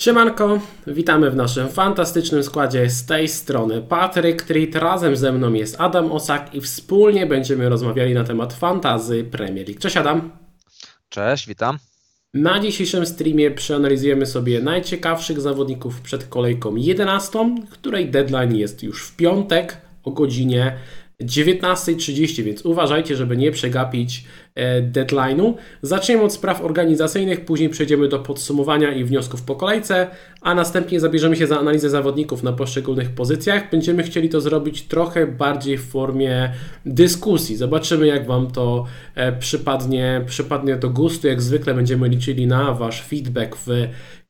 Siemanko, witamy w naszym fantastycznym składzie z tej strony Patryk Trit, razem ze mną jest Adam Osak i wspólnie będziemy rozmawiali na temat fantazy Premier League. Cześć Adam. Cześć, witam. Na dzisiejszym streamie przeanalizujemy sobie najciekawszych zawodników przed kolejką 11, której deadline jest już w piątek o godzinie 19.30, więc uważajcie, żeby nie przegapić e, deadline'u. Zaczniemy od spraw organizacyjnych, później przejdziemy do podsumowania i wniosków po kolejce, a następnie zabierzemy się za analizę zawodników na poszczególnych pozycjach. Będziemy chcieli to zrobić trochę bardziej w formie dyskusji. Zobaczymy, jak Wam to e, przypadnie, przypadnie do gustu. Jak zwykle będziemy liczyli na Wasz feedback w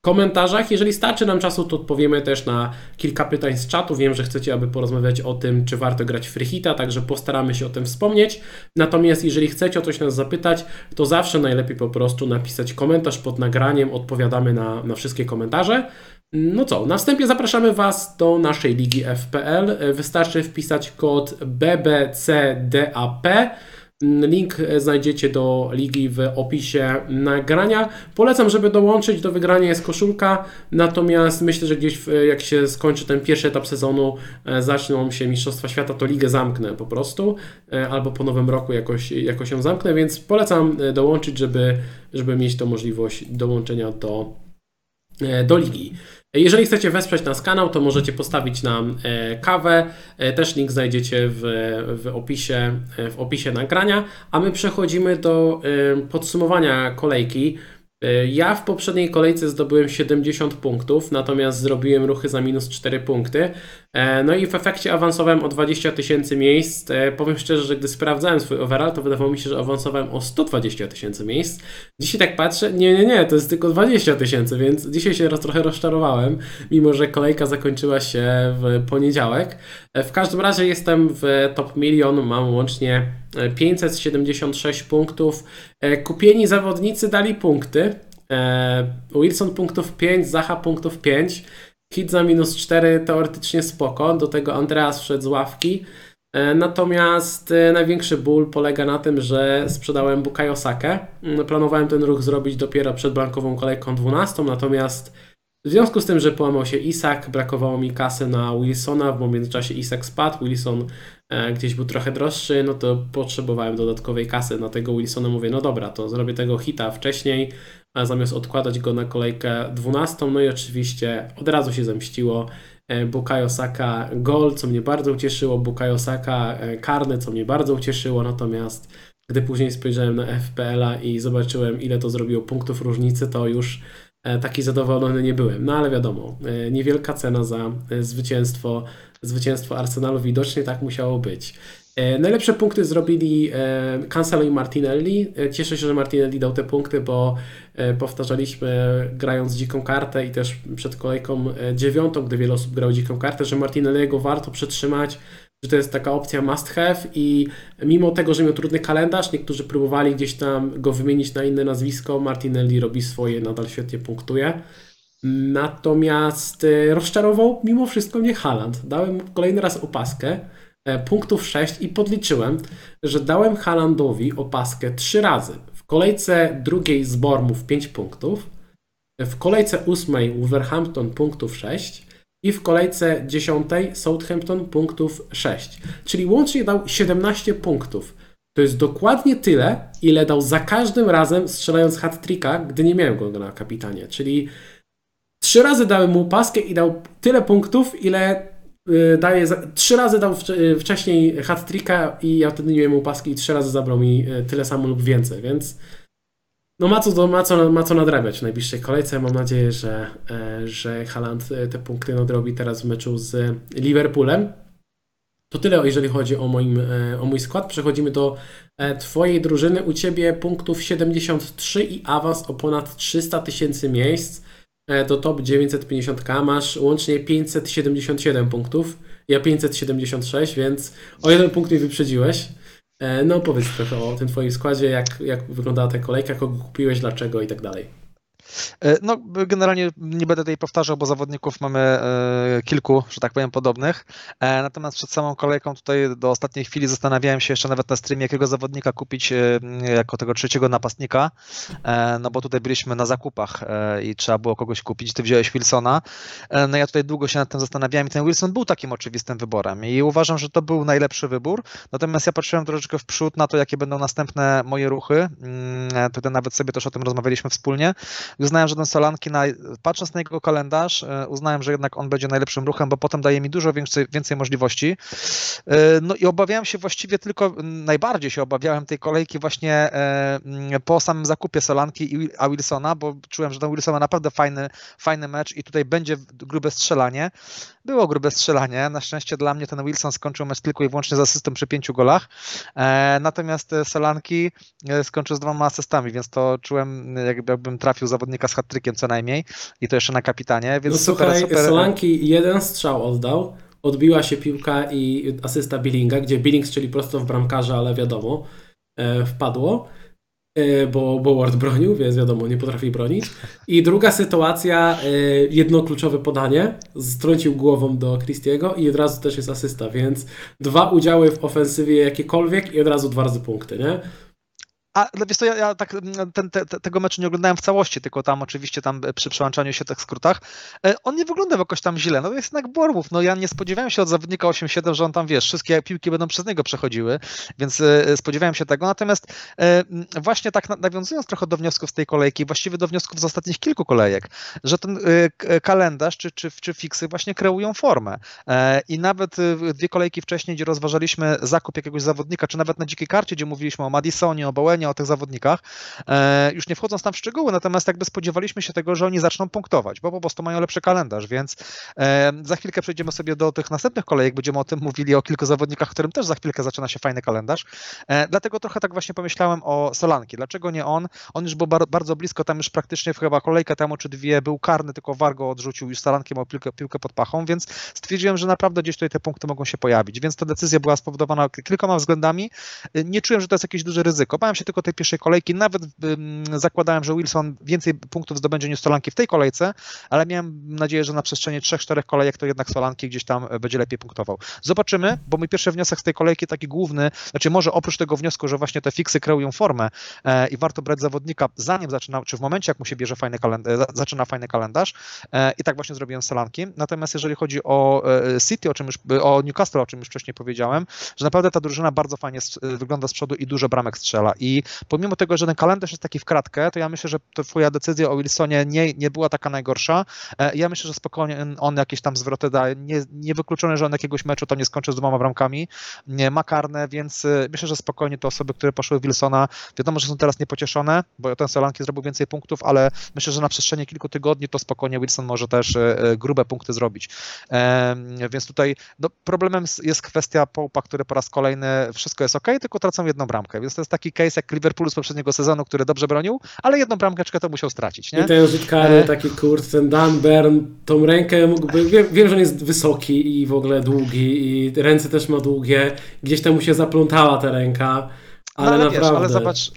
komentarzach. Jeżeli starczy nam czasu, to odpowiemy też na kilka pytań z czatu. Wiem, że chcecie, aby porozmawiać o tym, czy warto grać hita, także postaramy się o tym wspomnieć. Natomiast jeżeli chcecie o coś nas zapytać, to zawsze najlepiej po prostu napisać komentarz pod nagraniem. Odpowiadamy na, na wszystkie komentarze. No co, na wstępie zapraszamy Was do naszej ligi FPL. Wystarczy wpisać kod BBCDAP Link znajdziecie do ligi w opisie nagrania. Polecam, żeby dołączyć do wygrania jest koszulka, natomiast myślę, że gdzieś jak się skończy ten pierwszy etap sezonu, e, zaczną się Mistrzostwa Świata, to ligę zamknę po prostu, e, albo po nowym roku jakoś, jakoś ją zamknę, więc polecam e, dołączyć, żeby, żeby mieć tą możliwość dołączenia do, do ligi. Jeżeli chcecie wesprzeć nasz kanał, to możecie postawić nam e, kawę. E, też link znajdziecie w, w, opisie, e, w opisie nagrania. A my przechodzimy do podsumowania kolejki. Y, ja w poprzedniej kolejce zdobyłem 70 punktów, natomiast zrobiłem ruchy za minus 4 punkty. E, no i w efekcie awansowałem o 20 tysięcy miejsc. E, powiem szczerze, że gdy sprawdzałem swój overall, to wydawało mi się, że awansowałem o 120 tysięcy miejsc. Dzisiaj tak patrzę, nie, nie, nie, to jest tylko 20 tysięcy, więc dzisiaj się raz trochę rozczarowałem, mimo że kolejka zakończyła się w poniedziałek. E, w każdym razie jestem w top milion, mam łącznie 576 punktów. E, kupieni zawodnicy dali punkty. E, Wilson punktów 5, Zaha punktów 5. Hit za minus 4 teoretycznie spoko. Do tego Andreas wszedł z ławki. E, natomiast największy ból polega na tym, że sprzedałem Bukayo Sakę. Mm, planowałem ten ruch zrobić dopiero przed blankową kolejką 12, natomiast w związku z tym, że połamał się Isak, brakowało mi kasy na Wilsona, w międzyczasie Isak spadł, Wilson e, gdzieś był trochę droższy, no to potrzebowałem dodatkowej kasy na tego Wilsona. Mówię, no dobra, to zrobię tego hita wcześniej, zamiast odkładać go na kolejkę 12, no i oczywiście od razu się zemściło. E, Bukayo Saka gol, co mnie bardzo ucieszyło, Bukayo Saka e, karny, co mnie bardzo ucieszyło, natomiast gdy później spojrzałem na FPL-a i zobaczyłem, ile to zrobiło punktów różnicy, to już taki zadowolony nie byłem. No ale wiadomo, e, niewielka cena za e, zwycięstwo, zwycięstwo Arsenalu widocznie tak musiało być. Najlepsze punkty zrobili Cancelo i Martinelli. Cieszę się, że Martinelli dał te punkty, bo powtarzaliśmy grając dziką kartę i też przed kolejką dziewiątą, gdy wiele osób grało dziką kartę, że Martinelliego warto przetrzymać, że to jest taka opcja must have i mimo tego, że miał trudny kalendarz, niektórzy próbowali gdzieś tam go wymienić na inne nazwisko, Martinelli robi swoje, nadal świetnie punktuje. Natomiast e, rozczarował mimo wszystko mnie Haland. Dałem kolejny raz opaskę, e, punktów 6 i podliczyłem, że dałem Halandowi opaskę 3 razy. W kolejce drugiej z Bormów 5 punktów, w kolejce ósmej Wolverhampton punktów 6, i w kolejce dziesiątej Southampton punktów 6. Czyli łącznie dał 17 punktów. To jest dokładnie tyle, ile dał za każdym razem strzelając hat-tricka, gdy nie miałem go na kapitanie. Czyli trzy razy dałem mu paskę i dał tyle punktów, ile y, daje. Trzy razy dał y, wcześniej hat-tricka i ja wtedy nie miałem mu paski i trzy razy zabrał mi y, tyle samo lub więcej, więc no ma co, ma, co, ma co nadrabiać w najbliższej kolejce. Mam nadzieję, że, e, że Haaland e, te punkty nadrobi teraz w meczu z Liverpoolem. To tyle, jeżeli chodzi o, moim, e, o mój skład. Przechodzimy do Twojej drużyny. U Ciebie punktów 73 i awans o ponad 300 tysięcy miejsc do top 950k. Masz łącznie 577 punktów. Ja 576, więc o jeden punkt mi wyprzedziłeś. E, no powiedz trochę o tym twoim składzie, jak, jak wyglądała ta kolejka, kogo kupiłeś, dlaczego i tak dalej. E, no, generalnie nie będę tutaj powtarzał, bo zawodników mamy e, kilku, że tak powiem, podobnych. E, natomiast przed samą kolejką tutaj do ostatniej chwili zastanawiałem się jeszcze nawet na streamie, jakiego zawodnika kupić jako tego trzeciego napastnika, no bo tutaj byliśmy na zakupach i trzeba było kogoś kupić. Ty wziąłeś Wilsona. No ja tutaj długo się nad tym zastanawiałem i ten Wilson był takim oczywistym wyborem i uważam, że to był najlepszy wybór. Natomiast ja patrzyłem troszeczkę w przód na to, jakie będą następne moje ruchy. Mm, tutaj nawet sobie też o tym rozmawialiśmy wspólnie uznałem, że ten Solanki, na, patrząc na jego kalendarz, e, uznałem, że jednak on będzie najlepszym ruchem, bo potem daje mi dużo więcej, więcej możliwości. E, no i obawiałem się właściwie tylko, najbardziej się obawiałem tej kolejki właśnie e, po samym zakupie Solanki a Wilsona, bo czułem, że ten Wilson ma naprawdę fajny, fajny mecz i tutaj będzie grube strzelanie. Było grube strzelanie. Na szczęście dla mnie ten Wilson skończył mecz tylko i wyłącznie z asystą przy pięciu golach. Natomiast Solanki skończył z dwoma asystami, więc to czułem, jakbym trafił zawodnika z hat co najmniej i to jeszcze na kapitanie, więc no, super, słuchaj, super. Solanki jeden strzał oddał, odbiła się piłka i asysta Billinga, gdzie Billing strzeli prosto w bramkarza, ale wiadomo, e, wpadło, e, bo, bo Ward bronił, więc wiadomo, nie potrafi bronić. I druga sytuacja, e, jedno kluczowe podanie, strącił głową do Christiego i od razu też jest asysta, więc dwa udziały w ofensywie jakiekolwiek i od razu dwa razy punkty, nie? A wiesz co, ja, ja tak mm, ten, te, tego meczu nie oglądałem w całości, tylko tam oczywiście tam e, przy przełączaniu się tych skrótach. E, on nie wyglądał jakoś tam źle. No to jest jednak Bormów. No ja nie spodziewałem się od zawodnika 8-7, że on tam wiesz, wszystkie piłki będą przez niego przechodziły, więc e, spodziewałem się tego. Natomiast właśnie tak nawiązując trochę do wniosków z tej kolejki, właściwie do wniosków z ostatnich kilku kolejek, że ten kalendarz czy, czy, czy fiksy właśnie kreują formę. I nawet dwie kolejki wcześniej, gdzie rozważaliśmy zakup jakiegoś zawodnika, czy nawet na dzikiej karcie, gdzie mówiliśmy o Madisonie, o Bowenie, o tych zawodnikach, e, już nie wchodząc tam w szczegóły, natomiast jakby spodziewaliśmy się tego, że oni zaczną punktować, bo po prostu mają lepszy kalendarz, więc e, za chwilkę przejdziemy sobie do tych następnych kolejek, będziemy o tym mówili o kilku zawodnikach, którym też za chwilkę zaczyna się fajny kalendarz. E, dlatego trochę tak właśnie pomyślałem o Solanki. Dlaczego nie on? On już był bardzo blisko, tam już praktycznie chyba kolejka temu czy dwie był karny, tylko Wargo odrzucił, już Solanki miał piłkę, piłkę pod pachą, więc stwierdziłem, że naprawdę gdzieś tutaj te punkty mogą się pojawić, więc ta decyzja była spowodowana kilkoma względami. Nie czułem, że to jest jakieś duże ryzyko. Bałem się tylko tej pierwszej kolejki. Nawet zakładałem, że Wilson więcej punktów zdobędzie niż Solanki w tej kolejce, ale miałem nadzieję, że na przestrzeni 3-4 kolejek to jednak Solanki gdzieś tam e, będzie lepiej punktował. Zobaczymy, bo mój pierwszy wniosek z tej kolejki taki główny, znaczy może oprócz tego wniosku, że właśnie te fiksy kreują formę e, i warto brać zawodnika zanim zaczyna, czy w momencie jak mu się bierze fajny kalendarz, e, zaczyna fajny kalendarz i tak właśnie zrobiłem Solanki. Natomiast jeżeli chodzi o City, o czym już, o Newcastle, o czym już wcześniej powiedziałem, że naprawdę ta drużyna bardzo fajnie wygląda z przodu i dużo bramek strzela i pomimo tego, że ten kalendarz jest taki w kratkę, to ja myślę, że to twoja decyzja o Wilsonie nie, nie była taka najgorsza. E, ja myślę, że spokojnie on jakieś tam zwroty da. Nie, niewykluczone, że on jakiegoś meczu tam nie skończy z dwoma bramkami. Nie, ma karne, więc e, myślę, że spokojnie te osoby, które poszły w Wilsona, wiadomo, że są teraz niepocieszone, bo ten Solanki zrobił więcej punktów, ale myślę, że na przestrzeni kilku tygodni to spokojnie Wilson może też e, grube punkty zrobić. Więc tutaj no, problemem jest kwestia Połpa, który po raz kolejny wszystko jest ok, tylko tracą jedną bramkę. Więc to jest taki case jak Liverpool z poprzedniego sezonu, który dobrze bronił, ale jedną bramkę to musiał stracić. Nie? I ten rzut kary, e... taki kurs, ten Dan Bern, tą rękę mógłby, wiem, wiem, że on jest wysoki i w ogóle długi i ręce też ma długie, gdzieś tam mu się zaplątała ta ręka, ale, no, ale naprawdę... Wiesz, ale zobacz,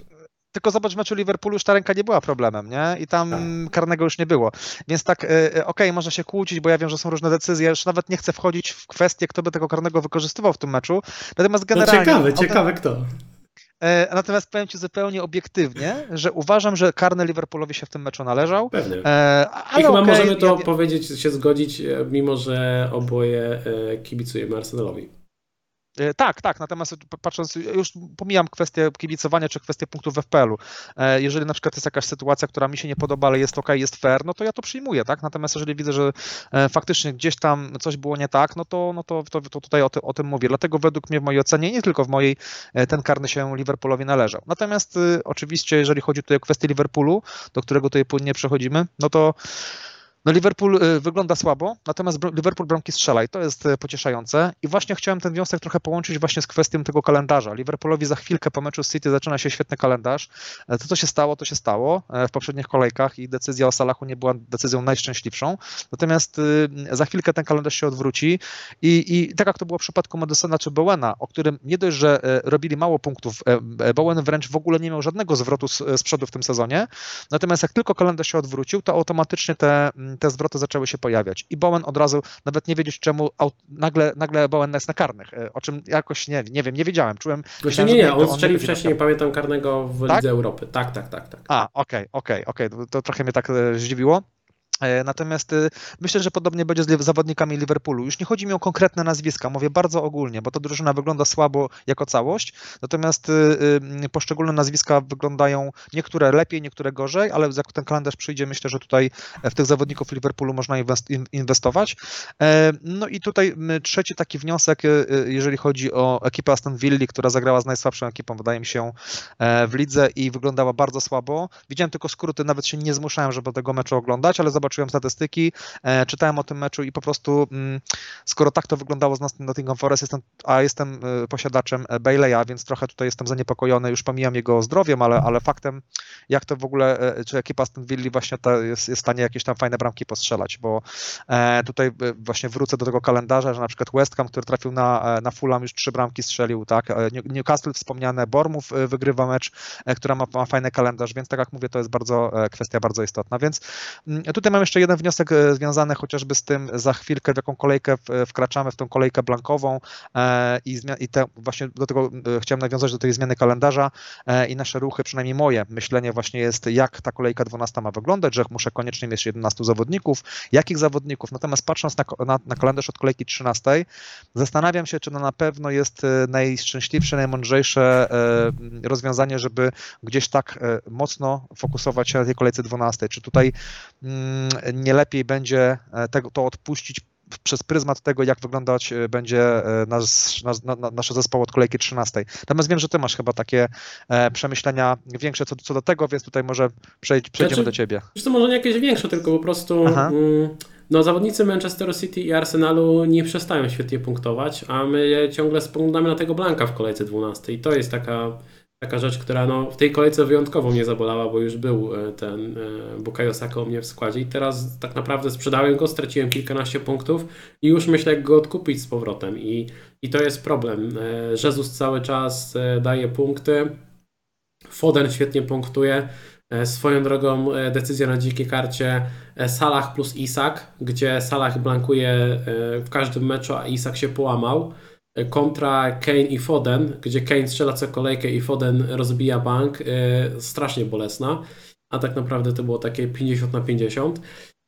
tylko zobacz, w meczu Liverpoolu już ta ręka nie była problemem, nie? I tam tak. karnego już nie było. Więc tak, y, y, okej, okay, można się kłócić, bo ja wiem, że są różne decyzje. Już nawet nie chcę wchodzić w kwestię, kto by tego karnego wykorzystywał w tym meczu. Natomiast no generalnie... No ciekawe, ciekawe kto. E, natomiast powiem Ci zupełnie obiektywnie, że uważam, że karny Liverpoolowi się w tym meczu należał. Pewnie. E, ale I chyba okay, możemy to ja... powiedzieć, się zgodzić, e, mimo że oboje kibicujemy Arsenalowi. E, tak, tak, natomiast patrząc, już pomijam kwestię kibicowania czy kwestię punktów w FPL-u. E, jeżeli na przykład jest jakaś sytuacja, która mi się nie podoba, ale jest ok, jest fair, no to ja to przyjmuję, tak? Natomiast jeżeli widzę, że e, faktycznie gdzieś tam coś było nie tak, no to, no to, to, to tutaj o, ty, o, tym mówię. Dlatego według mnie w mojej ocenie, nie tylko w mojej, ten karny się Liverpoolowi należał. Natomiast oczywiście, jeżeli chodzi tutaj o kwestię Liverpoolu, do którego tutaj płynnie przechodzimy, no to No Liverpool y, wygląda słabo, natomiast Liverpool bramki strzela i to jest y, pocieszające. I właśnie chciałem ten wniosek trochę połączyć właśnie z kwestią tego kalendarza. Liverpoolowi za chwilkę po meczu z City zaczyna się świetny kalendarz. E, to, co się stało, to się stało e, w poprzednich kolejkach i decyzja o Salachu nie była decyzją najszczęśliwszą. Natomiast y, za chwilkę ten kalendarz się odwróci i, i tak jak to było w przypadku Madisona czy Bowena, o którym nie dość, że e, robili mało punktów, Bowen wręcz w ogóle nie miał żadnego zwrotu z, z przodu w tym sezonie. Natomiast jak tylko kalendarz się odwrócił, to automatycznie te te zwroty zaczęły się pojawiać. I Bowen od razu, nawet nie wiedzieć czemu, nagle, nagle Bowen jest na karnych, e, o czym jakoś nie, nie wiem, nie wiedziałem. Czułem. Właśnie nie, nie, on strzelił wcześniej, pamiętam, karnego w tak? Lidze Europy. Tak, tak, tak. tak. A, okej, okay, okej, okay, okej, okay. to trochę mnie tak e, zdziwiło. E, natomiast y, myślę, że podobnie będzie z zawodnikami Liverpoolu. Już nie chodzi mi o konkretne nazwiska, mówię bardzo ogólnie, bo to drużyna wygląda słabo jako całość, natomiast y, y, poszczególne nazwiska wyglądają niektóre lepiej, niektóre gorzej, ale jak ten kalendarz przyjdzie, myślę, że tutaj e, w tych zawodników Liverpoolu można inwestować. E, no i tutaj trzeci taki wniosek, jeżeli chodzi o ekipę Aston Villa, która zagrała z najsłabszą ekipą, wydaje mi się, w lidze i wyglądała bardzo słabo. Widziałem tylko skróty, nawet się nie zmuszałem, żeby tego meczu oglądać, ale zobaczyłem statystyki, e, czytałem o tym meczu i po prostu mm, skoro tak to wyglądało z Nottingham Forest, jestem, a jestem e, posiadaczem e, Bailey'a, więc trochę tutaj jestem zaniepokojony, już pomijam jego zdrowiem, ale, ale faktem, jak to w ogóle, czy ekipa Aston Villa właśnie ta jest, jest w stanie jakieś tam fajne bramki postrzelać, bo tutaj właśnie wrócę do tego kalendarza, że na przykład West Ham, który trafił na, na Fulham, już trzy bramki strzelił, tak, Newcastle wspomniane, Bormów wygrywa mecz, która ma, ma fajny kalendarz, więc tak jak mówię, to jest bardzo kwestia bardzo istotna, więc mm, tutaj mam jeszcze jeden wniosek e, związany chociażby z tym, za chwilkę w jaką kolejkę wkraczamy, w tą kolejkę blankową e, i, i te, właśnie do tego e, chciałem nawiązać do tej zmiany kalendarza i nasze ruchy, przynajmniej moje. Myślenie właśnie jest, jak ta kolejka 12 ma wyglądać, że muszę koniecznie mieć 11 zawodników, jakich zawodników, natomiast patrząc na, na, na kalendarz od kolejki 13, zastanawiam się, czy to na pewno jest najszczęśliwsze, najmądrzejsze rozwiązanie, żeby gdzieś tak mocno fokusować się na tej kolejce 12. Czy tutaj mm, nie lepiej będzie e, tego, to odpuścić przez pryzmat tego, jak wyglądać e, będzie e, nasz, nasz, nasz zespoł od kolejki 13. Natomiast wiem, że ty masz chyba takie przemyślenia większe co, co do tego, więc tutaj może przejdź, przejdziemy znaczy, do ciebie. to może nie jakieś większe, tylko po prostu mm, no, zawodnicy Manchesteru City i Arsenalu nie przestają świetnie punktować, a my ciągle spoglądamy na tego Blanka w kolejce 12 i to jest taka taka rzecz, która no, w tej kolejce wyjątkowo mnie zabolała, bo już był e, ten e, Bukayo Saka u mnie w składzie i teraz tak naprawdę sprzedałem go, straciłem kilkanaście punktów i już myślę, jak go odkupić z powrotem. I, i to jest problem. E, Jezus cały czas daje punkty, Foden świetnie punktuje, Swoją drogą decyzja na dzikiej karcie Salah plus Isak, gdzie Salah blankuje w każdym meczu, a Isak się połamał kontra Kane i Foden, gdzie Kane strzela co kolejkę i Foden rozbija bank, e, strasznie bolesna, a tak naprawdę to było takie 50 na 50.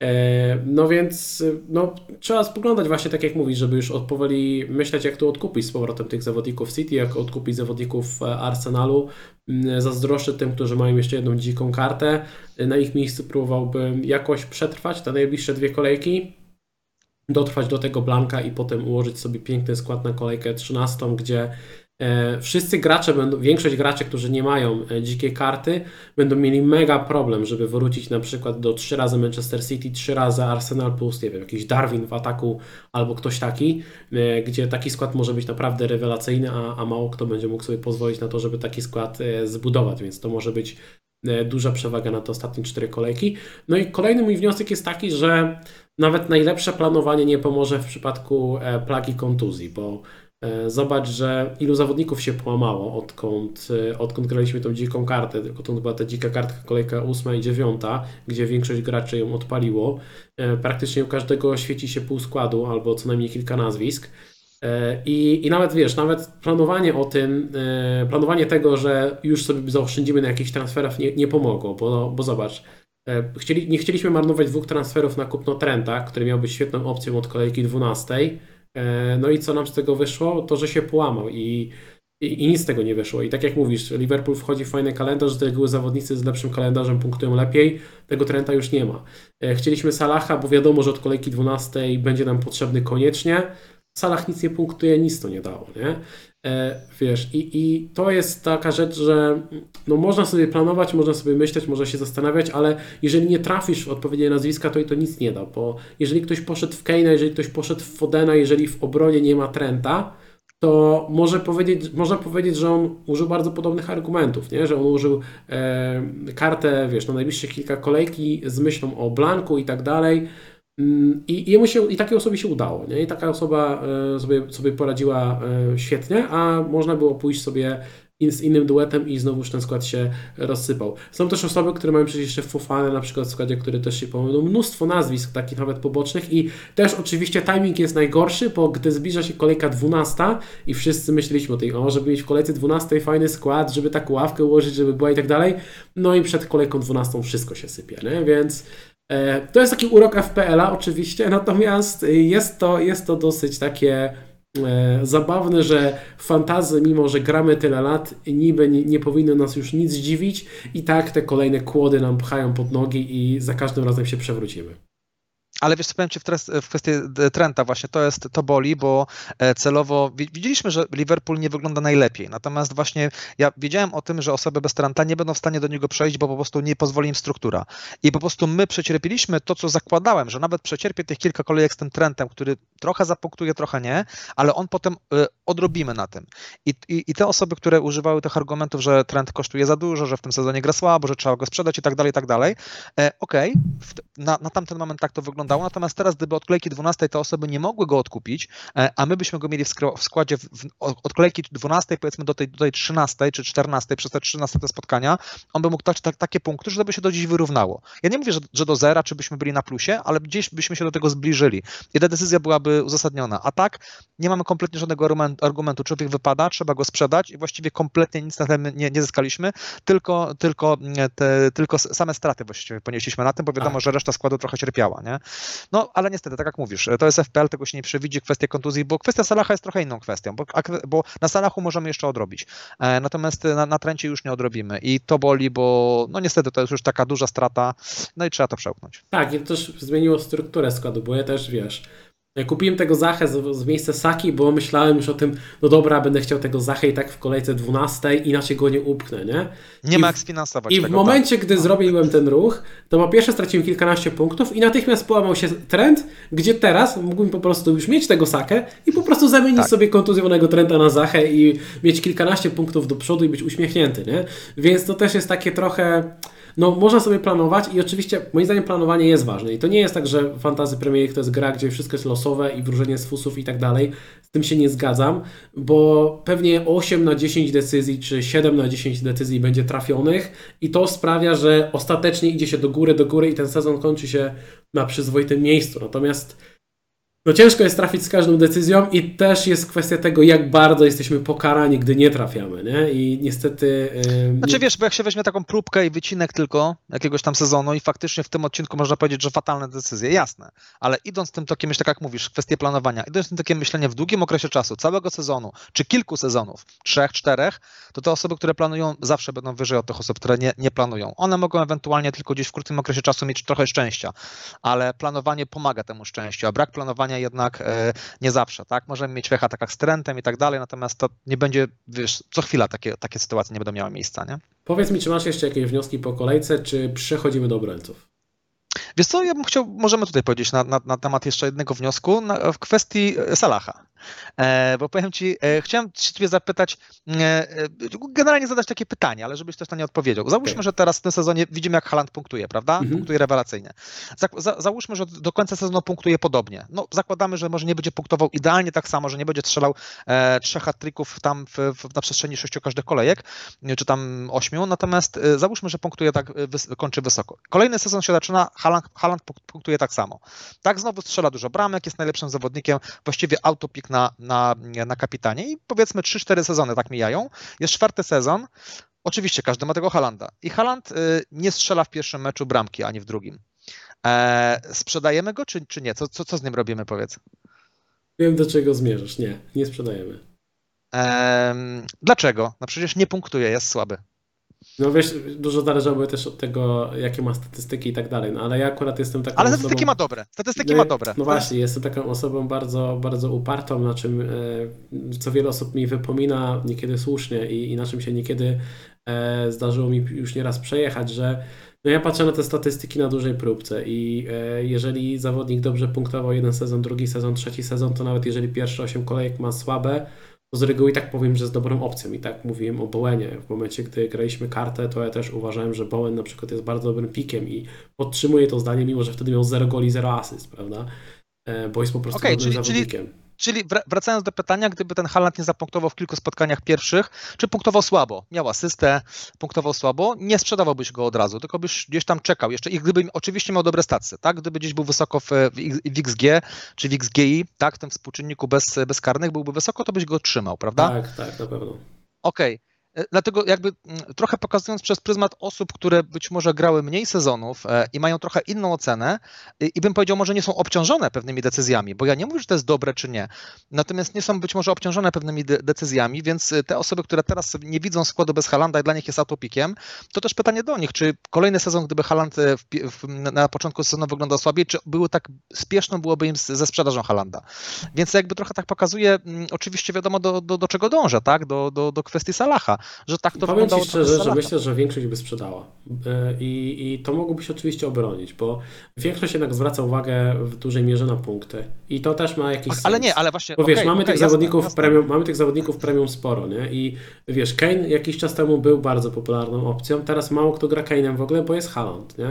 E, no więc no, trzeba spoglądać właśnie tak jak mówisz, żeby już powoli myśleć jak tu odkupić z powrotem tych zawodników City, jak odkupić zawodników e, Arsenalu. Mm, zazdroszczę tym, którzy mają jeszcze jedną dziką kartę. Na ich miejscu próbowałbym jakoś przetrwać te najbliższe dwie kolejki dotrwać do tego blanka i potem ułożyć sobie piękny skład na kolejkę 13, gdzie e, wszyscy gracze będą, większość graczy, którzy nie mają e, dzikiej karty, będą mieli mega problem, żeby wrócić na przykład do 3 razy Manchester City, 3 razy Arsenal plus, nie wiem, jakiś Darwin w ataku albo ktoś taki, e, gdzie taki skład może być naprawdę rewelacyjny, a, a mało kto będzie mógł sobie pozwolić na to, żeby taki skład zbudować, więc to może być duża przewaga na te ostatnie cztery kolejki. No i kolejny mój wniosek jest taki, że nawet najlepsze planowanie nie pomoże w przypadku e, plagi kontuzji, bo e, Zobacz, że ilu zawodników się połamało, odkąd, e, odkąd graliśmy tą dziką kartę. To była ta dzika kartka, kolejka 8 i 9, gdzie większość graczy ją odpaliło. Praktycznie u każdego świeci się pół składu albo co najmniej kilka nazwisk. I, I nawet wiesz, nawet planowanie o tym, planowanie tego, że już sobie zaoszczędzimy na jakichś transferach nie, nie pomogło, bo, bo zobacz, chcieli, nie chcieliśmy marnować dwóch transferów na kupno Trenta, który miał być świetną opcją od kolejki 12. E, no i co nam z tego wyszło? To, że się połamał i, i, i nic z tego nie wyszło. I tak jak mówisz, Liverpool wchodzi w fajny kalendarz, z reguły zawodnicy z lepszym kalendarzem punktują lepiej. Tego Trenta już nie ma. E, chcieliśmy Salaha, bo wiadomo, że od kolejki 12 będzie nam potrzebny koniecznie. Salah nic nie punktuje, nic to nie dało, nie? E, wiesz, i, i to jest taka rzecz, że no można sobie planować, można sobie myśleć, można się zastanawiać, ale jeżeli nie trafisz w odpowiednie nazwiska, to i to nic nie da, bo jeżeli ktoś poszedł w Keina, jeżeli ktoś poszedł w Fodena, jeżeli w obronie nie ma Trenta, to może powiedzieć, można powiedzieć, że on użył bardzo podobnych argumentów, nie? że on użył e, kartę, wiesz, na najbliższe kilka kolejki z myślą o Blanku i tak dalej, I jemu się, i takiej osobie się udało, nie? I taka osoba e, sobie, sobie poradziła e, świetnie, a można było pójść sobie z innym duetem i znowu ten skład się rozsypał. Są też osoby, które mają przecież jeszcze Fofane na przykład w składzie, który też się pomylił. Mnóstwo nazwisk takich nawet pobocznych i też oczywiście timing jest najgorszy, bo gdy zbliża się kolejka 12 i wszyscy myśleliśmy o tej, o, żeby mieć w kolejce 12 fajny skład, żeby tak ławkę ułożyć, żeby była i tak dalej. No i przed kolejką 12 wszystko się sypie, nie? Więc to jest taki urok FPL-a oczywiście, natomiast jest to, jest to dosyć takie e, zabawne, że fantazy, mimo że gramy tyle lat, niby nie, nie powinno nas już nic dziwić i tak te kolejne kłody nam pchają pod nogi i za każdym razem się przewrócimy. Ale wiesz, co powiem Ci w, w kwestii Trenta właśnie, to jest, to boli, bo e, celowo widzieliśmy, że Liverpool nie wygląda najlepiej, natomiast właśnie ja wiedziałem o tym, że osoby bez Trenta nie będą w stanie do niego przejść, bo po prostu nie pozwoli im struktura. I po prostu my przecierpiliśmy to, co zakładałem, że nawet przecierpię tych kilka kolejek z tym Trentem, który trochę zapunktuje, trochę nie, ale on potem y, odrobimy na tym. I, i, I, te osoby, które używały tych argumentów, że Trent kosztuje za dużo, że w tym sezonie gra słabo, że trzeba go sprzedać i tak dalej, i tak dalej, e, okej, okay, na, na tamten moment tak to wyglądało, wyglądało. Natomiast teraz, gdyby od kolejki 12 te osoby nie mogły go odkupić, e, a my byśmy go mieli w, składzie w, od kolejki 12 powiedzmy do tej, do tej 13 czy 14 przez te 13 te spotkania, on by mógł dać tak, takie punkty, że to by się do dziś wyrównało. Ja nie mówię, że, że do zera, czy byśmy byli na plusie, ale gdzieś byśmy się do tego zbliżyli. I ta decyzja byłaby uzasadniona. A tak, nie mamy kompletnie żadnego argumentu. Człowiek wypada, trzeba go sprzedać i właściwie kompletnie nic na tym nie, nie zyskaliśmy, tylko, tylko, te, tylko same straty właściwie ponieśliśmy na tym, bo wiadomo, że reszta składu trochę cierpiała. Nie? No, ale niestety, tak jak mówisz, to jest FPL, tego się nie przewidzi, kwestia kontuzji, bo kwestia Salaha jest trochę inną kwestią, bo, bo na Salachu możemy jeszcze odrobić, e, natomiast na, na Trencie już nie odrobimy. I to boli, bo no niestety to jest już taka duża strata, no i trzeba to przełknąć. Tak, i to też zmieniło strukturę składu, bo ja też, wiesz, Kupiłem tego Zachę z, z miejsca Saki, bo myślałem już o tym, no dobra, będę chciał tego Zachę i tak w kolejce 12, inaczej go nie upchnę, nie? Nie I ma jak sfinansować I w tego, momencie, tak. gdy zrobiłem ten ruch, to po pierwsze straciłem kilkanaście punktów i natychmiast połamał się trend, gdzie teraz mógłbym po prostu już mieć tego Sakę i po prostu zamienić tak. sobie kontuzjowanego Trenta na Zachę i mieć kilkanaście punktów do przodu i być uśmiechnięty, nie? Więc to też jest takie trochę no można sobie planować i oczywiście moim zdaniem planowanie jest ważne i to nie jest tak, że Fantasy Premier League to jest gra, gdzie wszystko jest losowe i wróżenie z fusów i tak dalej. Z tym się nie zgadzam, bo pewnie 8 na 10 decyzji czy 7 na 10 decyzji będzie trafionych i to sprawia, że ostatecznie idzie się do góry, do góry i ten sezon kończy się na przyzwoitym miejscu. Natomiast no ciężko jest trafić z każdą decyzją i też jest kwestia tego, jak bardzo jesteśmy pokarani, gdy nie trafiamy, nie? I niestety... Yy, znaczy wiesz, bo jak się weźmie taką próbkę i wycinek tylko jakiegoś tam sezonu i faktycznie w tym odcinku można powiedzieć, że fatalne decyzje, jasne, ale idąc tym tokiem, tak jak mówisz, kwestie planowania, idąc tym tokiem myślenia w długim okresie czasu, całego sezonu, czy kilku sezonów, trzech, czterech, to te osoby, które planują, zawsze będą wyżej od tych osób, które nie, nie planują. One mogą ewentualnie tylko gdzieś w krótkim okresie czasu mieć trochę szczęścia, ale planowanie pomaga temu szczęściu, a brak planowania jednak e, nie zawsze, tak? Możemy mieć tak jak z trendem i tak dalej, natomiast to nie będzie, wiesz, co chwila takie, takie sytuacje nie będą miały miejsca, nie? Powiedz mi, czy masz jeszcze jakieś wnioski po kolejce, czy przechodzimy do obrońców? Wiesz co, ja bym chciał, możemy tutaj powiedzieć na, na, na temat jeszcze jednego wniosku na, w kwestii Salaha. E, bo powiem Ci, e, chciałem Ciebie zapytać, e, generalnie zadać takie pytanie, ale żebyś też na nie odpowiedział. Załóżmy, okay. że teraz w tym sezonie widzimy, jak Haland punktuje, prawda? Mhm. Punktuje rewelacyjnie. Za, za, załóżmy, że do końca sezonu punktuje podobnie. No, zakładamy, że może nie będzie punktował idealnie tak samo, że nie będzie strzelał e, trzech hat-tricków tam w, w, na przestrzeni sześciu każdych kolejek, czy tam ośmiu, natomiast e, załóżmy, że punktuje tak, wys, kończy wysoko. Kolejny sezon się zaczyna, Haland, Haland punktuje tak samo. Tak, znowu strzela dużo bramek, jest najlepszym zawodnikiem, właściwie autopik na, na, na kapitanie i powiedzmy 3-4 sezony tak mijają. Jest czwarty sezon, oczywiście każdy ma tego Halanda i Haland y, nie strzela w pierwszym meczu bramki, ani w drugim. E, sprzedajemy go, czy, czy nie? Co, co, co z nim robimy, powiedz? Wiem, do czego zmierzasz. Nie, nie sprzedajemy. Dlaczego? No przecież nie punktuje, jest słaby. No wiesz, dużo zależałoby też od tego, jakie ma statystyki i tak dalej, no ale ja akurat jestem taką Ale statystyki osobą... ma dobre, statystyki no, ma dobre. No właśnie, jestem taką osobą bardzo, bardzo upartą, na czym e, co wiele osób mi wypomina, niekiedy słusznie i, i na czym się niekiedy e, zdarzyło mi już nieraz przejechać, że no ja patrzę na te statystyki na dużej próbce i e, jeżeli zawodnik dobrze punktował jeden sezon, drugi sezon, trzeci sezon, to nawet jeżeli pierwsze 8 kolejek ma słabe, z reguły i tak powiem, że jest dobrą opcją. I tak mówiłem o Bowenie. W momencie, gdy graliśmy kartę, to ja też uważałem, że Bowen na przykład jest bardzo dobrym pikiem i podtrzymuję to zdanie, mimo że wtedy miał 0 goli, 0 asyst, prawda? E, bo jest po prostu okay, dobrym czyli, zawodnikiem. Czyli Czyli wracając do pytania, gdyby ten Haaland nie zapunktował w kilku spotkaniach pierwszych, czy punktował słabo, miał asystę, punktował słabo, nie sprzedawałbyś go od razu, tylko byś gdzieś tam czekał jeszcze i gdyby oczywiście miał dobre stacje, tak? Gdyby gdzieś był wysoko w, w XG czy w XGI, tak, w tym współczynniku bez, bezkarnych byłby wysoko, to byś go trzymał, prawda? Tak, tak, na pewno. Okej. Okay. E, dlatego jakby mm, trochę pokazując przez pryzmat osób, które być może grały mniej sezonów e, i mają trochę inną ocenę i bym powiedział, może nie są obciążone pewnymi decyzjami, bo ja nie mówię, że to jest dobre czy nie, natomiast nie są być może obciążone pewnymi de decyzjami, więc e, te osoby, które teraz nie widzą składu bez Halanda i dla nich jest autopikiem, to też pytanie do nich, czy kolejny sezon, gdyby Haland na początku sezonu wyglądał słabiej, czy były tak spieszno byłoby im ze sprzedażą Halanda. Więc jakby trochę tak pokazuje, mm, oczywiście wiadomo do, do, do czego dążę, tak, do, do, do kwestii Salaha, że tak to Powiem wyglądało. Ci szczerze, że myślę, że większość by sprzedała. E, I, I to mogłoby się oczywiście obronić, bo większość jednak zwraca uwagę w dużej mierze na punkty. I to też ma jakiś. Ale nie, ale właśnie. Bo wiesz, okay, mamy, okay, tych jasne, zawodników jasne. Premium, mamy tych zawodników premium sporo, nie? I wiesz, Kane jakiś czas temu był bardzo popularną opcją. Teraz mało kto gra Kane'em w ogóle, bo jest Haaland, nie?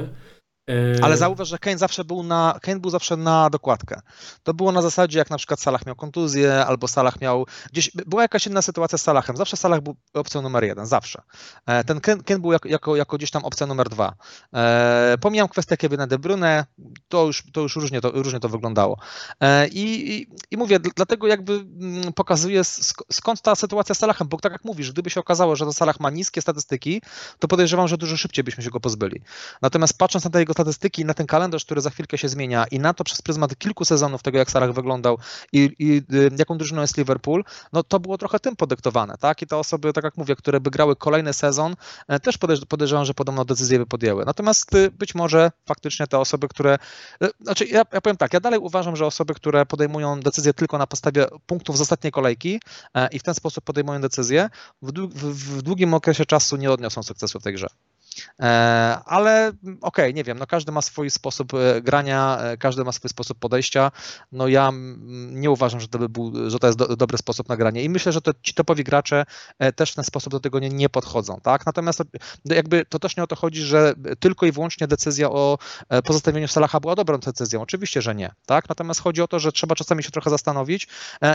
Ale zauważ, że Kane zawsze był na, Kane był zawsze na dokładkę. To było na zasadzie, jak na przykład Salah miał kontuzję, albo Salah miał gdzieś, była jakaś inna sytuacja z Salahem. Zawsze Salah był opcją numer jeden, zawsze. E, ten Kane, Kane był jako, jako, jako, gdzieś tam opcja numer dwa. E, pomijam kwestię Kevina De Bruyne, to już, to już różnie, to, różnie to wyglądało. E, i, i, mówię, dlatego jakby mm, pokazuję skąd ta sytuacja z Salahem, bo tak jak mówisz, gdyby się okazało, że to Salah ma niskie statystyki, to podejrzewam, że dużo szybciej byśmy się go pozbyli. Natomiast patrząc na te jego statystyki, na ten kalendarz, który za chwilkę się zmienia i na to przez pryzmat kilku sezonów tego, jak Salah wyglądał i, i y, jaką drużyną jest Liverpool, no to było trochę tym podyktowane, tak? I te osoby, tak jak mówię, które by grały kolejny sezon, e, też podejrzewam, że podobną decyzję by podjęły. Natomiast y, być może faktycznie te osoby, które, y, znaczy ja, ja powiem tak, ja dalej uważam, że osoby, które podejmują decyzję tylko na podstawie punktów z ostatniej kolejki e, i w ten sposób podejmują w, w długim okresie czasu nie odniosą sukcesu w tej grze. E, ale okej, okay, nie wiem, no każdy ma swój sposób e, grania, e, każdy ma swój sposób podejścia. No ja nie uważam, że to, by był, że to jest do, dobry sposób na granie i myślę, że to, ci topowi gracze też w ten sposób do tego nie, nie podchodzą, tak? Natomiast jakby to też nie o to chodzi, że tylko i wyłącznie decyzja o pozostawieniu Salaha była dobrą decyzją. Oczywiście, że nie, tak? Natomiast chodzi o to, że trzeba czasami się trochę zastanowić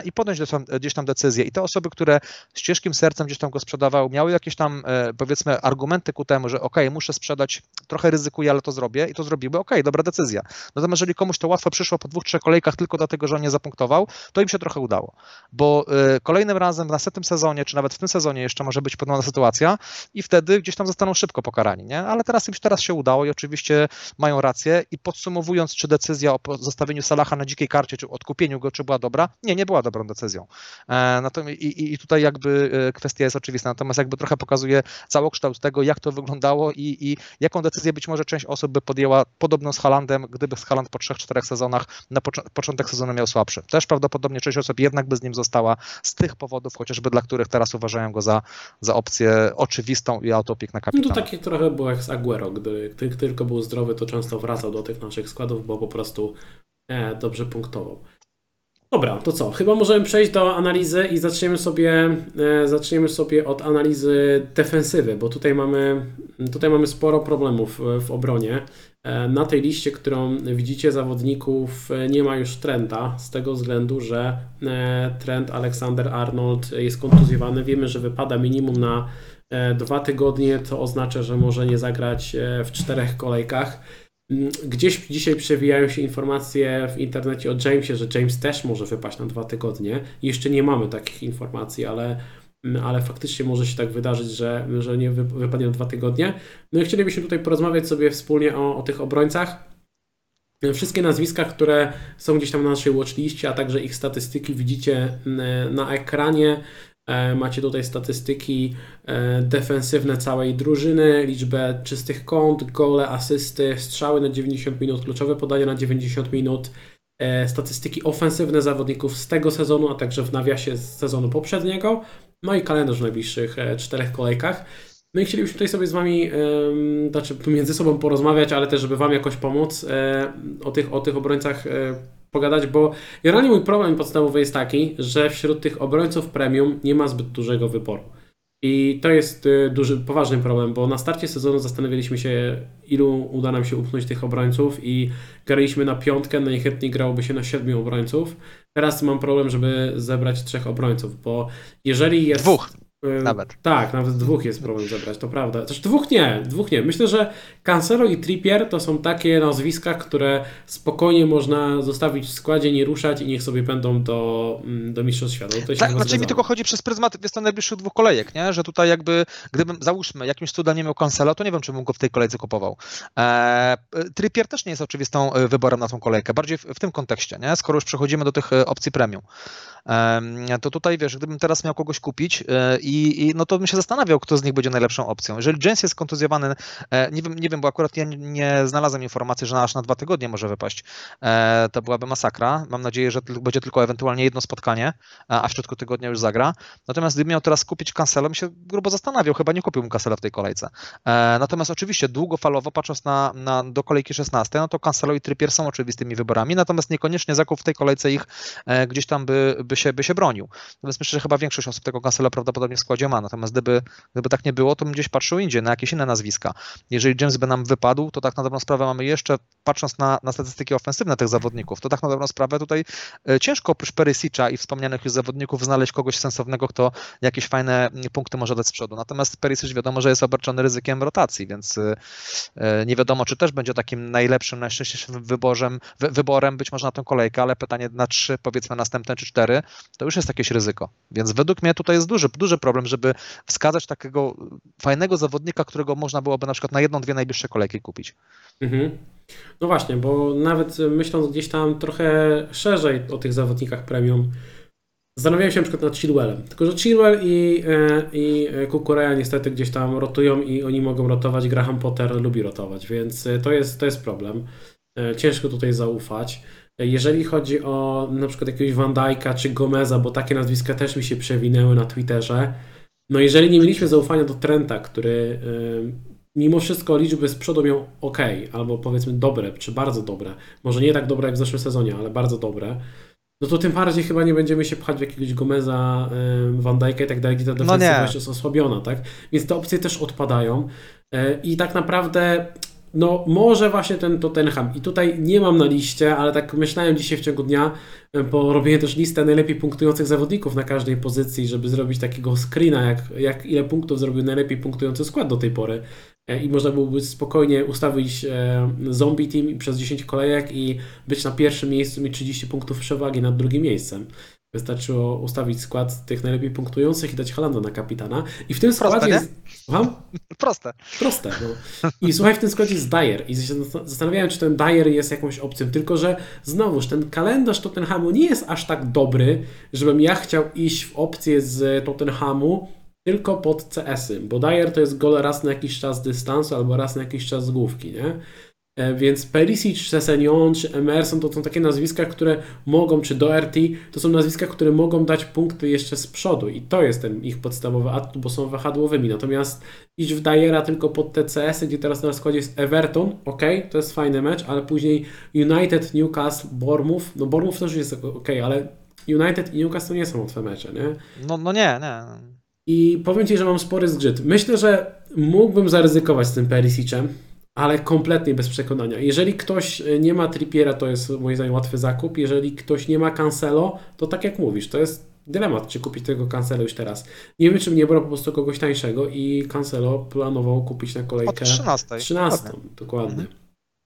i podjąć gdzieś tam decyzję. I te osoby, które z ciężkim sercem gdzieś tam go sprzedawały, miały jakieś tam powiedzmy argumenty ku temu, że ok, muszę sprzedać, trochę ryzykuję, ale to zrobię i to zrobiły, ok, dobra decyzja. Natomiast jeżeli komuś to łatwo przyszło po dwóch, trzech kolejkach tylko dlatego, że on nie zapunktował, to im się trochę udało. Bo y, kolejnym razem w następnym sezonie, czy nawet w tym sezonie jeszcze może być podobna sytuacja i wtedy gdzieś tam zostaną szybko pokarani, nie? Ale teraz im teraz się udało i oczywiście mają rację i podsumowując, czy decyzja o zostawieniu Salaha na dzikiej karcie, czy odkupieniu go, czy była dobra? Nie, nie była dobrą decyzją. E, natomiast i, i tutaj jakby y, kwestia jest oczywista, natomiast jakby trochę pokazuje całokształt tego, jak to wyglądało i, i jaką decyzję być może część osób by podjęła podobną z Halandem, gdyby Haland po 3-4 sezonach na początek sezonu miał słabszy. Też prawdopodobnie część osób jednak by z nim została z tych powodów, chociażby dla których teraz uważają go za, za opcję oczywistą i autopik na kapitana. No to takie trochę było jak z Aguero, gdy, gdy tylko był zdrowy, to często wracał do tych naszych składów, bo po prostu e, dobrze punktował. Dobra, to co? Chyba możemy przejść do analizy i zaczniemy sobie, e, zaczniemy sobie od analizy defensywy, bo tutaj mamy, tutaj mamy sporo problemów w obronie. E, na tej liście, którą widzicie zawodników, e, nie ma już Trenta, z tego względu, że Trent Alexander Arnold jest kontuzjowany. Wiemy, że wypada minimum na dwa tygodnie, to oznacza, że może nie zagrać w czterech kolejkach. Gdzieś dzisiaj przewijają się informacje w internecie o Jamesie, że James też może wypaść na dwa tygodnie. Jeszcze nie mamy takich informacji, ale, ale faktycznie może się tak wydarzyć, że, że nie wypadnie na dwa tygodnie. No i chcielibyśmy tutaj porozmawiać sobie wspólnie o, o tych obrońcach. Wszystkie nazwiska, które są gdzieś tam na naszej watchliście, a także ich statystyki widzicie na ekranie. E, macie tutaj statystyki e, defensywne całej drużyny, liczbę czystych kąt, gole, asysty, strzały na 90 minut, kluczowe podania na 90 minut, e, statystyki ofensywne zawodników z tego sezonu, a także w nawiasie z sezonu poprzedniego, no i kalendarz w najbliższych czterech kolejkach. No i chcielibyśmy tutaj sobie z Wami, znaczy między sobą porozmawiać, ale też, żeby Wam jakoś pomóc o tych, o tych obrońcach pogadać, bo generalnie mój problem podstawowy jest taki, że wśród tych obrońców premium nie ma zbyt dużego wyboru. I to jest y, duży, poważny problem, bo na starcie sezonu zastanawialiśmy się, ilu uda nam się upchnąć tych obrońców i graliśmy na piątkę, najchętniej grałoby się na siedmiu obrońców. Teraz mam problem, żeby zebrać trzech obrońców, bo jeżeli jest... Dwóch. Nawet. Tak, nawet dwóch jest problem zebrać, to prawda. Też dwóch nie, dwóch nie. Myślę, że Cancelo i Trippier to są takie nazwiska, które spokojnie można zostawić w składzie, nie ruszać i niech sobie będą do, mm, do Mistrzostw Świata. Tak, znaczy mi tylko chodzi przez pryzmat jest to najbliższych dwóch kolejek, nie? że tutaj jakby, gdybym, załóżmy, jakimś cudem nie miał Cancelo, to nie wiem, czy bym go w tej kolejce kupował. Eee, Trippier też nie jest oczywistą e, wyborem na tą kolejkę, bardziej w, w tym kontekście, nie? skoro już przechodzimy do tych e, opcji premium to tutaj wiesz, gdybym teraz miał kogoś kupić e, i, i, no to bym się zastanawiał, kto z nich będzie najlepszą opcją. Jeżeli James jest kontuzjowany, e, nie wiem, nie wiem bo akurat ja nie znalazłem informacji, że aż na dwa tygodnie może wypaść, e, to byłaby masakra. Mam nadzieję, że będzie tylko ewentualnie jedno spotkanie, a w środku tygodnia już zagra. Natomiast gdybym miał teraz kupić Cancelo, bym się grubo zastanawiał, chyba nie kupiłbym Cancela w tej kolejce. Natomiast oczywiście długofalowo, patrząc na, na, do kolejki 16, no to Cancelo i Trippier są oczywistymi wyborami, natomiast niekoniecznie zakup w tej kolejce ich gdzieś tam by, by się, by się bronił. Natomiast myślę, że chyba większość osób tego Cancela prawdopodobnie w składzie ma. Natomiast gdyby, gdyby tak nie było, to bym gdzieś patrzył indziej, na jakieś inne nazwiska. Jeżeli James by nam wypadł, to tak na dobrą sprawę mamy jeszcze, patrząc na, na statystyki ofensywne tych zawodników, to tak na dobrą sprawę tutaj e, ciężko oprócz Perisicza i wspomnianych już zawodników znaleźć kogoś sensownego, kto jakieś fajne punkty może dać z przodu. Natomiast Perisic wiadomo, że jest obarczony ryzykiem rotacji, więc e, e, nie wiadomo, czy też będzie takim najlepszym, najszczęśliwszym wyborem, wy, wyborem być może na tę kolejkę, ale pytanie na trzy, powiedzmy następne czy cztery, to już jest jakieś ryzyko. Więc według mnie tutaj jest duży, duży problem, żeby wskazać takiego fajnego zawodnika, którego można byłoby na przykład na jedną, dwie najbliższe kolejki kupić. Mhm. No właśnie, bo nawet myśląc gdzieś tam trochę szerzej o tych zawodnikach premium, Zastanawiałem się na przykład nad Chilwellem, tylko że Chilwell i, e, i Kukureya niestety gdzieś tam rotują i oni mogą rotować, Graham Potter lubi rotować, więc to jest, to jest problem. E, ciężko tutaj zaufać. Jeżeli chodzi o na przykład jakiegoś Van Dijk'a czy Gomeza, bo takie nazwiska też mi się przewinęły na Twitterze, no jeżeli nie mieliśmy zaufania do Trenta, który yy, mimo wszystko liczby z przodu miał ok, albo powiedzmy dobre, czy bardzo dobre, może nie tak dobre jak w zeszłym sezonie, ale bardzo dobre, no to tym bardziej chyba nie będziemy się pchać w jakiegoś Gomeza, yy, Van Dijk'a i tak dalej, gdzie ta defensywa no jest osłabiona, tak? Więc te opcje też odpadają yy, i tak naprawdę no, może właśnie ten Tottenham. I tutaj nie mam na liście, ale tak myślałem dzisiaj w ciągu dnia, bo robię też listę najlepiej punktujących zawodników na każdej pozycji, żeby zrobić takiego screena, jak, jak ile punktów zrobił najlepiej punktujący skład do tej pory. E, I można byłoby spokojnie ustawić e, zombie team przez 10 kolejek i być na pierwszym miejscu, mieć 30 punktów przewagi nad drugim miejscem. Wystarczyło ustawić skład tych najlepiej punktujących i dać Halanda na kapitana. I w tym składzie Proste, jest. Słucham? Proste. Proste. No. I słuchaj, w tym składzie jest Dyer. I zastanawiałem, czy ten Dyer jest jakąś opcją. Tylko, że znowuż ten kalendarz Tottenhamu nie jest aż tak dobry, żebym ja chciał iść w opcję z Tottenhamu tylko pod CS-y. Bo Dyer to jest gol raz na jakiś czas dystansu albo raz na jakiś czas z główki, nie? E, więc Perisic, Sessegnon czy Emerson to są takie nazwiska, które mogą, czy Doherty, to są nazwiska, które mogą dać punkty jeszcze z przodu i to jest ten ich podstawowy atut, bo są wahadłowymi. Natomiast iść w Dyera tylko pod TCS, gdzie teraz na składzie jest Everton, ok, to jest fajny mecz, ale później United, Newcastle, Bournemouth, no Bournemouth też jest ok, ale United i Newcastle nie są łatwe mecze, nie? No, no nie, nie. I powiem Ci, że mam spory zgrzyt. Myślę, że mógłbym zaryzykować z tym Perisicem, ale kompletnie bez przekonania. Jeżeli ktoś e, nie ma Trippiera, to jest moim zdaniem łatwy zakup. Jeżeli ktoś nie ma Cancelo, to tak jak mówisz, to jest dylemat, czy kupić tego Cancelo już teraz. Nie wiem, czy nie brał po prostu kogoś tańszego i Cancelo planował kupić na kolejkę Od 13. 13, dokładnie. dokładnie. Mhm.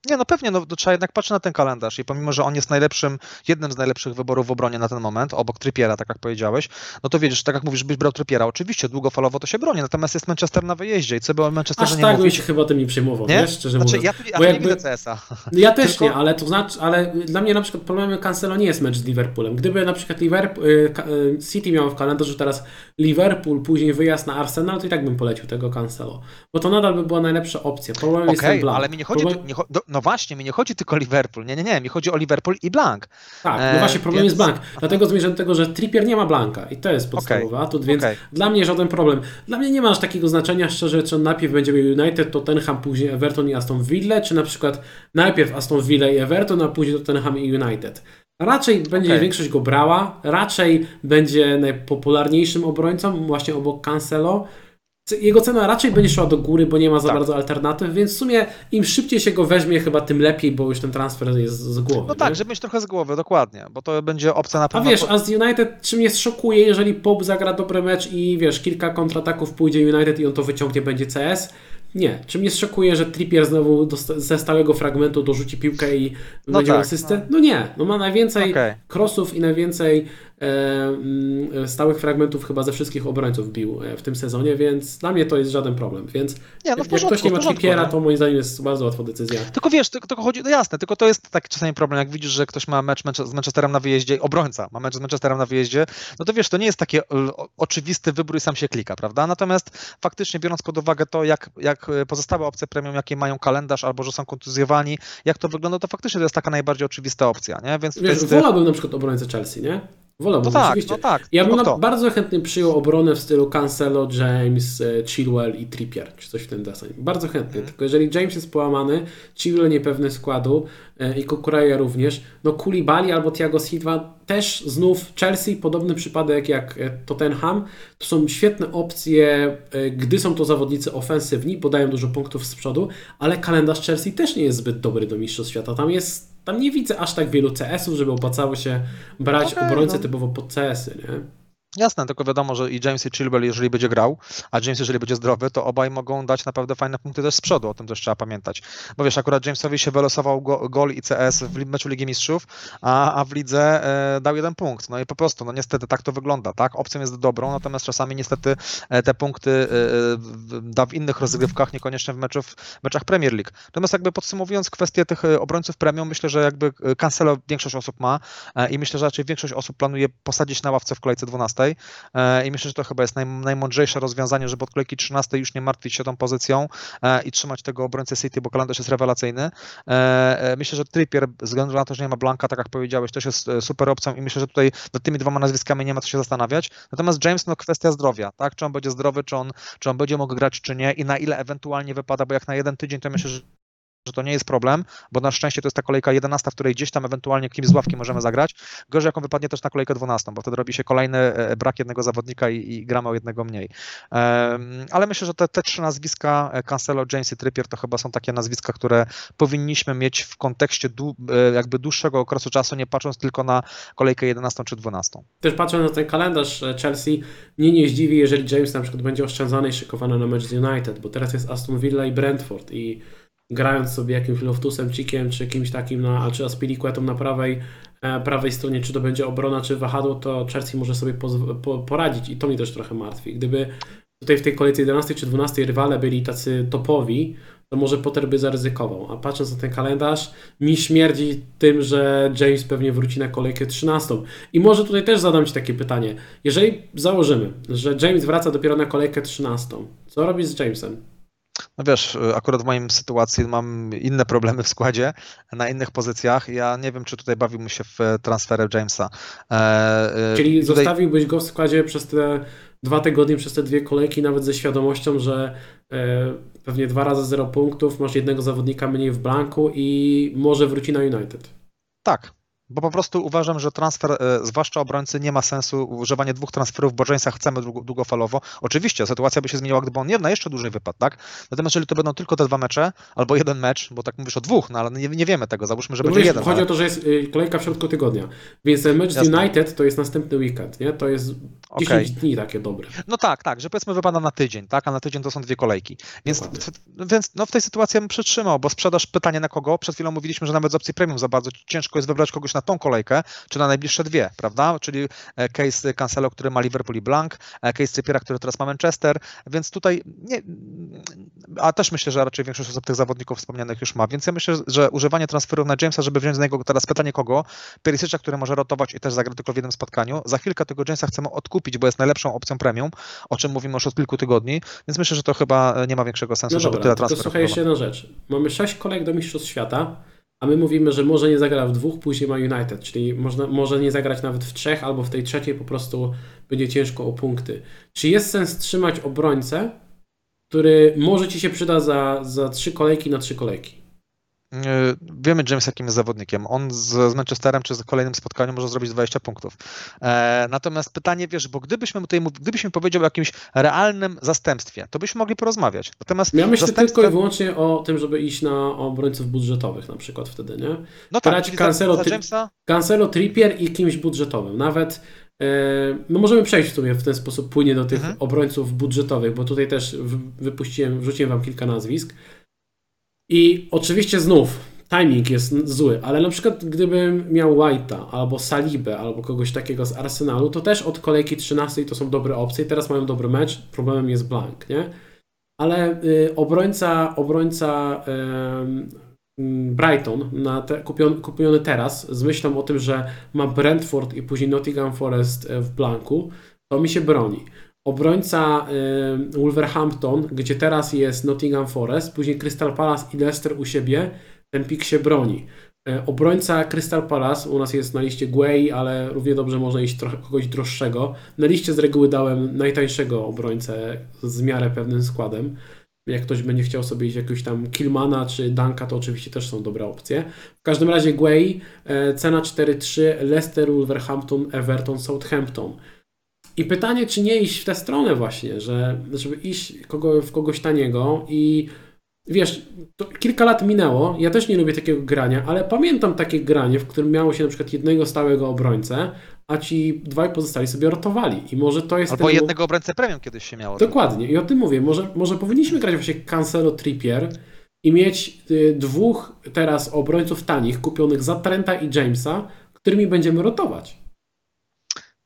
Nie, no pewnie, no, to trzeba jednak patrzeć na ten kalendarz i pomimo, że on jest najlepszym, jednym z najlepszych wyborów w obronie na ten moment, obok Trippiera, tak jak powiedziałeś, no to wiesz, tak jak mówisz, byś brał Trippiera, oczywiście długofalowo to się broni, natomiast jest Manchester na wyjeździe i co by o Manchesterze Aż nie tak bym się chyba tym nie przejmował, Nie? wiesz, szczerze Znaczy, mówiąc. ja, ja tu nie CS-a. Ja też Tylko- nie, ale to znaczy, ale dla mnie na przykład problemem Cancelo nie jest mecz z Liverpoolem. Gdyby na przykład Liverpool, y, y, City miało w kalendarzu teraz Liverpool, później wyjazd na Arsenal, to i tak bym polecił tego Cancelo. Bo to nadal by była najlepsza opcja. Problemem jest Okej, ten ale mi nie chodzi, Problem- nie, cho- no, no właśnie, mi nie chodzi tylko o Liverpool, nie, nie, nie, mi chodzi o Liverpool i Blank. Tak, no E, właśnie problem więc- jest blank. Dlatego zmierzam do tego, że Trippier nie ma blanka i to jest podstawowy atut, więc okej. dla mnie żaden problem. Dla mnie nie ma aż takiego znaczenia, szczerze, czy on najpierw będzie miał United, Tottenham, później Everton i Aston Villa, czy na przykład najpierw Aston Villa i Everton, a później Tottenham i United. Raczej będzie Okej. większość go brała, raczej będzie najpopularniejszym obrońcą, właśnie obok Cancelo. Jego cena raczej będzie szła do góry, bo nie ma za Tak. bardzo alternatyw, więc w sumie im szybciej się go weźmie, chyba tym lepiej, bo już ten transfer jest z głowy. No nie? tak, żeby mieć trochę z głowy, dokładnie, bo to będzie opcja na A pewno. wiesz, a z United czy mnie szokuje, jeżeli Pop zagra dobry mecz i wiesz, kilka kontrataków pójdzie United i on to wyciągnie, będzie CS? Nie. Czy mnie szokuje, że Trippier znowu ze stałego fragmentu dorzuci piłkę i No będzie tak, asystę? No. nie. No ma najwięcej Okej. crossów i najwięcej stałych fragmentów chyba ze wszystkich obrońców bił e, w tym sezonie, więc dla mnie to jest żaden problem. Więc Nie, no w jak porządku, ktoś nie ma porządku, Trippiera, no. to moim zdaniem jest bardzo łatwa decyzja. Tylko wiesz, tylko, tylko chodzi, no jasne, tylko to jest taki czasami problem, jak widzisz, że ktoś ma mecz z Manchesterem na wyjeździe, obrońca ma mecz z Manchesterem na wyjeździe, no to wiesz, to nie jest o- oczywisty wybór i sam się klika, prawda? Natomiast faktycznie biorąc pod uwagę to, jak, jak e, pozostałe opcje premium, jakie mają kalendarz albo że są kontuzjowani, jak to wygląda, to faktycznie to jest taka najbardziej oczywista opcja, nie? Więc Wiesz, wtedy- wolałbym na przykład obrońcę Chelsea, nie? Wolałbym, no tak, oczywiście. no tak. Ja bym no bardzo chętnie przyjął obronę w stylu Cancelo, James, e, Chilwell i Trippier, czy coś w ten deseń. Bardzo chętnie. Mhm. Tylko jeżeli James jest połamany, Chilwell niepewny składu e, i Kukureya również, no Koulibaly albo Thiago Silva też znów Chelsea, podobny przypadek jak e, Tottenham. To są świetne opcje, gdy są to zawodnicy ofensywni, bo dają dużo punktów z przodu, ale kalendarz Chelsea też nie jest zbyt dobry do Mistrzostw Świata. Tam jest tam nie widzę aż tak wielu CS-ów, żeby opłacało się brać obrońcę typowo pod CS-y, nie? Jasne, tylko wiadomo, że i James i Chilwell, jeżeli będzie grał, a James, jeżeli będzie zdrowy, to obaj mogą dać naprawdę fajne punkty też z przodu, o tym też trzeba pamiętać. Bo wiesz, akurat Jamesowi się wylosował go, gol i CS w meczu Ligi Mistrzów, a, a w lidze e, dał jeden punkt. No i po prostu, no niestety tak to wygląda, tak? Opcją jest dobrą, natomiast czasami niestety e, te punkty e, w- da w innych rozgrywkach, niekoniecznie w meczów, meczach Premier League. Natomiast jakby podsumowując kwestię tych e, obrońców premium, myślę, że jakby e, Cancelo większość osób ma e, i myślę, że raczej większość osób planuje posadzić na ławce w kolejce 12 E, i myślę, że to chyba jest naj, najmądrzejsze rozwiązanie, żeby od kolejki 13 już nie martwić się tą pozycją e, i trzymać tego obrońcę City, bo kalendarz jest rewelacyjny. E, Myślę, że Trippier, ze względu na to, że nie ma Blanka, tak jak powiedziałeś, też jest super opcją i myślę, że tutaj nad tymi dwoma nazwiskami nie ma co się zastanawiać. Natomiast James, no kwestia zdrowia, tak? Czy on będzie zdrowy, czy on, czy on będzie mógł grać, czy nie i na ile ewentualnie wypada, bo jak na jeden tydzień, to myślę, że że to nie jest problem, bo na szczęście to jest ta kolejka 11, w której gdzieś tam ewentualnie kimś z ławki możemy zagrać. Gorzej jak on wypadnie też na kolejkę 12, bo wtedy robi się kolejny e, brak jednego zawodnika i, i gramy o jednego mniej. Ale myślę, że te, te trzy nazwiska, e, Cancelo, James i Trippier, to chyba są takie nazwiska, które powinniśmy mieć w kontekście dłu- e, jakby dłuższego okresu czasu, nie patrząc tylko na kolejkę 11 czy 12. Też patrząc na ten kalendarz Chelsea, mnie nie zdziwi, jeżeli James na przykład będzie oszczędzany i szykowany na mecz z United, bo teraz jest Aston Villa i Brentford i grając sobie jakimś Loftusem, Cikiem, czy kimś takim, na, czy Aspilicuetą na prawej, e, prawej stronie, czy to będzie obrona, czy wahadło, to Chelsea może sobie po, poradzić i to mnie też trochę martwi. Gdyby tutaj w tej kolejce 11 czy 12 rywale byli tacy topowi, to może Potter by zaryzykował. A patrząc na ten kalendarz, mi śmierdzi tym, że James pewnie wróci na kolejkę 13. I może tutaj też zadam Ci takie pytanie. Jeżeli założymy, że James wraca dopiero na kolejkę 13, co robisz z Jamesem? No wiesz, y, akurat w moim sytuacji mam inne problemy w składzie, na innych pozycjach. Ja nie wiem, czy tutaj bawiłbym się w e, transferę Jamesa. E, e, Czyli tutaj- zostawiłbyś go w składzie przez te dwa tygodnie, przez te dwie kolejki, nawet ze świadomością, że e, pewnie dwa razy 0 punktów, masz jednego zawodnika mniej w blanku i może wróci na United. Tak, bo po prostu uważam, że transfer, e, zwłaszcza obrońcy, nie ma sensu używanie dwóch transferów, bo Jamesa chcemy długofalowo. Oczywiście sytuacja by się zmieniła, gdyby on nie na jeszcze dłużej wypadł, tak? Natomiast jeżeli to będą tylko te dwa mecze, albo jeden mecz, bo tak mówisz o dwóch, no ale nie, nie wiemy tego, załóżmy, że no będzie wiesz, jeden. Chodzi ale... o to, że jest y, kolejka w środku tygodnia, więc ten mecz z United to jest następny weekend, nie? To jest 10 okay. dni takie dobre. No tak, tak, że powiedzmy wypada na tydzień, tak? A na tydzień to są dwie kolejki. Więc, więc no w tej sytuacji bym przytrzymał, bo sprzedaż pytanie na kogo? Przed chwilą mówiliśmy, że nawet z opcji premium za bardzo ciężko jest wybrać kogoś na tą kolejkę, czy na najbliższe dwie, prawda? Czyli e, case Cancelo, który ma Liverpool i Blank, e, case Trippiera, który teraz ma Manchester, więc tutaj nie, a też myślę, że raczej większość osób tych zawodników wspomnianych już ma, więc ja myślę, że używanie transferów na Jamesa, żeby wziąć z niego teraz pytanie kogo, Perisicza, który może rotować i też zagra tylko w jednym spotkaniu, za chwilkę tego Jamesa chcemy odkupić, bo jest najlepszą opcją premium, o czym mówimy już od kilku tygodni, więc myślę, że to chyba nie ma większego sensu, no żeby dobra, tyle transferów. Słuchaj, jeszcze jedna rzecz. Mamy sześć kolejek do Mistrzostw Świata, a my mówimy, że może nie zagra w dwóch, później ma United, czyli można, może nie zagrać nawet w trzech, albo w tej trzeciej po prostu będzie ciężko o punkty. Czy jest sens trzymać obrońcę, który może Ci się przyda za, za trzy kolejki na trzy kolejki? E, wiemy James jakim jest zawodnikiem. On z, z Manchesterem czy z kolejnym spotkaniu może zrobić 20 punktów. E, natomiast pytanie, wiesz, bo gdybyśmy tutaj gdybyśmy powiedział o jakimś realnym zastępstwie, to byśmy mogli porozmawiać. Natomiast ja myślę tylko i wyłącznie o tym, żeby iść na obrońców budżetowych na przykład wtedy, nie? No tak, Brać Cancelo, za, za Jamesa... Cancelo, Trippier i kimś budżetowym. Nawet e, My możemy przejść w sumie w ten sposób płynie do tych mhm. obrońców budżetowych, bo tutaj też wypuściłem, wrzuciłem wam kilka nazwisk. I oczywiście znów timing jest zły, ale na przykład gdybym miał White'a albo Salibę albo kogoś takiego z Arsenalu, to też od kolejki 13 to są dobre opcje. Teraz mają dobry mecz, problemem jest blank, nie? Ale y, obrońca, obrońca y, Brighton na te, kupiony, kupiony teraz z myślą o tym, że ma Brentford i później Nottingham Forest e, w blanku, to mi się broni obrońca y, Wolverhampton, gdzie teraz jest Nottingham Forest, później Crystal Palace i Leicester u siebie, ten pik się broni. Y, obrońca Crystal Palace, u nas jest na liście Guay, ale równie dobrze można iść trochę kogoś droższego. Na liście z reguły dałem najtańszego obrońcę z miarę pewnym składem. Jak ktoś będzie chciał sobie iść jakiegoś tam Kilmana czy Danka, to oczywiście też są dobre opcje. W każdym razie Guay, y, cena 4-3, Leicester, Wolverhampton, Everton, Southampton. I pytanie, czy nie iść w tę stronę właśnie, że żeby iść kogo, w kogoś taniego i wiesz, kilka lat minęło, ja też nie lubię takiego grania, ale pamiętam takie granie, w którym miało się na przykład jednego stałego obrońcę, a ci dwaj pozostali sobie rotowali. I może to jest. Albo ten... jednego obrońcę premium kiedyś się miało. Dokładnie. I o tym mówię. Może, może powinniśmy grać właśnie Cancelo Trippier i mieć y, dwóch teraz obrońców tanich, kupionych za Trenta i Jamesa, którymi będziemy rotować.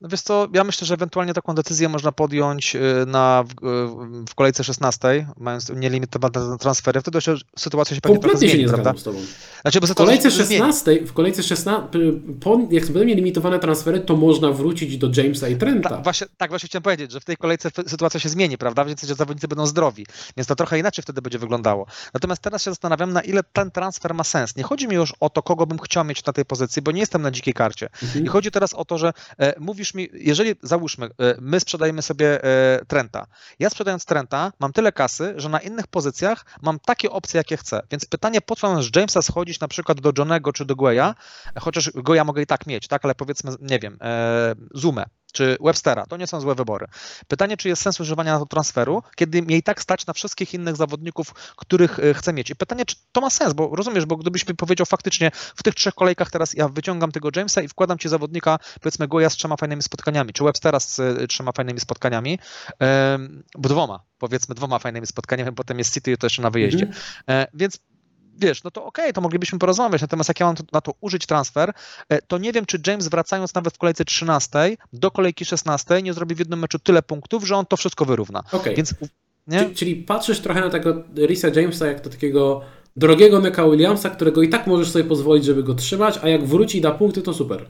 No wiesz co, ja myślę, że ewentualnie taką decyzję można podjąć y, na, w, y, w kolejce 16, mając nielimitowane transfery. Wtedy się, sytuacja się pewnie Kompletnie trochę zmieni, się nie prawda? z tobą. Znaczy, w kolejce 16, w kolejce 16, po, jak będą nielimitowane transfery, to można wrócić do Jamesa i Trenta. Tak właśnie, tak właśnie chciałem powiedzieć, że w tej kolejce sytuacja się zmieni, prawda? Więc że zawodnicy będą zdrowi, więc to trochę inaczej wtedy będzie wyglądało. Natomiast teraz się zastanawiam, na ile ten transfer ma sens. Nie chodzi mi już o to, kogo bym chciał mieć na tej pozycji, bo nie jestem na dzikiej karcie. Mhm. Nie chodzi teraz o to, że e, mówisz mi, jeżeli załóżmy, e, my sprzedajemy sobie e, Trenta. Ja sprzedając Trenta mam tyle kasy, że na innych pozycjach mam takie opcje, jakie chcę. Więc pytanie, po co mam z Jamesa schodzić na przykład do Johnego czy do Gueya, chociaż Goya mogę i tak mieć, tak, ale powiedzmy, nie wiem, e, Zoomę czy Webstera. To nie są złe wybory. Pytanie, czy jest sens używania transferu, kiedy i tak stać na wszystkich innych zawodników, których e, chcę mieć. I pytanie, czy to ma sens, bo rozumiesz, bo gdybyś mi powiedział faktycznie w tych trzech kolejkach teraz ja wyciągam tego Jamesa i wkładam ci zawodnika, powiedzmy Goya z trzema fajnymi spotkaniami, czy Webstera z e, trzema fajnymi spotkaniami, bo dwoma, powiedzmy dwoma fajnymi spotkaniami, potem jest City to jeszcze na wyjeździe. Mm. Więc wiesz, no to okej, okay, to moglibyśmy porozmawiać, natomiast jak ja mam na to użyć transfer, e, to nie wiem, czy James wracając nawet w kolejce 13 do kolejki 16 nie zrobi w jednym meczu tyle punktów, że on to wszystko wyrówna. Okay. Więc? Czyli, czyli patrzysz trochę na tego Risa Jamesa jak do takiego drogiego Neka Williamsa, którego i tak możesz sobie pozwolić, żeby go trzymać, a jak wróci i da punkty, to super.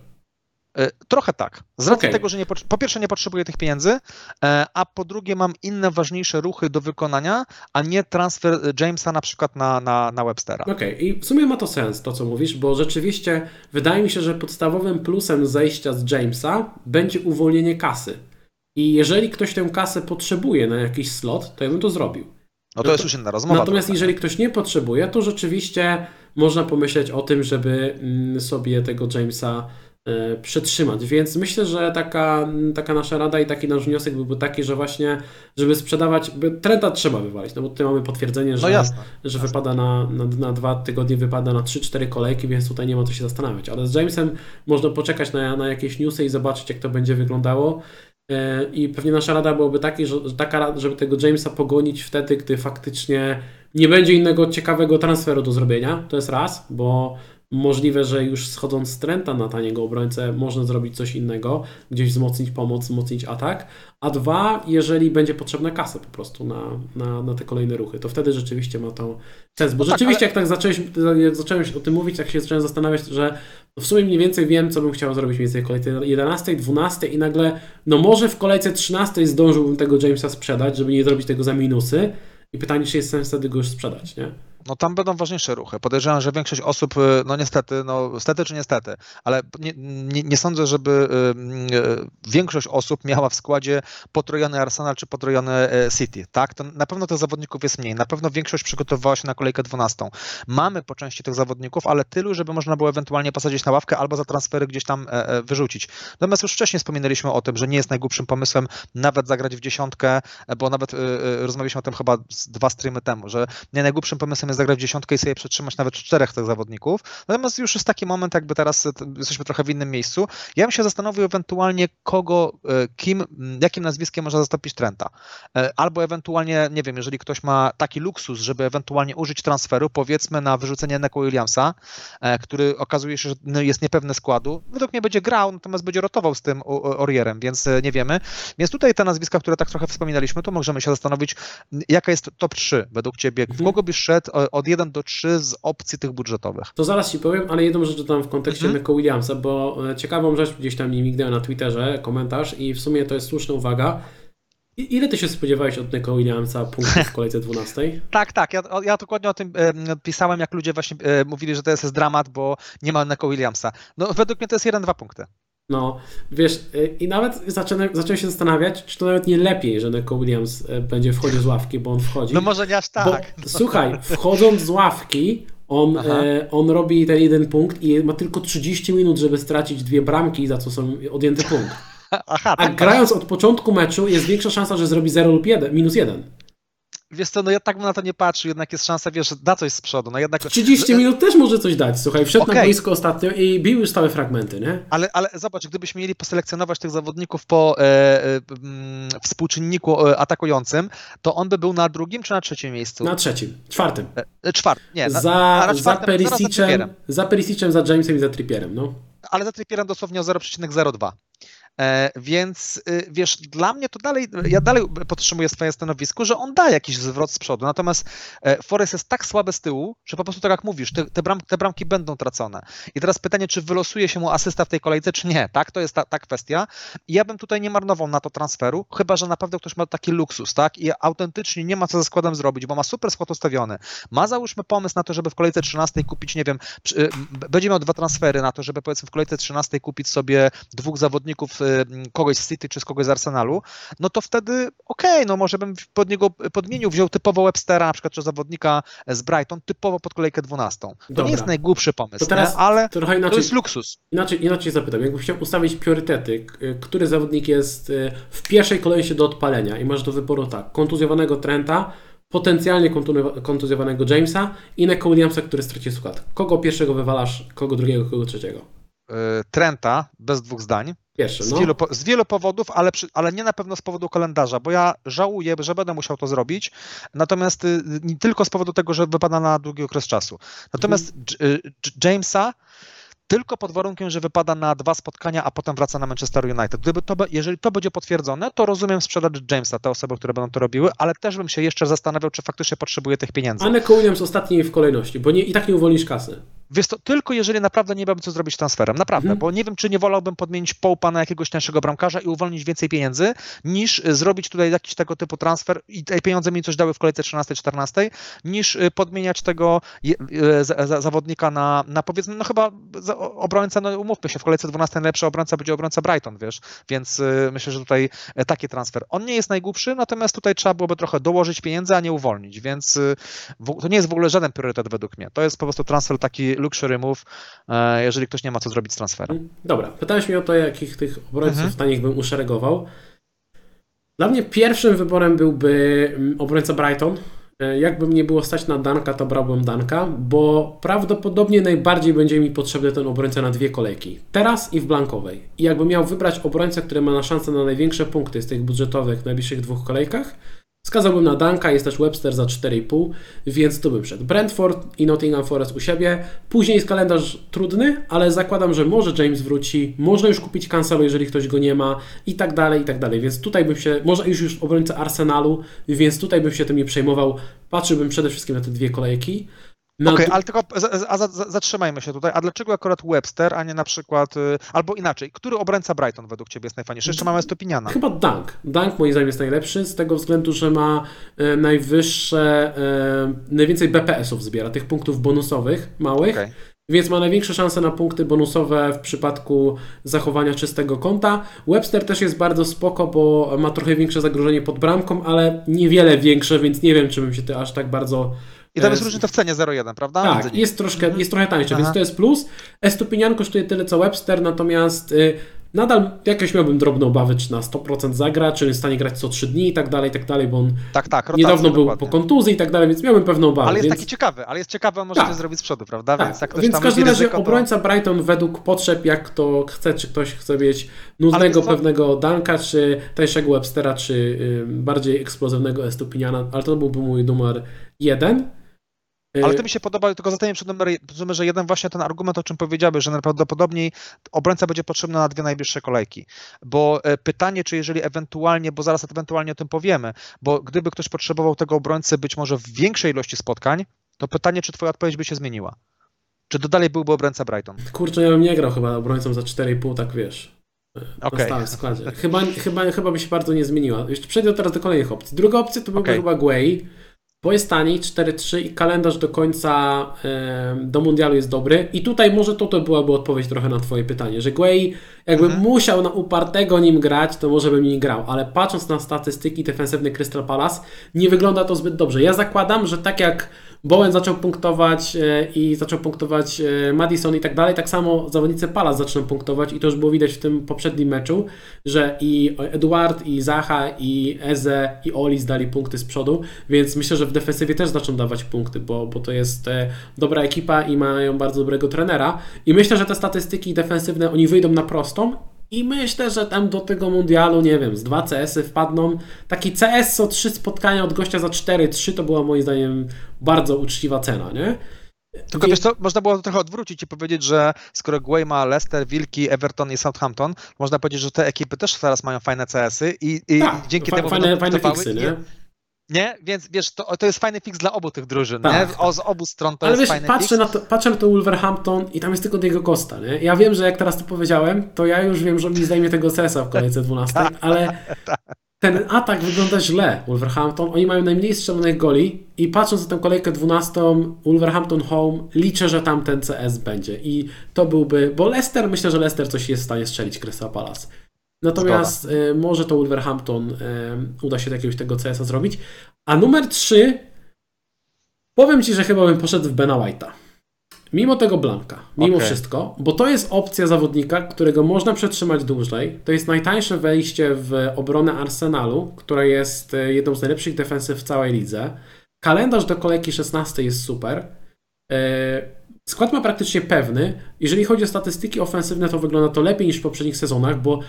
E, trochę tak. Z racji okay. tego, że nie, po pierwsze nie potrzebuję tych pieniędzy, e, a po drugie mam inne ważniejsze ruchy do wykonania, a nie transfer Jamesa na przykład na, na, na Webstera. Okej, okay. i w sumie ma to sens to, co mówisz, bo rzeczywiście wydaje mi się, że podstawowym plusem zejścia z Jamesa będzie uwolnienie kasy. I jeżeli ktoś tę kasę potrzebuje na jakiś slot, to ja bym to zrobił. No to jest już inna rozmowa. Natomiast jeżeli ktoś nie potrzebuje, to rzeczywiście można pomyśleć o tym, żeby mm, sobie tego Jamesa e, przetrzymać. Więc myślę, że taka, taka nasza rada i taki nasz wniosek byłby taki, że właśnie, żeby sprzedawać, Trenta trzeba wywalić, no bo tutaj mamy potwierdzenie, że, no jasne, że jasne. wypada na, na, na dwa tygodnie, wypada na 3-4 kolejki, więc tutaj nie ma co się zastanawiać. Ale z Jamesem można poczekać na, na jakieś newsy i zobaczyć, jak to będzie wyglądało. E, I pewnie nasza rada byłaby taki, że, taka, żeby tego Jamesa pogonić wtedy, gdy faktycznie nie będzie innego ciekawego transferu do zrobienia. To jest raz, bo możliwe, że już schodząc z Trenta na taniego obrońcę można zrobić coś innego, gdzieś wzmocnić pomoc, wzmocnić atak. A dwa, jeżeli będzie potrzebna kasa po prostu na, na, na te kolejne ruchy, to wtedy rzeczywiście ma to sens. Bo no rzeczywiście, tak, ale... jak tak zacząłeś, jak zacząłem o tym mówić, tak się zacząłem zastanawiać, że w sumie mniej więcej wiem, co bym chciał zrobić mniej więcej w kolejce 11, 12 i nagle, no może w kolejce 13 zdążyłbym tego Jamesa sprzedać, żeby nie zrobić tego za minusy. I pytanie, czy jest sens wtedy go już sprzedać, nie? No tam będą ważniejsze ruchy. Podejrzewam, że większość osób, y, no niestety, no stety czy niestety, ale nie, nie, nie sądzę, żeby y, y, większość osób miała w składzie potrojony Arsenal czy potrojony City, tak? To na pewno tych zawodników jest mniej, na pewno większość przygotowywała się na kolejkę 12. Mamy po części tych zawodników, ale tylu, żeby można było ewentualnie posadzić na ławkę albo za transfery gdzieś tam e, e, wyrzucić. Natomiast już wcześniej wspominaliśmy o tym, że nie jest najgłupszym pomysłem nawet zagrać w dziesiątkę, bo nawet rozmawialiśmy o tym chyba dwa streamy temu, że nie najgłupszym pomysłem jest zagrać w dziesiątkę i sobie przetrzymać nawet czterech tych zawodników. Natomiast już jest taki moment, jakby teraz jesteśmy trochę w innym miejscu. Ja bym się zastanowił ewentualnie kogo, e, kim, jakim nazwiskiem można zastąpić Trenta. E, albo ewentualnie, nie wiem, jeżeli ktoś ma taki luksus, żeby ewentualnie użyć transferu, powiedzmy na wyrzucenie Neko Williamsa, e, który okazuje się, że no, jest niepewny składu. Według mnie będzie grał, natomiast będzie rotował z tym Orierem, więc nie wiemy. Więc tutaj te nazwiska, które tak trochę wspominaliśmy, to możemy się zastanowić, jaka jest top 3 według ciebie, w mhm. kogo byś szedł od 1 do 3 z opcji tych budżetowych. To zaraz Ci powiem, ale jedną rzecz dodam w kontekście mhm. Neko Williamsa, bo e, ciekawą rzecz gdzieś tam mi mignęła na Twitterze, komentarz i w sumie to jest słuszna uwaga. Ile ty się spodziewałeś od Neko Williamsa punktów w kolejce 12? tak, tak. Ja, ja dokładnie o tym pisałem, jak ludzie właśnie e, mówili, że to jest dramat, bo nie ma Neko Williamsa. No według mnie to jest 1-2 punkty. No, wiesz, y, i nawet zacząłem, zacząłem się zastanawiać, czy to nawet nie lepiej, że Neko Williams y, będzie wchodził z ławki, bo on wchodzi. No może nie aż tak. Bo, słuchaj, wchodząc z ławki, on, e, on robi ten jeden punkt i ma tylko 30 minut, żeby stracić dwie bramki, za co są odjęty punkt. Aha, tak, A grając od początku meczu jest większa szansa, że zrobi 0 lub 1, minus 1. Wiesz co, no ja tak bym na to nie patrzył, jednak jest szansa, wiesz, da coś z przodu. No jednak... 30 minut też może coś dać, słuchaj, wszedł okay. na boisko ostatnio i bił już stałe fragmenty, nie? Ale, ale zobacz, gdybyśmy mieli poselekcjonować tych zawodników po e, e, współczynniku e, atakującym, to on by był na drugim czy na trzecim miejscu? Na trzecim, czwartym. E, e czwartym, nie. Na, za, za Perisicem, za Perisicem, za Jamesem i za Trippierem, no. Ale za Trippierem dosłownie o 0,02. E, więc y, wiesz, dla mnie to dalej, ja dalej podtrzymuję swoje stanowisko, że on da jakiś zwrot z przodu, natomiast e, Forest jest tak słaby z tyłu, że po prostu tak jak mówisz, te, te, bram, te bramki będą tracone. I teraz pytanie, czy wylosuje się mu asysta w tej kolejce, czy nie, tak? To jest ta, ta kwestia. I ja bym tutaj nie marnował na to transferu, chyba, że naprawdę ktoś ma taki luksus, tak? I autentycznie nie ma co ze składem zrobić, bo ma super skład ustawiony. Ma załóżmy pomysł na to, żeby w kolejce 13 kupić, nie wiem, y, będzie miał dwa transfery na to, żeby powiedzmy w kolejce 13 kupić sobie dwóch zawodników y, kogoś z City czy z kogoś z Arsenalu, no to wtedy okej, okay, no może bym pod niego podmienił, wziął typowo Webstera, na przykład czy zawodnika z Brighton, typowo pod kolejkę 12. To Dobra. nie jest najgłupszy pomysł, to teraz nie? ale trochę inaczej, to jest luksus. Inaczej, inaczej zapytam, jakbym chciał ustawić priorytety, który zawodnik jest y, w pierwszej kolejności do odpalenia i masz do wyboru tak, kontuzjowanego Trenta, potencjalnie kontuzjowanego Jamesa i Neko Williamsa, który straci skład. Kogo pierwszego wywalasz, kogo drugiego, kogo trzeciego? Y, Trenta, bez dwóch zdań. Pierwszy, z, no. wielu, z wielu powodów, ale, przy, ale nie na pewno z powodu kalendarza, bo ja żałuję, że będę musiał to zrobić, natomiast y, nie tylko z powodu tego, że wypada na długi okres czasu. Natomiast hmm. Jamesa tylko pod warunkiem, że wypada na dwa spotkania, a potem wraca na Manchester United. Gdyby to, jeżeli to będzie potwierdzone, to rozumiem sprzedaż Jamesa, te osoby, które będą to robiły, ale też bym się jeszcze zastanawiał, czy faktycznie potrzebuje tych pieniędzy. A Neko Williams ostatni w kolejności, bo nie, i tak nie uwolnisz kasy. Wiesz to tylko jeżeli naprawdę nie miałbym co zrobić z transferem. Naprawdę, hmm. bo nie wiem, czy nie wolałbym podmienić Połpa na jakiegoś tańszego bramkarza i uwolnić więcej pieniędzy, niż y, zrobić tutaj jakiś tego typu transfer i te pieniądze mi coś dały w kolejce 13-14, niż y, podmieniać tego zawodnika na, na powiedzmy, no chyba obrońca, no umówmy się, w kolejce 12 najlepszy obrońca będzie obrońca Brighton, wiesz, więc myślę, że tutaj e, taki transfer. On nie jest najgłupszy, natomiast tutaj trzeba byłoby trochę dołożyć pieniędzy, a nie uwolnić, więc to nie jest w ogóle żaden priorytet według mnie. To jest po prostu transfer taki luxury move, jeżeli ktoś nie ma co zrobić z transferem. Dobra, pytałeś mnie o to, jakich tych obrońców mhm. tanich bym uszeregował. Dla mnie pierwszym wyborem byłby mm, obrońca Brighton. E, jakbym nie było stać na Danka, to brałbym Danka, bo prawdopodobnie najbardziej będzie mi potrzebny ten obrońca na dwie kolejki. Teraz i w blankowej. I jakbym miał wybrać obrońcę, który ma na szansę na największe punkty z tych budżetowych w najbliższych dwóch kolejkach, Skazałbym na Danka, jest też Webster za 4,5, więc tu bym szedł. Brentford i Nottingham Forest u siebie. Później jest kalendarz trudny, ale zakładam, że może James wróci, można już kupić Cancelo, jeżeli ktoś go nie ma i tak dalej, i tak dalej. Więc tutaj bym się, może już już obrońca Arsenalu, więc tutaj bym się tym nie przejmował. Patrzyłbym przede wszystkim na te dwie kolejki. No, Okej, okay, ale tylko a, a, zatrzymajmy się tutaj. A dlaczego akurat Webster, a nie na przykład, y, albo inaczej, który obrońca Brighton według Ciebie jest najfajniejszy? Jeszcze mamy Stopiniana. Chyba Dunk. Dunk moim zdaniem jest najlepszy z tego względu, że ma e, najwyższe, e, najwięcej BPS-ów zbiera, tych punktów bonusowych małych. Okay. Więc ma największe szanse na punkty bonusowe w przypadku zachowania czystego konta. Webster też jest bardzo spoko, bo ma trochę większe zagrożenie pod bramką, ale niewiele większe, więc nie wiem, czy bym się ty aż tak bardzo i tam jest różnica w cenie 0,1, prawda? Tak, jest, troszkę, mhm. jest trochę tańsze, Aha. więc to jest plus. Estupinian kosztuje tyle co Webster, natomiast y, nadal jakieś miałbym drobne obawy, czy na 100% zagra, czy jest w stanie grać co 3 dni i tak dalej, i tak dalej, bo on tak, tak, niedawno był po kontuzji i tak dalej, więc miałbym pewną obawę. Ale jest więc... taki ciekawy, ale jest ciekawy, on może tak. coś zrobić z przodu, prawda? Tak. Więc, jak ktoś więc w każdym razie ryzyko, to... obrońca Brighton według potrzeb, jak to chce, czy ktoś chce mieć nudnego pewnego Danka, czy tańszego Webstera, czy y, bardziej eksplozywnego Estupiniana, ale to byłby mój numer jeden. Ale to mi się podoba, tylko zostanie przy numerze jeden właśnie ten argument, o czym powiedziałeś, że najprawdopodobniej obrońca będzie potrzebny na dwie najbliższe kolejki. Bo e, pytanie, czy jeżeli ewentualnie, bo zaraz ewentualnie o tym powiemy, bo gdyby ktoś potrzebował tego obrońcy być może w większej ilości spotkań, to pytanie, czy twoja odpowiedź by się zmieniła? Czy to dalej byłby obrońca Brighton? Kurczę, ja bym nie grał chyba obrońcą za 4,5, tak wiesz. Okay. Na stałym składzie. Chyba, chyba, chyba by się bardzo nie zmieniła. Jeszcze przejdę teraz do kolejnych opcji. Druga opcja to byłby okay. chyba Guay bo jest taniej, 4-3 i kalendarz do końca do mundialu jest dobry. I tutaj może to, to byłaby odpowiedź trochę na Twoje pytanie, że Guay jakbym mhm. musiał na upartego nim grać, to może bym nie grał, ale patrząc na statystyki defensywne Crystal Palace, nie wygląda to zbyt dobrze. Ja zakładam, że tak jak Bowen zaczął punktować e, i zaczął punktować e, Madison i tak dalej, tak samo zawodnicy Palace zaczną punktować i to już było widać w tym poprzednim meczu, że i Eduard, i Zaha, i Eze, i Oli zdali punkty z przodu, więc myślę, że w defensywie też zaczną dawać punkty, bo, bo to jest e, dobra ekipa i mają bardzo dobrego trenera. I myślę, że te statystyki defensywne, oni wyjdą na prostą i myślę, że tam do tego mundialu, nie wiem, z dwa CS-y wpadną. Taki CS co trzy spotkania od gościa za 4-3 to była moim zdaniem bardzo uczciwa cena, nie? Tylko wiesz co, można było to trochę odwrócić i powiedzieć, że skoro Guay ma Leicester, Wilki, Everton i Southampton, można powiedzieć, że te ekipy też teraz mają fajne CS-y i, i tak, dzięki fa- temu fajne, fajne fiksy, nie? Nie? Więc wiesz, to, to jest fajny fix dla obu tych drużyn, tak. nie? O, z obu stron to Ale jest wiesz, fajny patrzę fix. Na to, patrzę na to Wolverhampton i tam jest tylko Diego Costa, nie? Ja wiem, że jak teraz to powiedziałem, to ja już wiem, że mi zdejmie tego CS-a w kolejce 12, tak, ale tak. ten atak wygląda źle Wolverhampton. Oni mają najmniej strzelonych goli i patrząc na tę kolejkę 12 Wolverhampton home, liczę, że tam ten CS będzie i to byłby, bo Leicester, myślę, że Leicester coś jest w stanie strzelić Crystal Palace. Natomiast y, może to Wolverhampton y, uda się jakiegoś tego CS-a zrobić. A numer 3, powiem Ci, że chyba bym poszedł w Bena White'a. Mimo tego Blanka, mimo okay. wszystko, bo to jest opcja zawodnika, którego można przetrzymać dłużej. To jest najtańsze wejście w obronę Arsenalu, która jest y, jedną z najlepszych defensyw w całej lidze. Kalendarz do kolejki 16 jest super. Skład ma praktycznie pewny. Jeżeli chodzi o statystyki ofensywne, to wygląda to lepiej niż w poprzednich sezonach, bo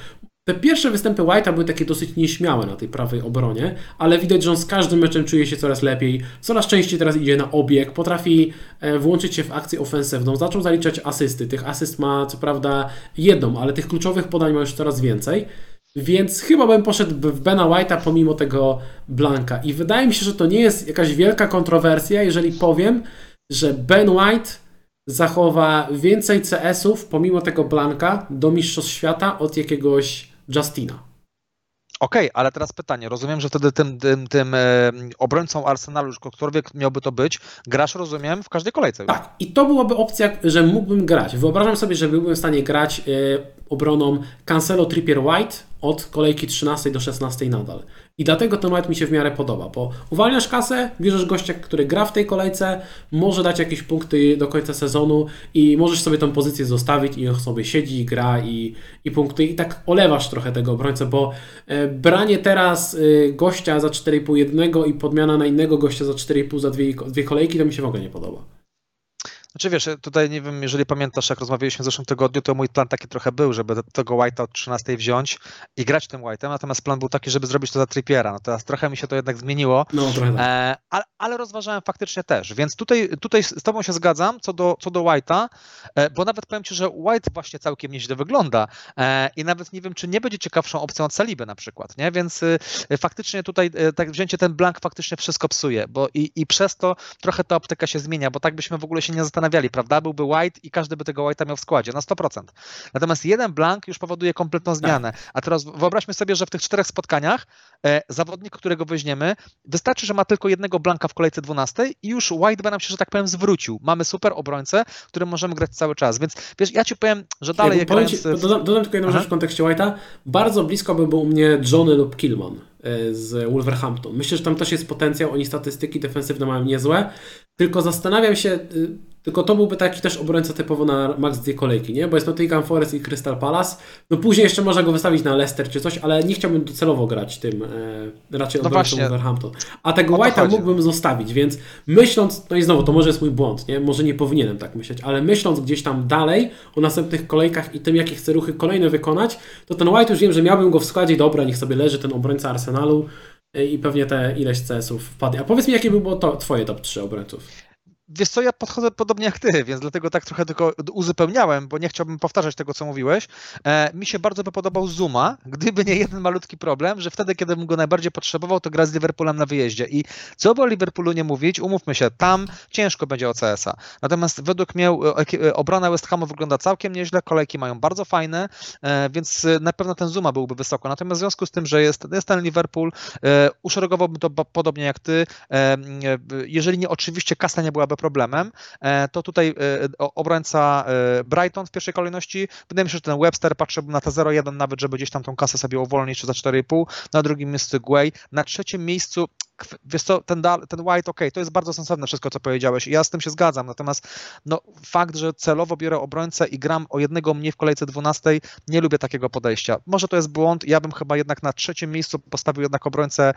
te pierwsze występy White'a były takie dosyć nieśmiałe na tej prawej obronie, ale widać, że on z każdym meczem czuje się coraz lepiej, coraz częściej teraz idzie na obieg, potrafi e, włączyć się w akcję ofensywną, zaczął zaliczać asysty. Tych asyst ma co prawda jedną, ale tych kluczowych podań ma już coraz więcej. Więc chyba bym poszedł w Bena White'a pomimo tego Blanka. I wydaje mi się, że to nie jest jakaś wielka kontrowersja, jeżeli powiem, że Ben White zachowa więcej CS-ów pomimo tego Blanka do Mistrzostw Świata od jakiegoś Justina. Okej, okay, ale teraz pytanie. Rozumiem, że wtedy tym, tym, tym e, obrońcą Arsenalu, już ktokolwiek miałby to być, grasz, rozumiem, w każdej kolejce. Już. Tak, i to byłaby opcja, że mógłbym grać. Wyobrażam sobie, że byłbym w stanie grać e, obroną Cancelo Trippier White od kolejki 13 do 16 nadal. I dlatego White mi się w miarę podoba, bo uwalniasz kasę, bierzesz gościa, który gra w tej kolejce, może dać jakieś punkty do końca sezonu i możesz sobie tą pozycję zostawić i on sobie siedzi, gra i, i punkty i tak olewasz trochę tego obrońcę, bo e, branie teraz e, gościa za 4,5 jednego i podmiana na innego gościa za 4,5 za dwie, dwie kolejki, to mi się w ogóle nie podoba. Znaczy wiesz, tutaj nie wiem, jeżeli pamiętasz, jak rozmawialiśmy w zeszłym tygodniu, to mój plan taki trochę był, żeby tego White'a od 13 wziąć i grać tym White'em, natomiast plan był taki, żeby zrobić to za Trippiera. No teraz trochę mi się to jednak zmieniło, no, tak. e, ale, ale, rozważałem faktycznie też, więc tutaj, tutaj z tobą się zgadzam co do, co do White'a, e, bo nawet powiem ci, że White właśnie całkiem nieźle wygląda e, i nawet nie wiem, czy nie będzie ciekawszą opcją od Saliby na przykład, nie? Więc e, faktycznie tutaj e, tak wzięcie ten blank faktycznie wszystko psuje, bo i, i przez to trochę ta optyka się zmienia, bo tak byśmy w ogóle się nie zastanawiali zastanawiali, prawda? Byłby White i każdy by tego White'a miał w składzie na 100%. Natomiast jeden blank już powoduje kompletną zmianę. Tak. A teraz wyobraźmy sobie, że w tych czterech spotkaniach e, zawodnik, którego weźmiemy, wystarczy, że ma tylko jednego blanka w kolejce 12 i już White by nam się, że tak powiem, zwrócił. Mamy super obrońcę, którym możemy grać cały czas. Więc wiesz, ja ci powiem, że dalej ja, grając... ci, dodam, dodam, tylko jedną Aha. rzecz w kontekście White'a. Bardzo blisko by był u mnie Johnny lub Killman e, z Wolverhampton. Myślę, że tam też jest potencjał, oni statystyki defensywne mają niezłe, tylko zastanawiam się, y, tylko to byłby taki też obrońca typowo na max dwie kolejki, nie? Bo jest Nottingham Forest i Crystal Palace. No później jeszcze można go wystawić na Leicester czy coś, ale nie chciałbym docelowo grać tym e, raczej no obrońcą Wolverhampton. A tego White'a mógłbym zostawić, więc myśląc, no i znowu, to może jest mój błąd, nie? Może nie powinienem tak myśleć, ale myśląc gdzieś tam dalej o następnych kolejkach i tym, jakie chcę ruchy kolejne wykonać, to ten White już wiem, że miałbym go w składzie, dobra, niech sobie leży ten obrońca Arsenalu i pewnie te ileś CS-ów wpadnie. A powiedz mi, jakie by było to, twoje top 3 obrońców? Wiesz co, ja podchodzę podobnie jak ty, więc dlatego tak trochę tylko uzupełniałem, bo nie chciałbym powtarzać tego, co mówiłeś. E, mi się bardzo by podobał Zuma, gdyby nie jeden malutki problem, że wtedy, kiedy bym go najbardziej potrzebował, to gra z Liverpoolem na wyjeździe. I co by o Liverpoolu nie mówić, umówmy się, tam ciężko będzie o CS-a. Natomiast według mnie e, e, obrona West Hamu wygląda całkiem nieźle, kolejki mają bardzo fajne, e, więc na pewno ten Zuma byłby wysoko. Natomiast w związku z tym, że jest, jest ten Liverpool, e, uszeregowałbym to podobnie jak ty. E, jeżeli nie oczywiście kasa nie byłaby problemem, e, to tutaj e, obrońca e, Brighton w pierwszej kolejności, wydaje mi się, że ten Webster patrzyłbym na te 0-1 nawet, żeby gdzieś tam tą kasę sobie uwolnić za 4,5, na drugim miejscu Guay, na trzecim miejscu wiesz co, ten, ten White, ok, to jest bardzo sensowne wszystko, co powiedziałeś ja z tym się zgadzam, natomiast no, fakt, że celowo biorę obrońcę i gram o jednego mniej w kolejce 12, nie lubię takiego podejścia. Może to jest błąd, ja bym chyba jednak na trzecim miejscu postawił jednak obrońcę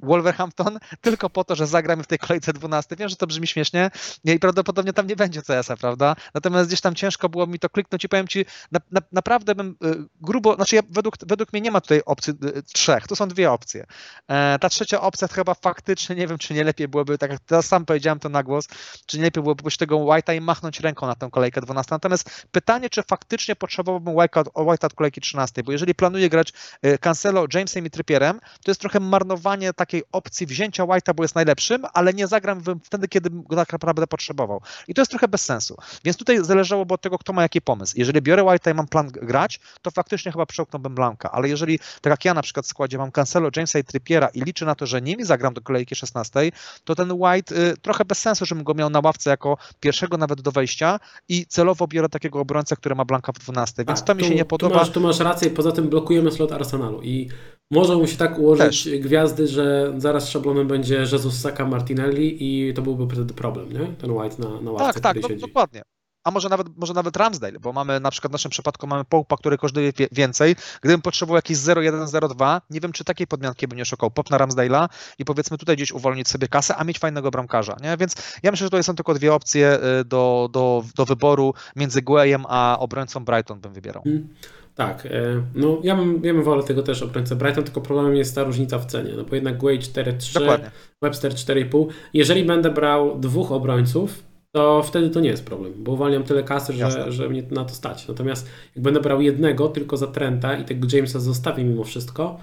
Wolverhampton tylko po to, że zagramy w tej kolejce 12. Wiem, że to brzmi śmiesznie i prawdopodobnie tam nie będzie CS-a, prawda? Natomiast gdzieś tam ciężko było mi to kliknąć i powiem Ci, na, na, naprawdę bym y, grubo, znaczy ja, według, według mnie nie ma tutaj opcji y, trzech, to są dwie opcje. E, ta trzecia opcja chyba faktycznie, nie wiem, czy nie lepiej byłoby, tak jak teraz sam powiedziałem to na głos, czy nie lepiej byłoby pójść tego White'a i machnąć ręką na tę kolejkę 12. Natomiast pytanie, czy faktycznie potrzebowałbym White'a, White'a od kolejki 13, bo jeżeli planuję grać y, Cancelo, Jamesem i Trypierem, to jest trochę marnowanie tak takiej opcji wzięcia White'a, bo jest najlepszym, ale nie zagram wtedy, kiedy go tak naprawdę potrzebował. I to jest trochę bez sensu. Więc tutaj zależałoby od tego, kto ma jaki pomysł. Jeżeli biorę White'a i mam plan grać, to faktycznie chyba przełknąłbym Blanka, ale jeżeli, tak jak ja na przykład w składzie mam Cancelo, Jamesa i Trippiera i liczę na to, że nimi zagram do kolejki 16, to ten White y, trochę bez sensu, żebym go miał na ławce jako pierwszego nawet do wejścia i celowo biorę takiego obrońcę, który ma Blanka w 12, więc A, to mi tu, się nie podoba. Tu masz, tu masz rację, poza tym blokujemy slot Arsenalu i może mu się tak ułożyć Też. gwiazdy, że zaraz szablonem będzie Jesus Saka Martinelli i to byłby wtedy problem, nie? Ten White na, na ławce, Tak, tak, do, dokładnie. A może nawet, może nawet Ramsdale, bo mamy na przykład w naszym przypadku mamy Popa, który kosztuje więcej. Gdybym potrzebował jakieś 0-1-0-2, nie wiem, czy takiej podmianki by nie szukał. Pop na Ramsdale'a i powiedzmy tutaj gdzieś uwolnić sobie kasę, a mieć fajnego bramkarza. Nie? Więc ja myślę, że tutaj są tylko dwie opcje y, do, do, do wyboru między Guayem a obrońcą Brighton bym wybierał. Hmm. Tak, e, no ja bym, ja bym wolał tego też obrońcę Brighton, tylko problemem jest ta różnica w cenie, no bo jednak Guay 4,3, Webster 4,5. Jeżeli będę brał dwóch obrońców, to wtedy to nie jest problem, bo uwalniam tyle kasy, że, że mnie na to stać. Natomiast jak będę brał jednego tylko za Trenta i tego Jamesa zostawię mimo wszystko,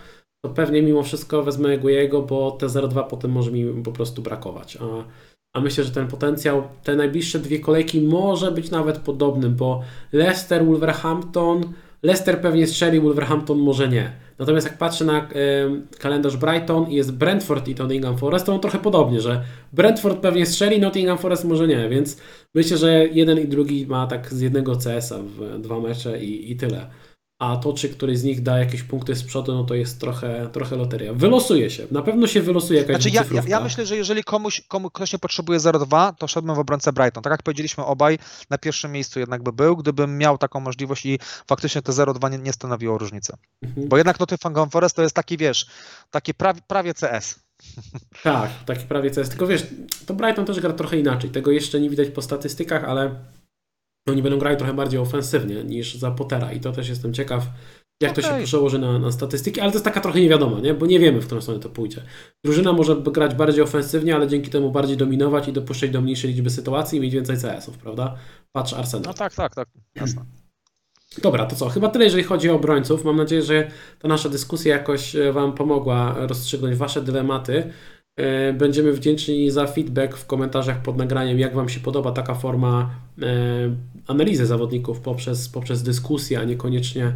to pewnie mimo wszystko wezmę jego, bo te 0,2 potem może mi po prostu brakować. A a myślę, że ten potencjał, te najbliższe dwie kolejki może być nawet podobny, bo Leicester, Wolverhampton, Leicester pewnie strzeli, Wolverhampton może nie. Natomiast jak patrzę na kalendarz Brighton i jest Brentford i Nottingham Forest, to on trochę podobnie, że Brentford pewnie strzeli, Nottingham Forest może nie, więc myślę, że jeden i drugi ma tak z jednego CS-a w dwa mecze i, i tyle a to, czy któryś z nich da jakieś punkty z przodu, no to jest trochę, trochę loteria. Wylosuje się. Na pewno się wylosuje jakaś znaczy, ja, ja, ja, myślę, że jeżeli komuś, komu ktoś nie potrzebuje 0-2, to szedłbym w obrońcę Brighton. Tak jak powiedzieliśmy obaj, na pierwszym miejscu jednak by był, gdybym miał taką możliwość i faktycznie te 0-2 nie, nie stanowiło różnicy. Mhm. Bo jednak Nottingham Forest to jest taki, wiesz, taki prawie, prawie CS. Tak, taki prawie CS. Tylko wiesz, to Brighton też gra trochę inaczej. Tego jeszcze nie widać po statystykach, ale oni będą grali trochę bardziej ofensywnie niż za Pottera i to też jestem ciekaw, jak okay. to się przełoży na, na, statystyki, ale to jest taka trochę niewiadoma, nie? bo nie wiemy, w którą stronę to pójdzie. Drużyna może grać bardziej ofensywnie, ale dzięki temu bardziej dominować i dopuszczać do mniejszej liczby sytuacji i mieć więcej CS-ów, prawda? Patrz Arsenal. No tak, tak, tak, jasne. Dobra, to co? Chyba tyle, jeżeli chodzi o obrońców. Mam nadzieję, że ta nasza dyskusja jakoś e, Wam pomogła rozstrzygnąć Wasze dylematy. E, będziemy wdzięczni za feedback w komentarzach pod nagraniem, jak Wam się podoba taka forma e, analizy zawodników poprzez, poprzez dyskusję, a niekoniecznie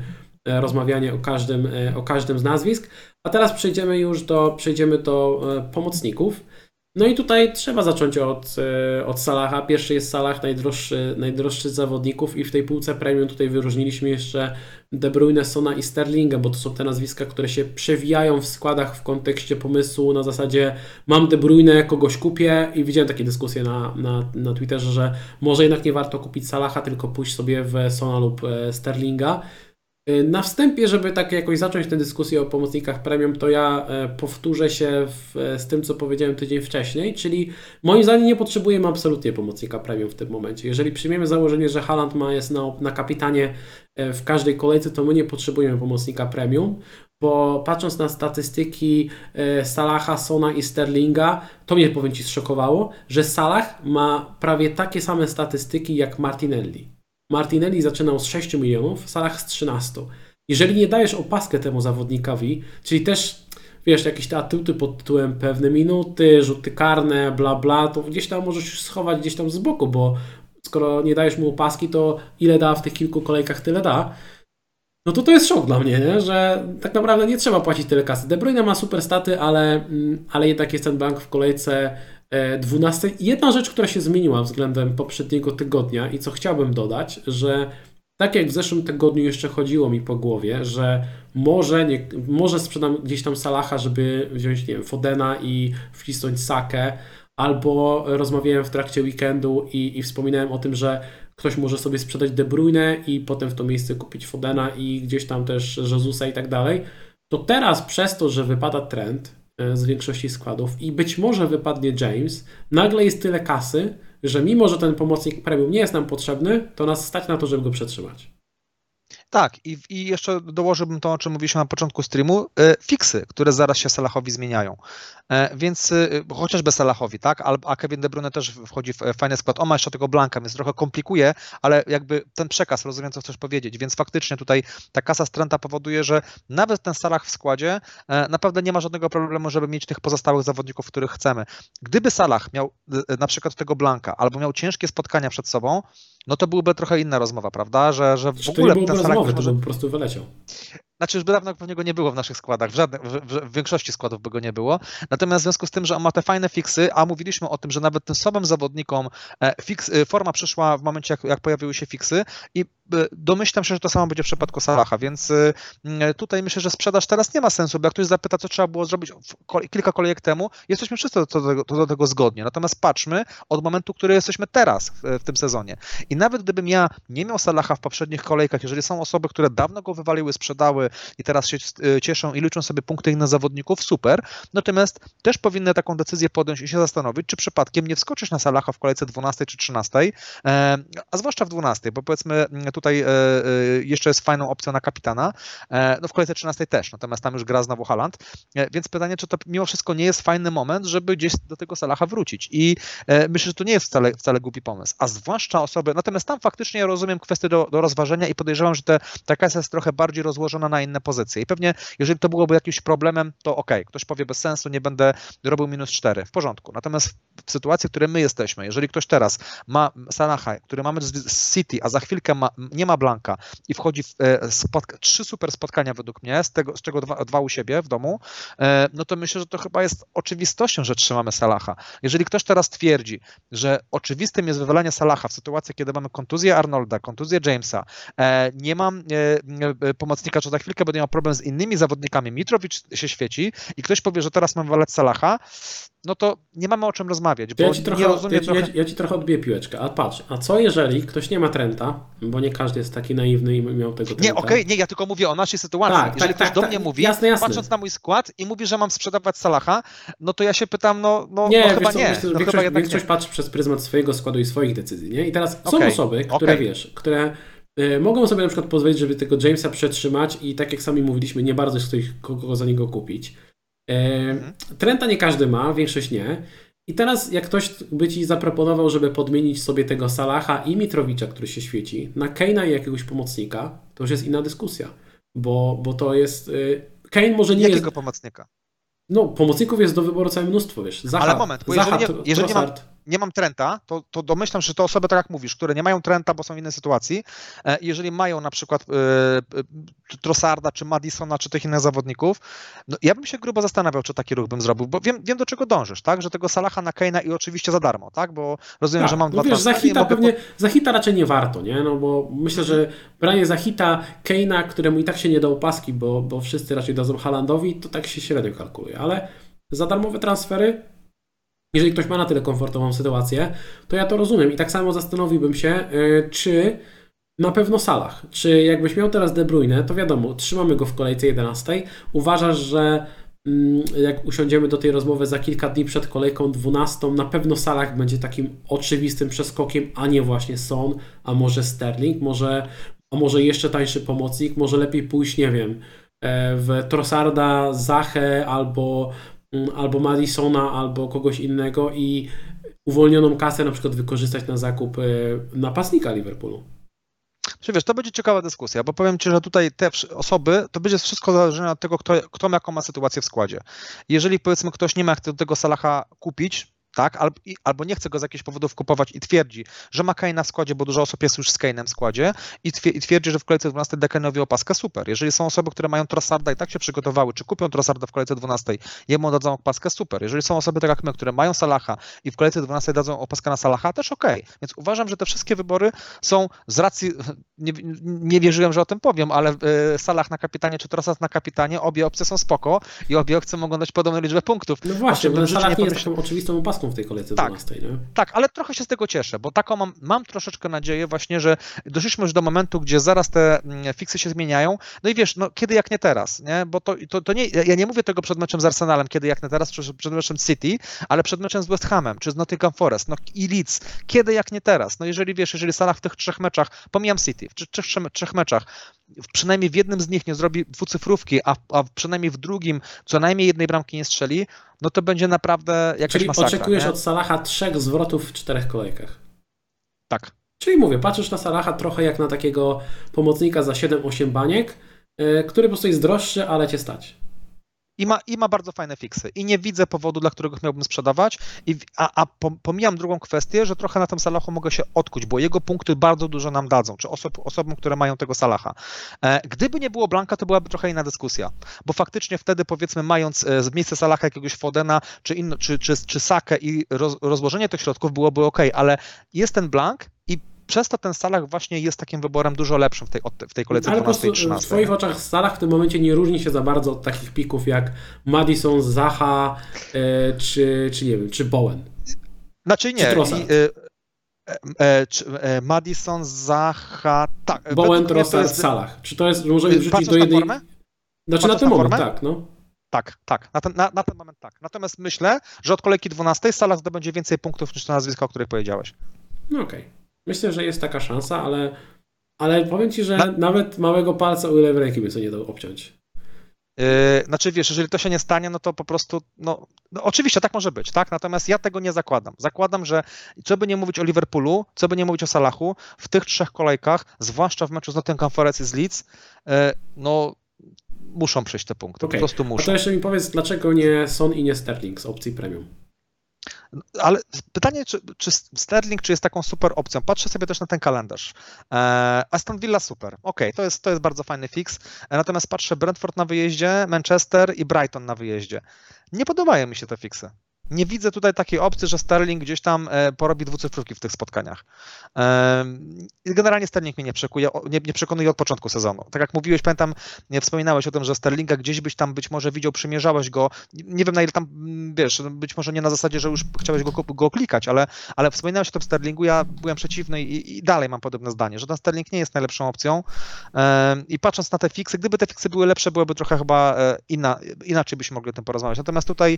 e, rozmawianie o każdym, o każdym z nazwisk. A teraz przejdziemy już do, przejdziemy do pomocników. No i tutaj trzeba zacząć od, e, od Salaha. Pierwszy jest Salah, najdroższy, najdroższy z zawodników i w tej półce premium tutaj wyróżniliśmy jeszcze De Bruyne, Sona i Sterlinga, bo to są te nazwiska, które się przewijają w składach w kontekście pomysłu na zasadzie mam De Bruyne, kogoś kupię i widziałem takie dyskusje na, na, na Twitterze, że może jednak nie warto kupić Salaha, tylko pójść sobie w Sona lub e, Sterlinga. Y, na wstępie, żeby tak jakoś zacząć tę dyskusję o pomocnikach premium, to ja e, powtórzę się w, z tym, co powiedziałem tydzień wcześniej, czyli moim zdaniem nie potrzebujemy absolutnie pomocnika premium w tym momencie. Jeżeli przyjmiemy założenie, że Haland ma jest na, na kapitanie e, w każdej kolejce, to my nie potrzebujemy pomocnika premium, bo patrząc na statystyki e, Salaha, Sona i Sterlinga, to mnie powiem Ci zszokowało, że Salah ma prawie takie same statystyki jak Martinelli. Martinelli zaczynał z 6 milionów, Salah z 13. Jeżeli nie dajesz opaskę temu zawodnikowi, czyli też wiesz, jakieś te atuty pod tytułem pewne minuty, rzuty karne, bla bla, to gdzieś tam możesz schować gdzieś tam z boku, bo skoro nie dajesz mu opaski, to ile da w tych kilku kolejkach, tyle da. No to to jest szok dla mnie, nie? że tak naprawdę nie trzeba płacić tyle kasy. De Bruyne ma super staty, ale, mm, ale jednak jest ten bank w kolejce 12. E, jedna rzecz, która się zmieniła względem poprzedniego tygodnia i co chciałbym dodać, że tak jak w zeszłym tygodniu jeszcze chodziło mi po głowie, że może, nie, może sprzedam gdzieś tam Salaha, żeby wziąć nie wiem, Fodena i wcisnąć Sakę, albo rozmawiałem w trakcie weekendu i, i wspominałem o tym, że ktoś może sobie sprzedać De Bruyne i potem w to miejsce kupić Fodena i gdzieś tam też Jezusa i tak dalej. To teraz przez to, że wypada trend, z większości składów i być może wypadnie James, nagle jest tyle kasy, że mimo, że ten pomocnik premium nie jest nam potrzebny, to nas stać na to, żeby go przetrzymać. Tak, i, i jeszcze dołożyłbym to, o czym mówiliśmy na początku streamu, e, fiksy, które zaraz się Salahowi zmieniają. E, więc e, chociażby Salahowi, tak, a Kevin De Bruyne też wchodzi w fajny skład. On ma jeszcze tego Blanka, więc trochę komplikuje, ale jakby ten przekaz, rozumiem, co chcesz powiedzieć, więc faktycznie tutaj ta kasa stręta powoduje, że nawet ten Salah w składzie naprawdę nie ma żadnego problemu, żeby mieć tych pozostałych zawodników, których chcemy. Gdyby Salah miał na przykład tego Blanka, albo miał ciężkie spotkania przed sobą, no to byłaby trochę inna rozmowa, prawda? Że, że w ogóle to nie ten rozmowy, może... to by po prostu wyleciał. Znaczy już by dawno pewnie go nie było w naszych składach, w, żadnych, w, w, większości składów by go nie było. Natomiast w związku z tym, że on ma te fajne fiksy, a mówiliśmy o tym, że nawet tym słabym zawodnikom e, fix, e, forma przyszła w momencie, jak, jak pojawiły się fiksy i e, domyślam się, że to samo będzie w przypadku Salaha, więc tutaj myślę, że sprzedaż teraz nie ma sensu, bo jak ktoś zapyta, co trzeba było zrobić kilka kolejek temu, jesteśmy wszyscy do tego, do tego zgodni. Natomiast patrzmy od momentu, który jesteśmy teraz w, w tym sezonie. I nawet gdybym ja nie miał Salaha w poprzednich kolejkach, jeżeli są osoby, które dawno go wywaliły, sprzedały, i teraz się e, cieszą i liczą sobie punkty innych zawodników, super. Natomiast też powinny taką decyzję podjąć i się zastanowić, czy przypadkiem nie wskoczyć na Salaha w kolejce 12 czy 13, e, a zwłaszcza w 12, bo powiedzmy tutaj e, jeszcze jest fajną opcją na kapitana, no w kolejce 13 też, natomiast tam już gra znowu Haland, więc pytanie, czy to mimo wszystko nie jest fajny moment, żeby gdzieś do tego Salaha wrócić? I myślę, że to nie jest wcale, wcale głupi pomysł, a zwłaszcza osoby, natomiast tam faktycznie rozumiem kwestię do, do rozważenia i podejrzewam, że te, ta kasa jest trochę bardziej rozłożona na inne pozycje. I pewnie, jeżeli to byłoby jakimś problemem, to ok, ktoś powie bez sensu, nie będę robił minus 4, w porządku. Natomiast w sytuacji, w której my jesteśmy, jeżeli ktoś teraz ma Salaha, który mamy z City, a za chwilkę ma, nie ma Blanka i wchodzi w e, spotka- trzy super spotkania według mnie, z, tego, z czego dwa, dwa u siebie w domu, e, no to myślę, że to chyba jest oczywistością, że trzymamy Salaha. Jeżeli ktoś teraz twierdzi, że oczywistym jest wywalenie Salaha w sytuacji, kiedy mamy kontuzję Arnolda, kontuzję Jamesa, e, nie mam pomocnika, czy za chwilkę będę miał problem z innymi zawodnikami, Mitrowicz się świeci i ktoś powie, że teraz mam wywalać Salaha, no to nie mamy o czym rozmawiać, bo ja ci trochę, nie rozumiem ja, trochę... ja, ja, ci trochę odbiję piłeczkę, a patrz, a co jeżeli ktoś nie ma Trenta, bo nie każdy jest taki naiwny i miał tego Trenta. Nie, okej, okay, nie, ja tylko mówię o naszej sytuacji. Tak, jeżeli tak, ktoś tak, do tak, mnie mówi, jasne, jasne. patrząc na mój skład i mówi, że mam sprzedawać Salaha, no to ja się pytam, no, no, nie, no chyba co, nie. Że no większość, chyba większość nie. patrzy przez pryzmat swojego składu i swoich decyzji, nie? I teraz są okay, osoby, które okay. wiesz, które mogą sobie na przykład pozwolić, żeby tego Jamesa przetrzymać i tak jak sami mówiliśmy, nie bardzo chce kogo za niego kupić. Y, mhm. Trenta nie każdy ma, większość nie. I teraz, jak ktoś by ci zaproponował, żeby podmienić sobie tego Salaha i Mitrowicza, który się świeci, na Keina i jakiegoś pomocnika, to już jest inna dyskusja. Bo, bo to jest. Yy, Kane może nie Jakiego jest. pomocnika? No, pomocników jest do wyboru całe mnóstwo, wiesz. Zaha, Ale moment, bo Zaha, jeżeli, nie, jeżeli nie, mam. Nie mam Trenta, to, to domyślam się, że to osoby, tak jak mówisz, które nie mają Trenta, bo są w innej sytuacji, e, jeżeli mają na przykład e, Trossarda, czy Madisona, czy tych innych zawodników, no ja bym się grubo zastanawiał, czy taki ruch bym zrobił, bo wiem, wiem do czego dążysz, tak, że tego Salaha na Keina i oczywiście za darmo, tak, bo rozumiem, tak, że mam no dwa wiesz, za hita pewnie, za hita raczej nie warto, nie, no bo myślę, że branie za hita Keina, któremu i tak się nie da opaski, bo, bo wszyscy raczej dadzą Halandowi, to tak się średnio kalkuluje, ale za darmowe transfery, jeżeli ktoś ma na tyle komfortową sytuację, to ja to rozumiem i tak samo zastanowiłbym się, yy, czy na pewno Salah, czy jakbyś miał teraz De Bruyne, to wiadomo, trzymamy go w kolejce 11. Uważasz, że mm, jak usiądziemy do tej rozmowy za kilka dni przed kolejką 12, na pewno Salah będzie takim oczywistym przeskokiem, a nie właśnie Son, a może Sterling, może, a może jeszcze tańszy pomocnik, może lepiej pójść, nie wiem, e, w Trossarda, Zachę albo albo Madisona, albo kogoś innego i uwolnioną kasę na przykład wykorzystać na zakup e, napastnika Liverpoolu. Czy wiesz, to będzie ciekawa dyskusja, bo powiem Ci, że tutaj te osoby, to będzie wszystko zależne od tego, kto, kto jaką ma sytuację w składzie. Jeżeli powiedzmy ktoś nie ma jak tego Salaha kupić, tak? Albo nie chce go z jakichś powodów kupować i twierdzi, że ma Kane'a w składzie, bo dużo osób jest już z Kane'em w składzie i twierdzi, że w kolejce 12 Dekanowi opaskę, super. Jeżeli są osoby, które mają Trossarda i tak się przygotowały, czy kupią Trossarda w kolejce 12, jemu dadzą opaskę, super. Jeżeli są osoby tak jak my, które mają Salaha i w kolejce 12 dadzą opaskę na Salaha, też ok. Więc uważam, że te wszystkie wybory są z racji, nie, nie wierzyłem, że o tym powiem, ale y, Salah na kapitanie czy Trossard na kapitanie, obie opcje są spoko i obie opcje mogą dać podobną liczbę punktów. No właśnie, bo Salah nie jest taką oczywistą opaską w tej kolejce tak, 12, nie? Tak, ale trochę się z tego cieszę, bo taką mam, mam troszeczkę nadzieję właśnie, że doszliśmy już do momentu, gdzie zaraz te mm, fiksy się zmieniają. No i wiesz, no kiedy jak nie teraz, nie? Bo to, to, to nie, ja nie mówię tego przed meczem z Arsenalem, kiedy jak nie teraz, czy przed meczem City, ale przed meczem z West Hamem, czy z Nottingham Forest, no i Leeds. Kiedy jak nie teraz? No jeżeli wiesz, jeżeli Salah w tych trzech meczach, pomijam City, w trzech, trzech meczach, przynajmniej w jednym z nich nie zrobi dwucyfrówki, a, a przynajmniej w drugim co najmniej jednej bramki nie strzeli, no to będzie naprawdę jakaś Czyli masakra. oczekujesz nie? od Salaha trzech zwrotów w czterech kolejkach. Tak. Czyli mówię, patrzysz na Salaha trochę jak na takiego pomocnika za 7-8 baniek, yy, który po prostu jest droższy, ale cię stać. I ma, I ma bardzo fajne fiksy. I nie widzę powodu, dla którego miałbym sprzedawać. I, a, a pomijam drugą kwestię, że trochę na tym Salachu mogę się odkuć, bo jego punkty bardzo dużo nam dadzą, czy osob, osobom, które mają tego Salaha. E, gdyby nie było Blanka, to byłaby trochę inna dyskusja, bo faktycznie wtedy powiedzmy mając e, z miejsca Salaha jakiegoś Fodena, czy, inno, czy, czy, czy Sakę i roz, rozłożenie tych środków byłoby ok, ale jest ten Blank przez to ten Salah właśnie jest takim wyborem dużo lepszym w tej, w tej kolejce 12 i 13. W swoich oczach Salah w tym momencie nie różni się za bardzo od takich pików jak Madison, Zaha, e, czy, czy nie wiem, czy Bowen. Znaczy nie. Czy e, e, e, Madison, Zaha, tak. Bowen, Trossard, jest... Salah. Czy to jest, możemy wrzucić do jednej... formę? Znaczy na ten moment, tak, no. Tak, tak, na ten, na, na ten moment tak. Natomiast myślę, że od kolejki 12 Salah zdobędzie więcej punktów niż to nazwisko, o których powiedziałeś. No okej. Okay. Myślę, że jest taka szansa, ale, ale powiem Ci, że Na... nawet małego palca u lewej ręki by sobie nie dał obciąć. Yy, znaczy wiesz, jeżeli to się nie stanie, no to po prostu, no, no, oczywiście tak może być, tak? Natomiast ja tego nie zakładam. Zakładam, że co by nie mówić o Liverpoolu, co by nie mówić o Salachu, w tych trzech kolejkach, zwłaszcza w meczu z Nottingham Forest z Leeds, yy, no muszą przejść te punkty, okay. po prostu muszą. A to jeszcze mi powiedz, dlaczego nie Son i nie Sterling z opcji premium? Ale pytanie, czy, czy, Sterling czy jest taką super opcją? Patrzę sobie też na ten kalendarz. E, Aston Villa super. Ok, to jest, to jest bardzo fajny fix. E, natomiast patrzę Brentford na wyjeździe, Manchester i Brighton na wyjeździe. Nie podobają mi się te fiksy nie widzę tutaj takiej opcji, że Sterling gdzieś tam e, porobi dwucyfrówki w tych spotkaniach. Generalnie Sterling mnie nie, przekuje, nie, nie przekonuje od początku sezonu. Tak jak mówiłeś, pamiętam, wspominałeś o tym, że Sterlinga gdzieś byś tam być może widział, przymierzałeś go, nie wiem na ile tam, mm, wiesz, być może nie na zasadzie, że już chciałeś go, go klikać, ale, ale wspominałeś o tym Sterlingu, ja byłem przeciwny i, i dalej mam podobne zdanie, że ten Sterling nie jest najlepszą opcją i patrząc na te fiksy, gdyby te fiksy były lepsze, byłyby trochę chyba e, inna, inaczej byśmy mogli o tym porozmawiać. Natomiast tutaj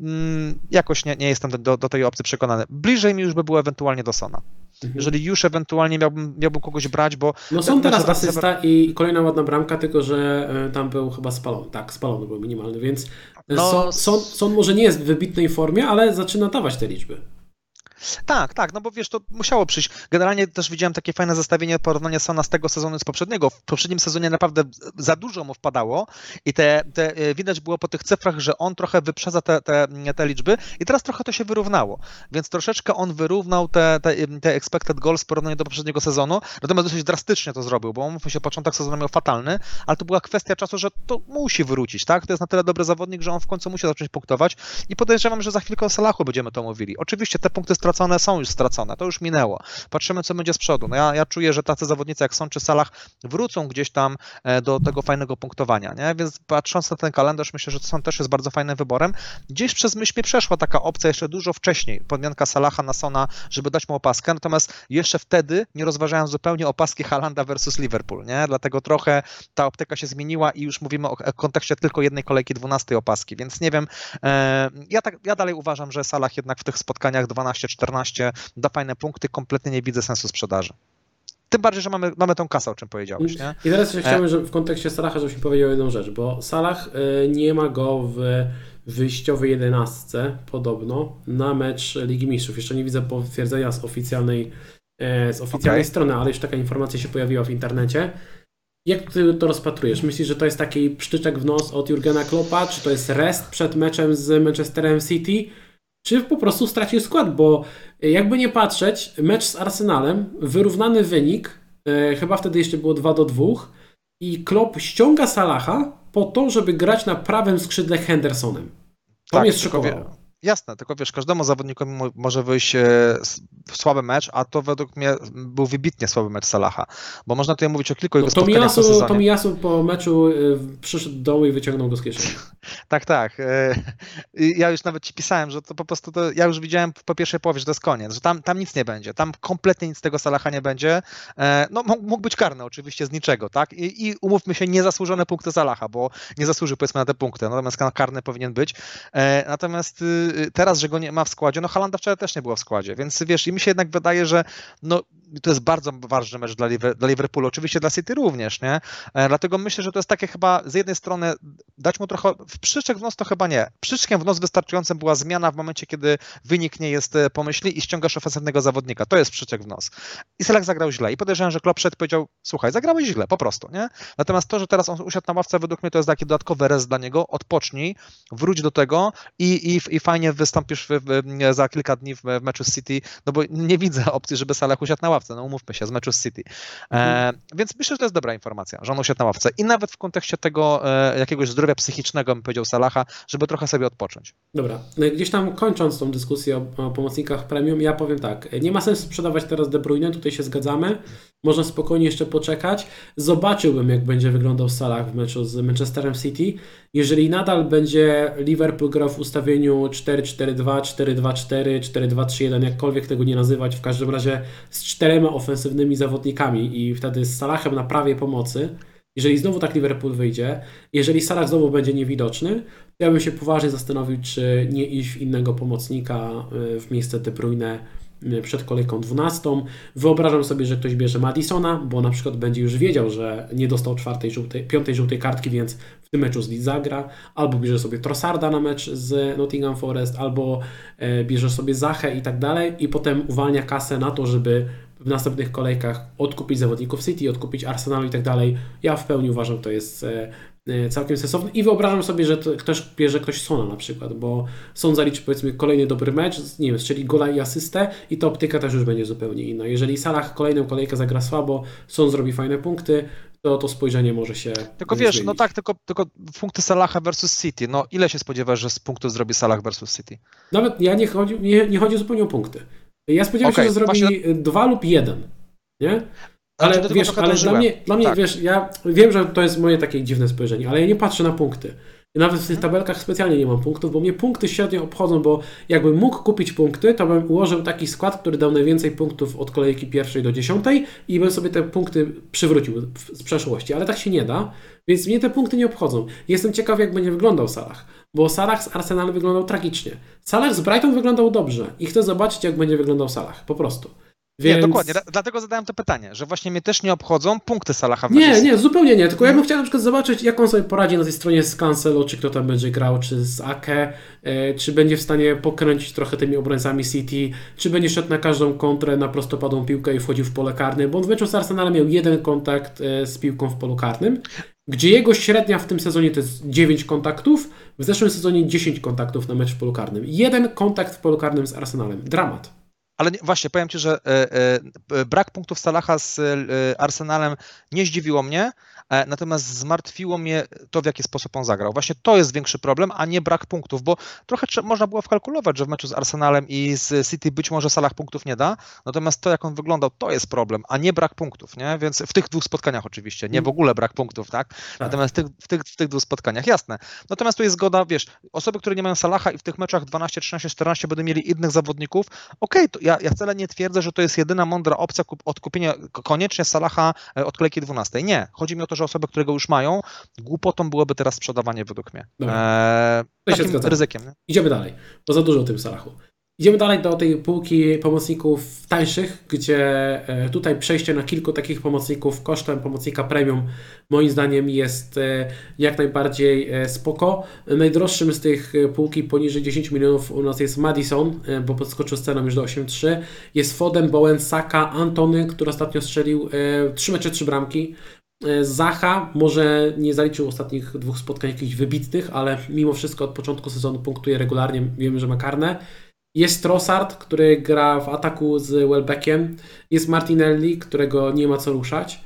mm, jakoś nie, nie jestem do, do tej opcji przekonany. Bliżej mi już by było ewentualnie do Sona. Mhm. Jeżeli już ewentualnie miałbym, miałbym kogoś brać, bo... No są teraz asysta i kolejna ładna bramka, tylko że e, tam był chyba spalony. Tak, spalony był minimalny, więc no, Son, Son, Son może nie jest w wybitnej formie, ale zaczyna dawać te liczby. Tak, tak, no bo wiesz, to musiało przyjść. Generalnie też widziałem takie fajne zestawienie porównania Sona z tego sezonu z poprzedniego. W poprzednim sezonie naprawdę za dużo mu wpadało i te, te e, widać było po tych cyfrach, że on trochę wyprzedza te, te, te liczby i teraz trochę to się wyrównało. Więc troszeczkę on wyrównał te, te, te expected goals w porównaniu do poprzedniego sezonu, natomiast dosyć drastycznie to zrobił, bo mówmy się, początek sezonu miał fatalny, ale to była kwestia czasu, że to musi wrócić, tak? To jest na tyle dobry zawodnik, że on w końcu musi zacząć punktować i podejrzewam, że za chwilkę o Salachu będziemy to mówili. Oczywiście te punkty stracone są już stracone, to już minęło. Patrzymy, co będzie z przodu. No ja, ja czuję, że tacy zawodnicy jak są czy Salah wrócą gdzieś tam e, do tego fajnego punktowania, nie? Więc patrząc na ten kalendarz, myślę, że są też jest bardzo fajnym wyborem. Gdzieś przez myśl przeszła taka opcja jeszcze dużo wcześniej, podmianka Salaha na Sona, żeby dać mu opaskę, natomiast jeszcze wtedy nie rozważałem zupełnie opaski Halanda versus Liverpool, nie? Dlatego trochę ta optyka się zmieniła i już mówimy o kontekście tylko jednej kolejki 12 opaski, więc nie wiem, e, ja, tak, ja dalej uważam, że Salah jednak w tych spotkaniach 12-14 14 da fajne punkty, kompletnie nie widzę sensu sprzedaży. Tym bardziej, że mamy, mamy tą kasę, o czym powiedziałeś. Nie? I teraz jeszcze chciałbym, że w kontekście Salaha, żebyś mi powiedział jedną rzecz, bo Salah y, nie ma go w wyjściowej jedenastce podobno na mecz Ligi Mistrzów. Jeszcze nie widzę potwierdzenia z oficjalnej, e, z oficjalnej okay. strony, ale już taka informacja się pojawiła w internecie. Jak ty to rozpatrujesz? Myślisz, że to jest taki pszczyczek w nos od Jurgena Kloppa, czy to jest rest przed meczem z Manchesterem City? Czy po prostu stracił skład, bo jakby nie patrzeć, mecz z Arsenalem, wyrównany wynik, e, chyba wtedy jeszcze było 2 do 2 i Klopp ściąga Salaha po to, żeby grać na prawym skrzydle Hendersonem. To tak, mnie szokowało. Jasne, tylko wiesz, każdemu zawodnikowi może wyjść e, słaby mecz, a to według mnie był wybitnie słaby mecz Salaha, bo można tutaj mówić o kilku jego no, spotkaniach sezonie. Tomiyasu po meczu e, przyszedł do domu i wyciągnął go z kieszeni. tak, tak. E, ja już nawet ci pisałem, że to po prostu, to, ja już widziałem po pierwszej połowie, że to jest koniec, że tam, tam nic nie będzie, tam kompletnie nic z tego Salaha nie będzie. No mógł być karny oczywiście z niczego, tak? I, i umówmy się, niezasłużone punkty Salaha, bo nie zasłużył powiedzmy na te punkty, natomiast karny powinien być. Natomiast y, teraz, że go nie ma w składzie, no Halanda wczoraj też nie było w składzie, więc wiesz, i mi się jednak wydaje, że no, to jest bardzo ważny mecz dla, dla Liverpoolu, oczywiście dla City również, nie? E, dlatego myślę, że to jest takie chyba z jednej strony dać mu trochę, w przyczek w nos to chyba nie. Przyczkiem w nos wystarczającym była zmiana w momencie, kiedy wynik nie jest e, pomyślny i ściągasz ofensywnego zawodnika. To jest przyczek w nos. I Selak zagrał źle i podejrzewam, że Klopp szedł powiedział, słuchaj, zagrałeś źle, po prostu, nie? Natomiast to, że teraz on usiadł na ławce, według mnie to jest taki dodatkowy rez dla niego, odpocznij, wróć do tego i, i, i fajnie wystąpisz w, w, za kilka dni w, w meczu z City, no bo nie widzę opcji, żeby Salah usiadł na ławce, no umówmy się, z meczu z City. E, mhm. więc myślę, że to jest dobra informacja, że on usiadł na ławce i nawet w kontekście tego e, jakiegoś zdrowia psychicznego, bym powiedział Salaha, żeby trochę sobie odpocząć. Dobra, no gdzieś tam kończąc tą dyskusję o, o pomocnikach premium, ja powiem tak, nie ma sensu sprzedawać teraz De Bruyne, tutaj się zgadzamy, można spokojnie jeszcze poczekać. Zobaczyłbym, jak będzie wyglądał Salah w meczu z Manchesterem City. Jeżeli nadal będzie Liverpool grał w ustawieniu 4-4-2, 4-2-4, 4-2-3-1, jakkolwiek tego nie nazywać, w każdym razie z czterema ofensywnymi zawodnikami i wtedy z Salahem na prawie pomocy, jeżeli znowu tak Liverpool wyjdzie, jeżeli Salah znowu będzie niewidoczny, to ja bym się poważnie zastanowił, czy nie iść w innego pomocnika y, w miejsce De Bruyne przed kolejką 12. Wyobrażam sobie, że ktoś bierze Madisona, bo na przykład będzie już wiedział, że nie dostał czwartej, żółtej, piątej żółtej kartki, więc w tym meczu z Leeds zagra, albo bierze sobie Trossarda na mecz z Nottingham Forest, albo e, bierze sobie Zachę i tak dalej i potem uwalnia kasę na to, żeby w następnych kolejkach odkupić zawodników City, odkupić Arsenalu i tak dalej. Ja w pełni uważam, to jest e, całkiem sensowny i wyobrażam sobie, że ktoś bierze ktoś Sona na przykład, bo Son zaliczy powiedzmy kolejny dobry mecz, nie wiem, strzeli gola i asystę i to optyka też już będzie zupełnie inna. Jeżeli Salah kolejną kolejkę zagra słabo, Son zrobi fajne punkty, to to spojrzenie może się Tylko wiesz, no zmienić. no tak, tylko, tylko punkty Salaha versus City, no ile się spodziewasz, że z punktów zrobi Salah versus City? Nawet ja nie chodzi, nie, nie chodzi zupełnie o punkty. Ja spodziewam okay, się, że zrobi właśnie... dwa lub jeden, nie? Ale znaczy, wiesz, ale dla mnie, dla mnie tak. wiesz, ja wiem, że to jest moje takie dziwne spojrzenie, ale ja nie patrzę na punkty. Nawet w tych tabelkach specjalnie nie mam punktów, bo mnie punkty średnio obchodzą, bo jakbym mógł kupić punkty, to bym ułożył taki skład, który dał najwięcej punktów od kolejki pierwszej do dziesiątej i bym sobie te punkty przywrócił z przeszłości, ale tak się nie da, więc mnie te punkty nie obchodzą. Jestem ciekaw, jak będzie wyglądał Salah, bo Salah z Arsenalem wyglądał tragicznie. Salah z Brighton wyglądał dobrze i chcę zobaczyć, jak będzie wyglądał Salah, po prostu. Więc... Nie, dokładnie. Dlatego zadałem to pytanie, że właśnie mnie też nie obchodzą punkty Salaha w Nie, nie, zupełnie nie. Tylko ja bym chciał na przykład zobaczyć, jak on sobie poradzi na tej stronie z Cancelo, czy kto tam będzie grał, czy z Ake, e, czy będzie w stanie pokręcić trochę tymi obrońcami City, czy będzie szedł na każdą kontrę, na prostopadłą piłkę i wchodził w pole karne, bo on w meczu z Arsenalem miał jeden kontakt e, z piłką w polu karnym, gdzie jego średnia w tym sezonie to jest 9 kontaktów, w zeszłym sezonie 10 kontaktów na mecz w polu karnym. Jeden kontakt w polu karnym z Arsenalem. Dramat. Ale nie, właśnie, powiem Ci, że e, e, brak punktów Salaha z e, Arsenalem nie zdziwiło mnie, natomiast zmartwiło mnie to, w jaki sposób on zagrał. Właśnie to jest większy problem, a nie brak punktów, bo trochę można było wkalkulować, że w meczu z Arsenalem i z City być może Salah punktów nie da, natomiast to, jak on wyglądał, to jest problem, a nie brak punktów, nie? Więc w tych dwóch spotkaniach oczywiście, nie w ogóle brak punktów, tak? tak. Natomiast w tych, w, tych, w tych dwóch spotkaniach, jasne. Natomiast tu jest zgoda, wiesz, osoby, które nie mają Salaha i w tych meczach 12, 13, 14 będą mieli innych zawodników, okej, okay, ja, ja wcale nie twierdzę, że to jest jedyna mądra opcja odkupienia koniecznie Salaha e, od kolejki 12. Nie. Chodzi mi o to, że osoby, które go już mają, głupotą byłoby teraz sprzedawanie według mnie. Eee, takim ryzykiem. Nie? Idziemy dalej, bo za dużo o tym Salachu. Idziemy dalej do tej półki pomocników tańszych, gdzie e, tutaj przejście na kilku takich pomocników kosztem pomocnika premium moim zdaniem jest e, jak najbardziej e, spoko. Najdroższym z tych półki poniżej 10 milionów u nas jest Madison, bo podskoczył z ceną już do 8,3. Jest Foden, Bowen, Saka, Antony, który ostatnio strzelił 3 mecze, 3 bramki. E, Zacha może nie zaliczył ostatnich dwóch spotkań jakichś wybitnych, ale mimo wszystko od początku sezonu punktuje regularnie. Wiemy, że ma karne. Jest Trossard, który gra w ataku z Welbeckiem. Jest Martinelli, którego nie ma co ruszać.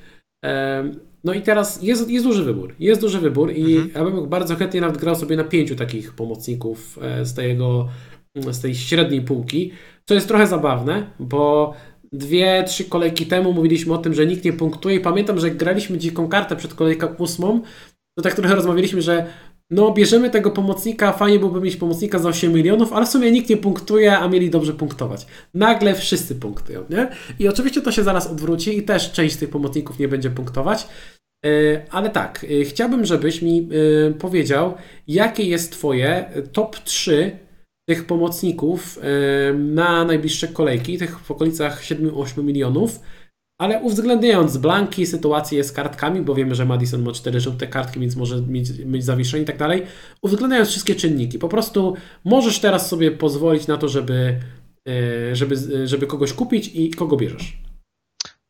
E, no i teraz jest, jest duży wybór. Jest duży wybór i mhm. ja bym bardzo chętnie nawet grał sobie na pięciu takich pomocników e, z, tego, z tej średniej półki. Co jest trochę zabawne, bo dwie, trzy kolejki temu mówiliśmy o tym, że nikt nie punktuje i pamiętam, że graliśmy dziką kartę przed kolejką ósmą, to tak trochę rozmawialiśmy, że no bierzemy tego pomocnika, fajnie byłoby mieć pomocnika za 8 milionów, ale w sumie nikt nie punktuje, a mieli dobrze punktować. Nagle wszyscy punktują, nie? I oczywiście to się zaraz odwróci i też część z tych pomocników nie będzie punktować. E, ale tak, e, chciałbym, żebyś mi e, powiedział, jakie jest Twoje top 3 tych pomocników na najbliższe kolejki, tych w okolicach 7-8 milionów, ale uwzględniając blanki, sytuację z kartkami, bo wiemy, że Madison ma 4 żółte kartki, więc może mieć, mieć zawieszenie i tak dalej, uwzględniając wszystkie czynniki. Po prostu możesz teraz sobie pozwolić na to, żeby, e, żeby, żeby kogoś kupić i kogo bierzesz.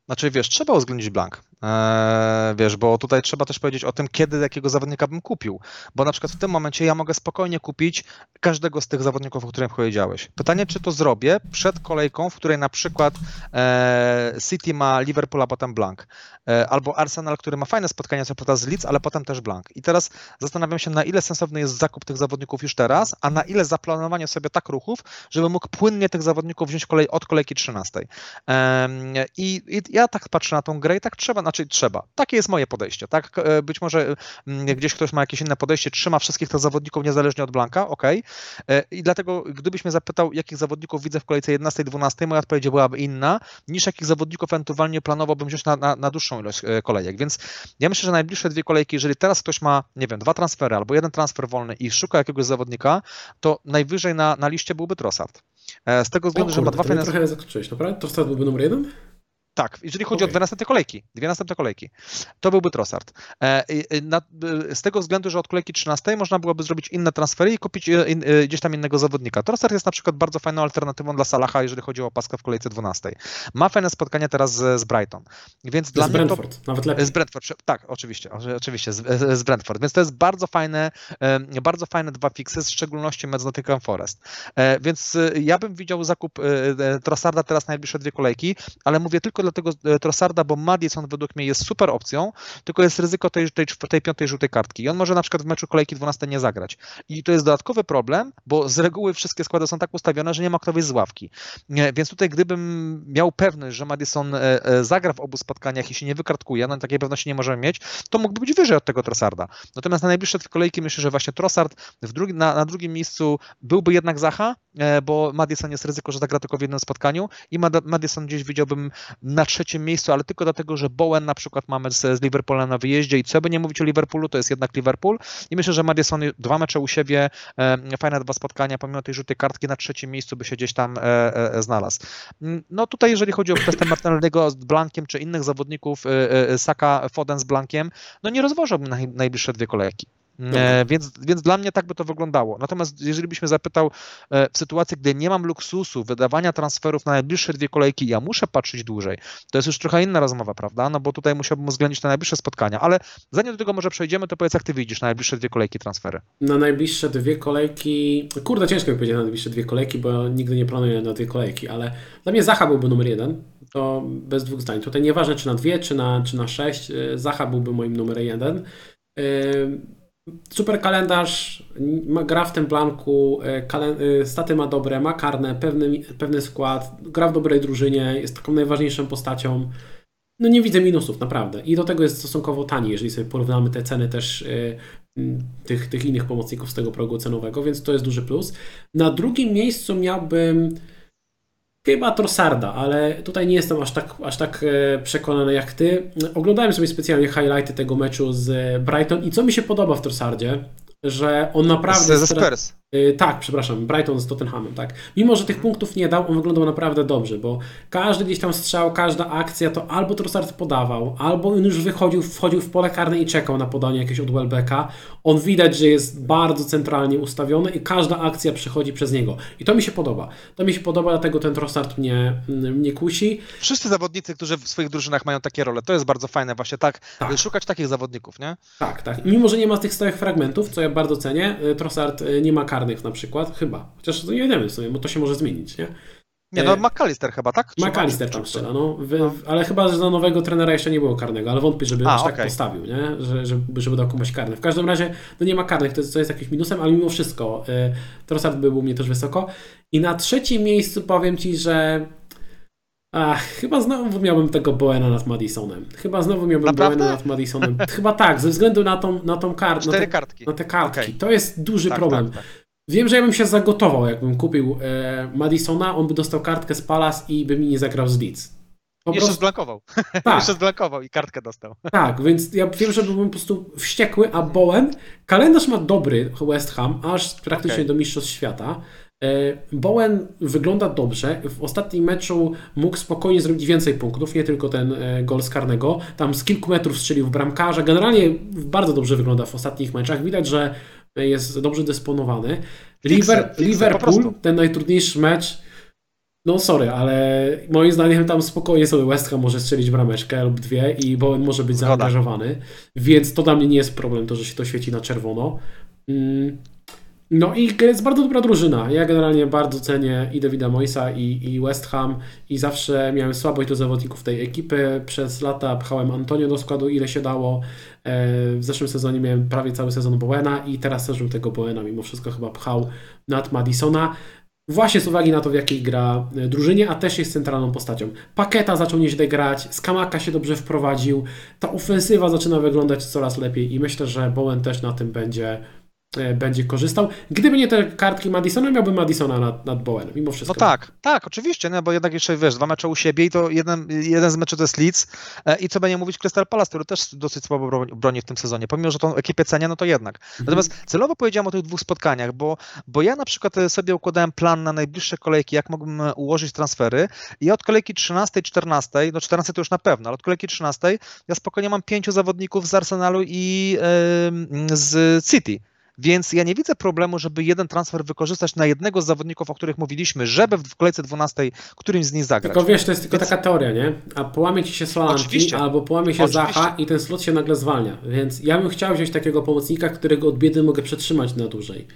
Znaczy, wiesz, trzeba uwzględnić blank. Eee, wiesz, bo tutaj trzeba też powiedzieć o tym, kiedy jakiego zawodnika bym kupił. Bo na przykład w tym momencie ja mogę spokojnie kupić każdego z tych zawodników, o których powiedziałeś. Pytanie, czy to zrobię przed kolejką, w której na przykład e, City ma Liverpool, a potem blank. E, albo Arsenal, który ma fajne spotkania co prawda z Leeds, ale potem też blank. I teraz zastanawiam się, na ile sensowny jest zakup tych zawodników już teraz, a na ile zaplanowanie sobie tak ruchów, żeby mógł płynnie tych zawodników wziąć kolej, od kolejki 13. E, i, I ja tak patrzę na tą grę i tak trzeba znaczy trzeba. Takie jest moje podejście, tak? E, być może mm, gdzieś ktoś ma jakieś inne podejście, trzyma wszystkich tych zawodników niezależnie od Blanka, ok. I dlatego, gdybyś mnie zapytał, jakich zawodników widzę w kolejce 11-12, moja odpowiedź byłaby inna, niż jakich zawodników ewentualnie planowałbym wziąć na, na, na dłuższą ilość e, kolejek. Więc ja myślę, że najbliższe dwie kolejki, jeżeli teraz ktoś ma, nie wiem, dwa transfery albo jeden transfer wolny i szuka jakiegoś zawodnika, to najwyżej na, na liście byłby Trossard. E, z tego względu, że ma dwa fajne... trochę zaskoczyłeś, naprawdę? Trossard byłby numer jeden? Tak, jeżeli chodzi okay. o dwie następne kolejki, dwie następne kolejki, to byłby Trossard. E, na, z tego względu, że od kolejki 13 można byłoby zrobić inne transfery i kupić e, e, gdzieś tam innego zawodnika. Trossard jest na przykład bardzo fajną alternatywą dla Salaha, jeżeli chodzi o opaskę w kolejce 12. Ma fajne spotkania teraz z, z Brighton, więc z dla Brentford, mnie to, nawet lepiej. Z Brentford, tak, oczywiście, oczywiście, z, z Brentford, więc to jest bardzo fajne, bardzo fajne dwa fiksy, w szczególności mecz z Nottingham Forest. Więc ja bym widział zakup Trossarda teraz na najbliższe dwie kolejki, ale mówię tylko dlatego Trossarda, bo Madison według mnie jest super opcją, tylko jest ryzyko tej, tej, tej piątej żółtej kartki i on może na przykład w meczu kolejki 12 nie zagrać. I to jest dodatkowy problem, bo z reguły wszystkie składy są tak ustawione, że nie ma kto wyjść z ławki. Więc tutaj gdybym miał pewność, że Madison e, e, zagra w obu spotkaniach i się nie wykartkuje, no takiej pewności nie możemy mieć, to mógłby być wyżej od tego Trossarda. Natomiast na najbliższe kolejki myślę, że właśnie Trossard w drugi, na, na drugim miejscu byłby jednak Zacha, e, bo Madison jest ryzyko, że zagra tylko w jednym spotkaniu i Madison gdzieś widziałbym trzecim miejscu, ale tylko dlatego, że Bowen na przykład mamy z, z na wyjeździe i co by nie mówić o Liverpoolu, to jest jednak Liverpool i myślę, że Madison dwa mecze u siebie, e, fajne dwa spotkania, pomimo tej żółtej kartki na trzecim miejscu by się gdzieś tam e, e, znalazł. Mm, no tutaj jeżeli chodzi o kwestię Martinelliego z Blankiem czy innych zawodników, Saka, Foden z Blankiem, no nie rozważałbym na najbliższe dwie kolejki. E, więc, więc dla mnie tak by to wyglądało. Natomiast jeżeli byś mnie zapytał e, w sytuacji, gdy nie mam luksusu wydawania transferów na najbliższe dwie kolejki, ja muszę patrzeć dłużej, to jest już trochę inna rozmowa, prawda? No bo tutaj musiałbym uwzględnić te najbliższe spotkania, ale zanim do tego może przejdziemy, to powiedz, jak ty widzisz na najbliższe dwie kolejki transfery? Na najbliższe dwie kolejki, kurde, ciężko mi powiedzieć na najbliższe dwie kolejki, bo nigdy nie planuję na dwie kolejki, ale dla mnie Zacha byłby numer jeden, to bez dwóch zdań. Tutaj nieważne czy na dwie, czy na, czy na sześć, e, Zacha byłby moim numer jeden. Super kalendarz, gra w tym blanku, e, e, staty ma dobre, ma karne, pewny, pewny skład, gra w dobrej drużynie, jest taką najważniejszą postacią. No nie widzę minusów, naprawdę. I do tego jest stosunkowo tani, jeżeli sobie porównamy te ceny też e, tych, tych innych pomocników z tego progu cenowego, więc to jest duży plus. Na drugim miejscu miałbym Chyba Trossarda, ale tutaj nie jestem aż tak, aż tak e, przekonany jak ty. Oglądałem sobie specjalnie highlighty tego meczu z Brighton i co mi się podoba w Trossardzie, że on naprawdę... Ze Spurs. Yy, tak, przepraszam, Brighton z Tottenhamem, tak. Mimo, że tych punktów nie dał, on wyglądał naprawdę dobrze, bo każdy gdzieś tam strzał, każda akcja to albo Trossard podawał, albo on już wychodził, wchodził w pole karne i czekał na podanie jakieś od Welbecka. On widać, że jest bardzo centralnie ustawiony i każda akcja przechodzi przez niego. I to mi się podoba. To mi się podoba, dlatego ten Trossard mnie, mnie kusi. Wszyscy zawodnicy, którzy w swoich drużynach mają takie role, to jest bardzo fajne właśnie tak, tak. szukać takich zawodników, nie? Tak, tak. Mimo, że nie ma tych stałych fragmentów, co ja bardzo cenię, y, Trossard nie ma karnych na przykład, chyba. Chociaż to nie wiemy sobie, bo to się może zmienić, nie? Nie, no e, McAllister chyba, tak? McAllister tam strzela, no. Wy, no. Ale chyba, że za nowego trenera jeszcze nie było karnego, ale wątpię, żeby A, aż okay. tak postawił, nie? Że, żeby, żeby dał komuś karny. W każdym razie, no nie ma karnych, to jest, to jest jakimś minusem, ale mimo wszystko y, Trossard był u mnie też wysoko. I na trzecim miejscu powiem Ci, że Ach, chyba znowu miałbym tego Boena nad Madisonem. Chyba znowu miałbym Naprawdę? Boena nad Madisonem. Chyba tak, ze względu na tą, na tą kartę. Cztery na te, kartki. Na te kartki. Okay. To jest duży tak, problem. Tak, tak. Wiem, że ja bym się zagotował, jakbym kupił e, Madisona, on by dostał kartkę z Palace i by mi nie zagrał z Leeds. Po Jeszcze prostu... zblankował. Tak. Jeszcze zblankował i kartkę dostał. Tak, więc ja wiem, że byłbym po prostu wściekły, a Bowen, kalendarz ma dobry West Ham, aż praktycznie okay. do Mistrzostw Świata. E, Bowen wygląda dobrze. W ostatnim meczu mógł spokojnie zrobić więcej punktów, nie tylko ten e, gol z karnego. Tam z kilku metrów strzelił w bramkarza. Generalnie bardzo dobrze wygląda w ostatnich meczach. Widać, że jest dobrze dysponowany. Liver, Liverpool, ten najtrudniejszy mecz. No sorry, ale moim zdaniem tam spokojnie sobie West Ham może strzelić brameczkę lub dwie i Bowen może być zaangażowany, więc to dla mnie nie jest problem, to, że się to świeci na czerwono. No i jest bardzo dobra drużyna. Ja generalnie bardzo cenię i Davida Moisa i, i West Ham i zawsze miałem słabość do zawodników tej ekipy. Przez lata pchałem Antonio do składu ile się dało. E, w zeszłym sezonie miałem prawie cały sezon Bowena i teraz też bym tego Bowena mimo wszystko chyba pchał nad Madisona. Właśnie z uwagi na to, w jakiej gra e, drużynie, a też jest centralną postacią. Paketa zaczął nieźle grać, Skamaka się dobrze wprowadził, ta ofensywa zaczyna wyglądać coraz lepiej i myślę, że Bowen też na tym będzie będzie korzystał. Gdyby nie te kartki Madisona, miałbym Madisona nad, nad Bowenem, mimo wszystko. No tak, tak, oczywiście, no bo jednak jeszcze, wiesz, dwa mecze u siebie i to jeden, jeden z meczy to jest Leeds e, i co będzie mówić Crystal Palace, który też dosyć słabo broni w tym sezonie, pomimo, że tą ekipę cenia, no to jednak. Mhm. Natomiast celowo powiedziałem o tych dwóch spotkaniach, bo, bo ja na przykład sobie układałem plan na najbliższe kolejki, jak mógłbym ułożyć transfery i od kolejki 13, 14, no 14 to już na pewno, ale od kolejki 13 ja spokojnie mam pięciu zawodników z Arsenalu i yy, z City. Więc ja nie widzę problemu, żeby jeden transfer wykorzystać na jednego z zawodników, o których mówiliśmy, żeby w kolejce 12 którymś z nich zagrać. Tylko wiesz, to jest tylko Więc... taka teoria, nie? A połamie ci się Solanki albo połamie się Oczywiście. Zacha i ten slot się nagle zwalnia. Więc ja bym chciał wziąć takiego pomocnika, którego od biedy mogę przetrzymać na dłużej.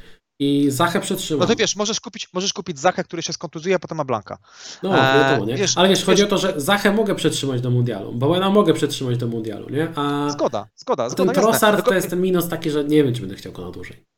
I Zachę przetrzymał. No to wiesz, możesz kupić, możesz kupić Zachę, który się skontuzuje, a potem ma Blanka. No, wiadomo, nie? Wiesz, Ale wiesz, wiesz, chodzi o to, że Zachę mogę przetrzymać do mundialu, Bowena mogę przetrzymać do mundialu, nie? A zgoda, zgoda. zgoda ten Trossard to jest ten minus taki, że nie wiem, czy będę chciał go na dłużej.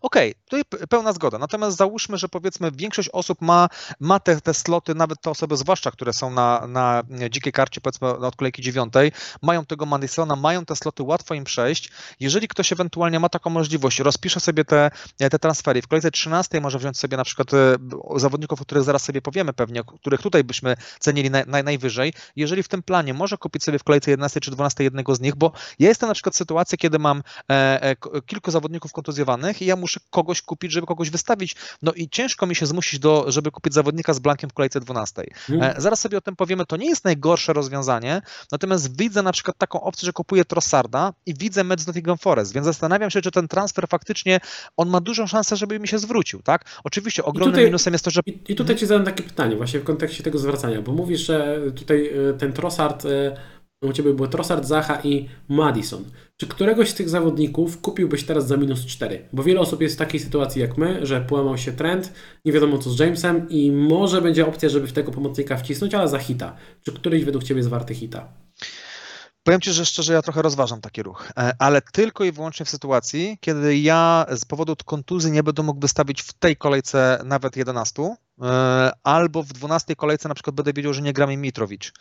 Okej, okay, tutaj pełna zgoda. Natomiast załóżmy, że powiedzmy większość osób ma, ma te, te sloty, nawet te osoby zwłaszcza, które są na, na dzikiej karcie, powiedzmy od kolejki dziewiątej, mają tego Madisona, mają te sloty, łatwo im przejść. Jeżeli ktoś ewentualnie ma taką możliwość, rozpisze sobie te, te transfery, w kolejce 13 może wziąć sobie na przykład e, zawodników, o których zaraz sobie powiemy pewnie, których tutaj byśmy cenili naj, naj, najwyżej. Jeżeli w tym planie może kupić sobie w kolejce 11 czy 12 jednego z nich, bo ja jestem na przykład w sytuacji, kiedy mam e, e, kilku zawodników kontuzjowanych i ja muszę kogoś kupić, żeby kogoś wystawić. No i ciężko mi się zmusić, do, żeby kupić zawodnika z blankiem w kolejce 12. Hmm. E, zaraz sobie o tym powiemy, to nie jest najgorsze rozwiązanie, natomiast widzę na przykład taką opcję, że kupuję Trossarda i widzę mecz z Nottingham Forest, więc zastanawiam się, czy ten transfer faktycznie, on ma dużą szansę, żeby mi się zwrócił, tak? Oczywiście ogromnym tutaj, minusem jest to, że... I, i tutaj Ci zadam takie pytanie właśnie w kontekście tego zwracania, bo mówisz, że tutaj e, ten Trossard e, u Ciebie był Trossard, Zaha i Madison. Czy któregoś z tych zawodników kupiłbyś teraz za minus 4? Bo wiele osób jest w takiej sytuacji jak my, że połamał się trend, nie wiadomo co z Jamesem i może będzie opcja, żeby w tego pomocnika wcisnąć, ale za hita. Czy któryś według Ciebie jest warty hita? Powiem Ci, że szczerze ja trochę rozważam taki ruch, e, ale tylko i wyłącznie w sytuacji, kiedy ja z powodu kontuzji nie będę mógł wystawić w tej kolejce nawet 11, E, albo w 12 kolejce na przykład będę wiedział, że nie gra mi Mitrowicz.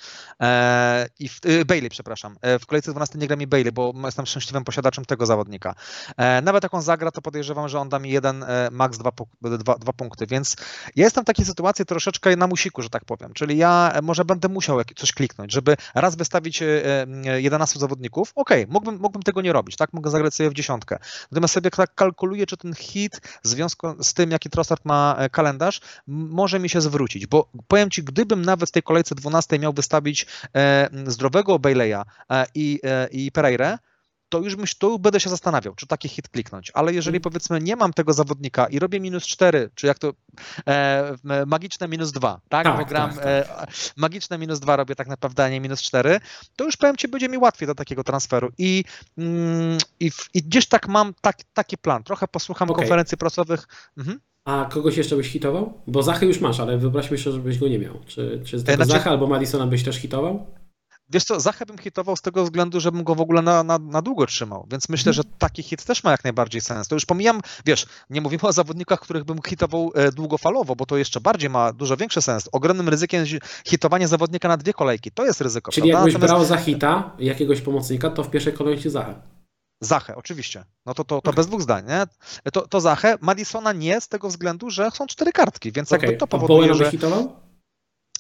E, I w, e, Bailey, przepraszam. W kolejce 12 nie gra mi Bailey, bo jestem szczęśliwym posiadaczem tego zawodnika. Nawet jak on zagra, to podejrzewam, że on da mi jeden, max dwa, dwa, dwa punkty, więc ja jestem w takiej sytuacji troszeczkę na musiku, że tak powiem. Czyli ja może będę musiał coś kliknąć, żeby raz wystawić 11 zawodników. Okay, mógłbym, mógłbym tego nie robić, tak? Mogę zagrać sobie w dziesiątkę. Natomiast sobie tak kalkuluję, czy ten hit w związku z tym, jaki Trossard ma kalendarz, może mi się zwrócić, bo powiem Ci, gdybym nawet w tej kolejce 12 miał wystawić e, zdrowego Bailey'a e, i, e, i Pereira, to już myśl, to będę się zastanawiał, czy taki hit kliknąć. Ale jeżeli mm. powiedzmy nie mam tego zawodnika i robię minus 4, czy jak to e, magiczne minus 2, tak? tak Bo gram tak, tak. E, magiczne minus 2 robię tak naprawdę, a nie minus 4, to już powiem Ci, będzie mi łatwiej do takiego transferu. I, mm, i, i gdzieś tak mam tak, taki plan. Trochę posłucham okay. konferencji prasowych. Mhm. A kogoś jeszcze byś hitował? Bo Zachy już masz, ale wyobraźmy sobie, żebyś go nie miał. Czy, czy z tego znaczy... Zacha albo Madisona byś też hitował? Wiesz co, Zachę bym hitował z tego względu, żebym go w ogóle na, na, na długo trzymał, więc myślę, że taki hit też ma jak najbardziej sens. To już pomijam, wiesz, nie mówimy o zawodnikach, których bym hitował e, długofalowo, bo to jeszcze bardziej ma dużo większy sens. Ogromnym ryzykiem jest hitowanie zawodnika na dwie kolejki, to jest ryzyko. Czyli prawda? jakbyś Natomiast... brał za hita jakiegoś pomocnika, to w pierwszej kolejności Zachę. Zachę, oczywiście. No to, to, to bez dwóch zdań, nie? To, to Zachę. Madisona nie z tego względu, że są cztery kartki, więc okay. jakby to powoduje, że... hitował?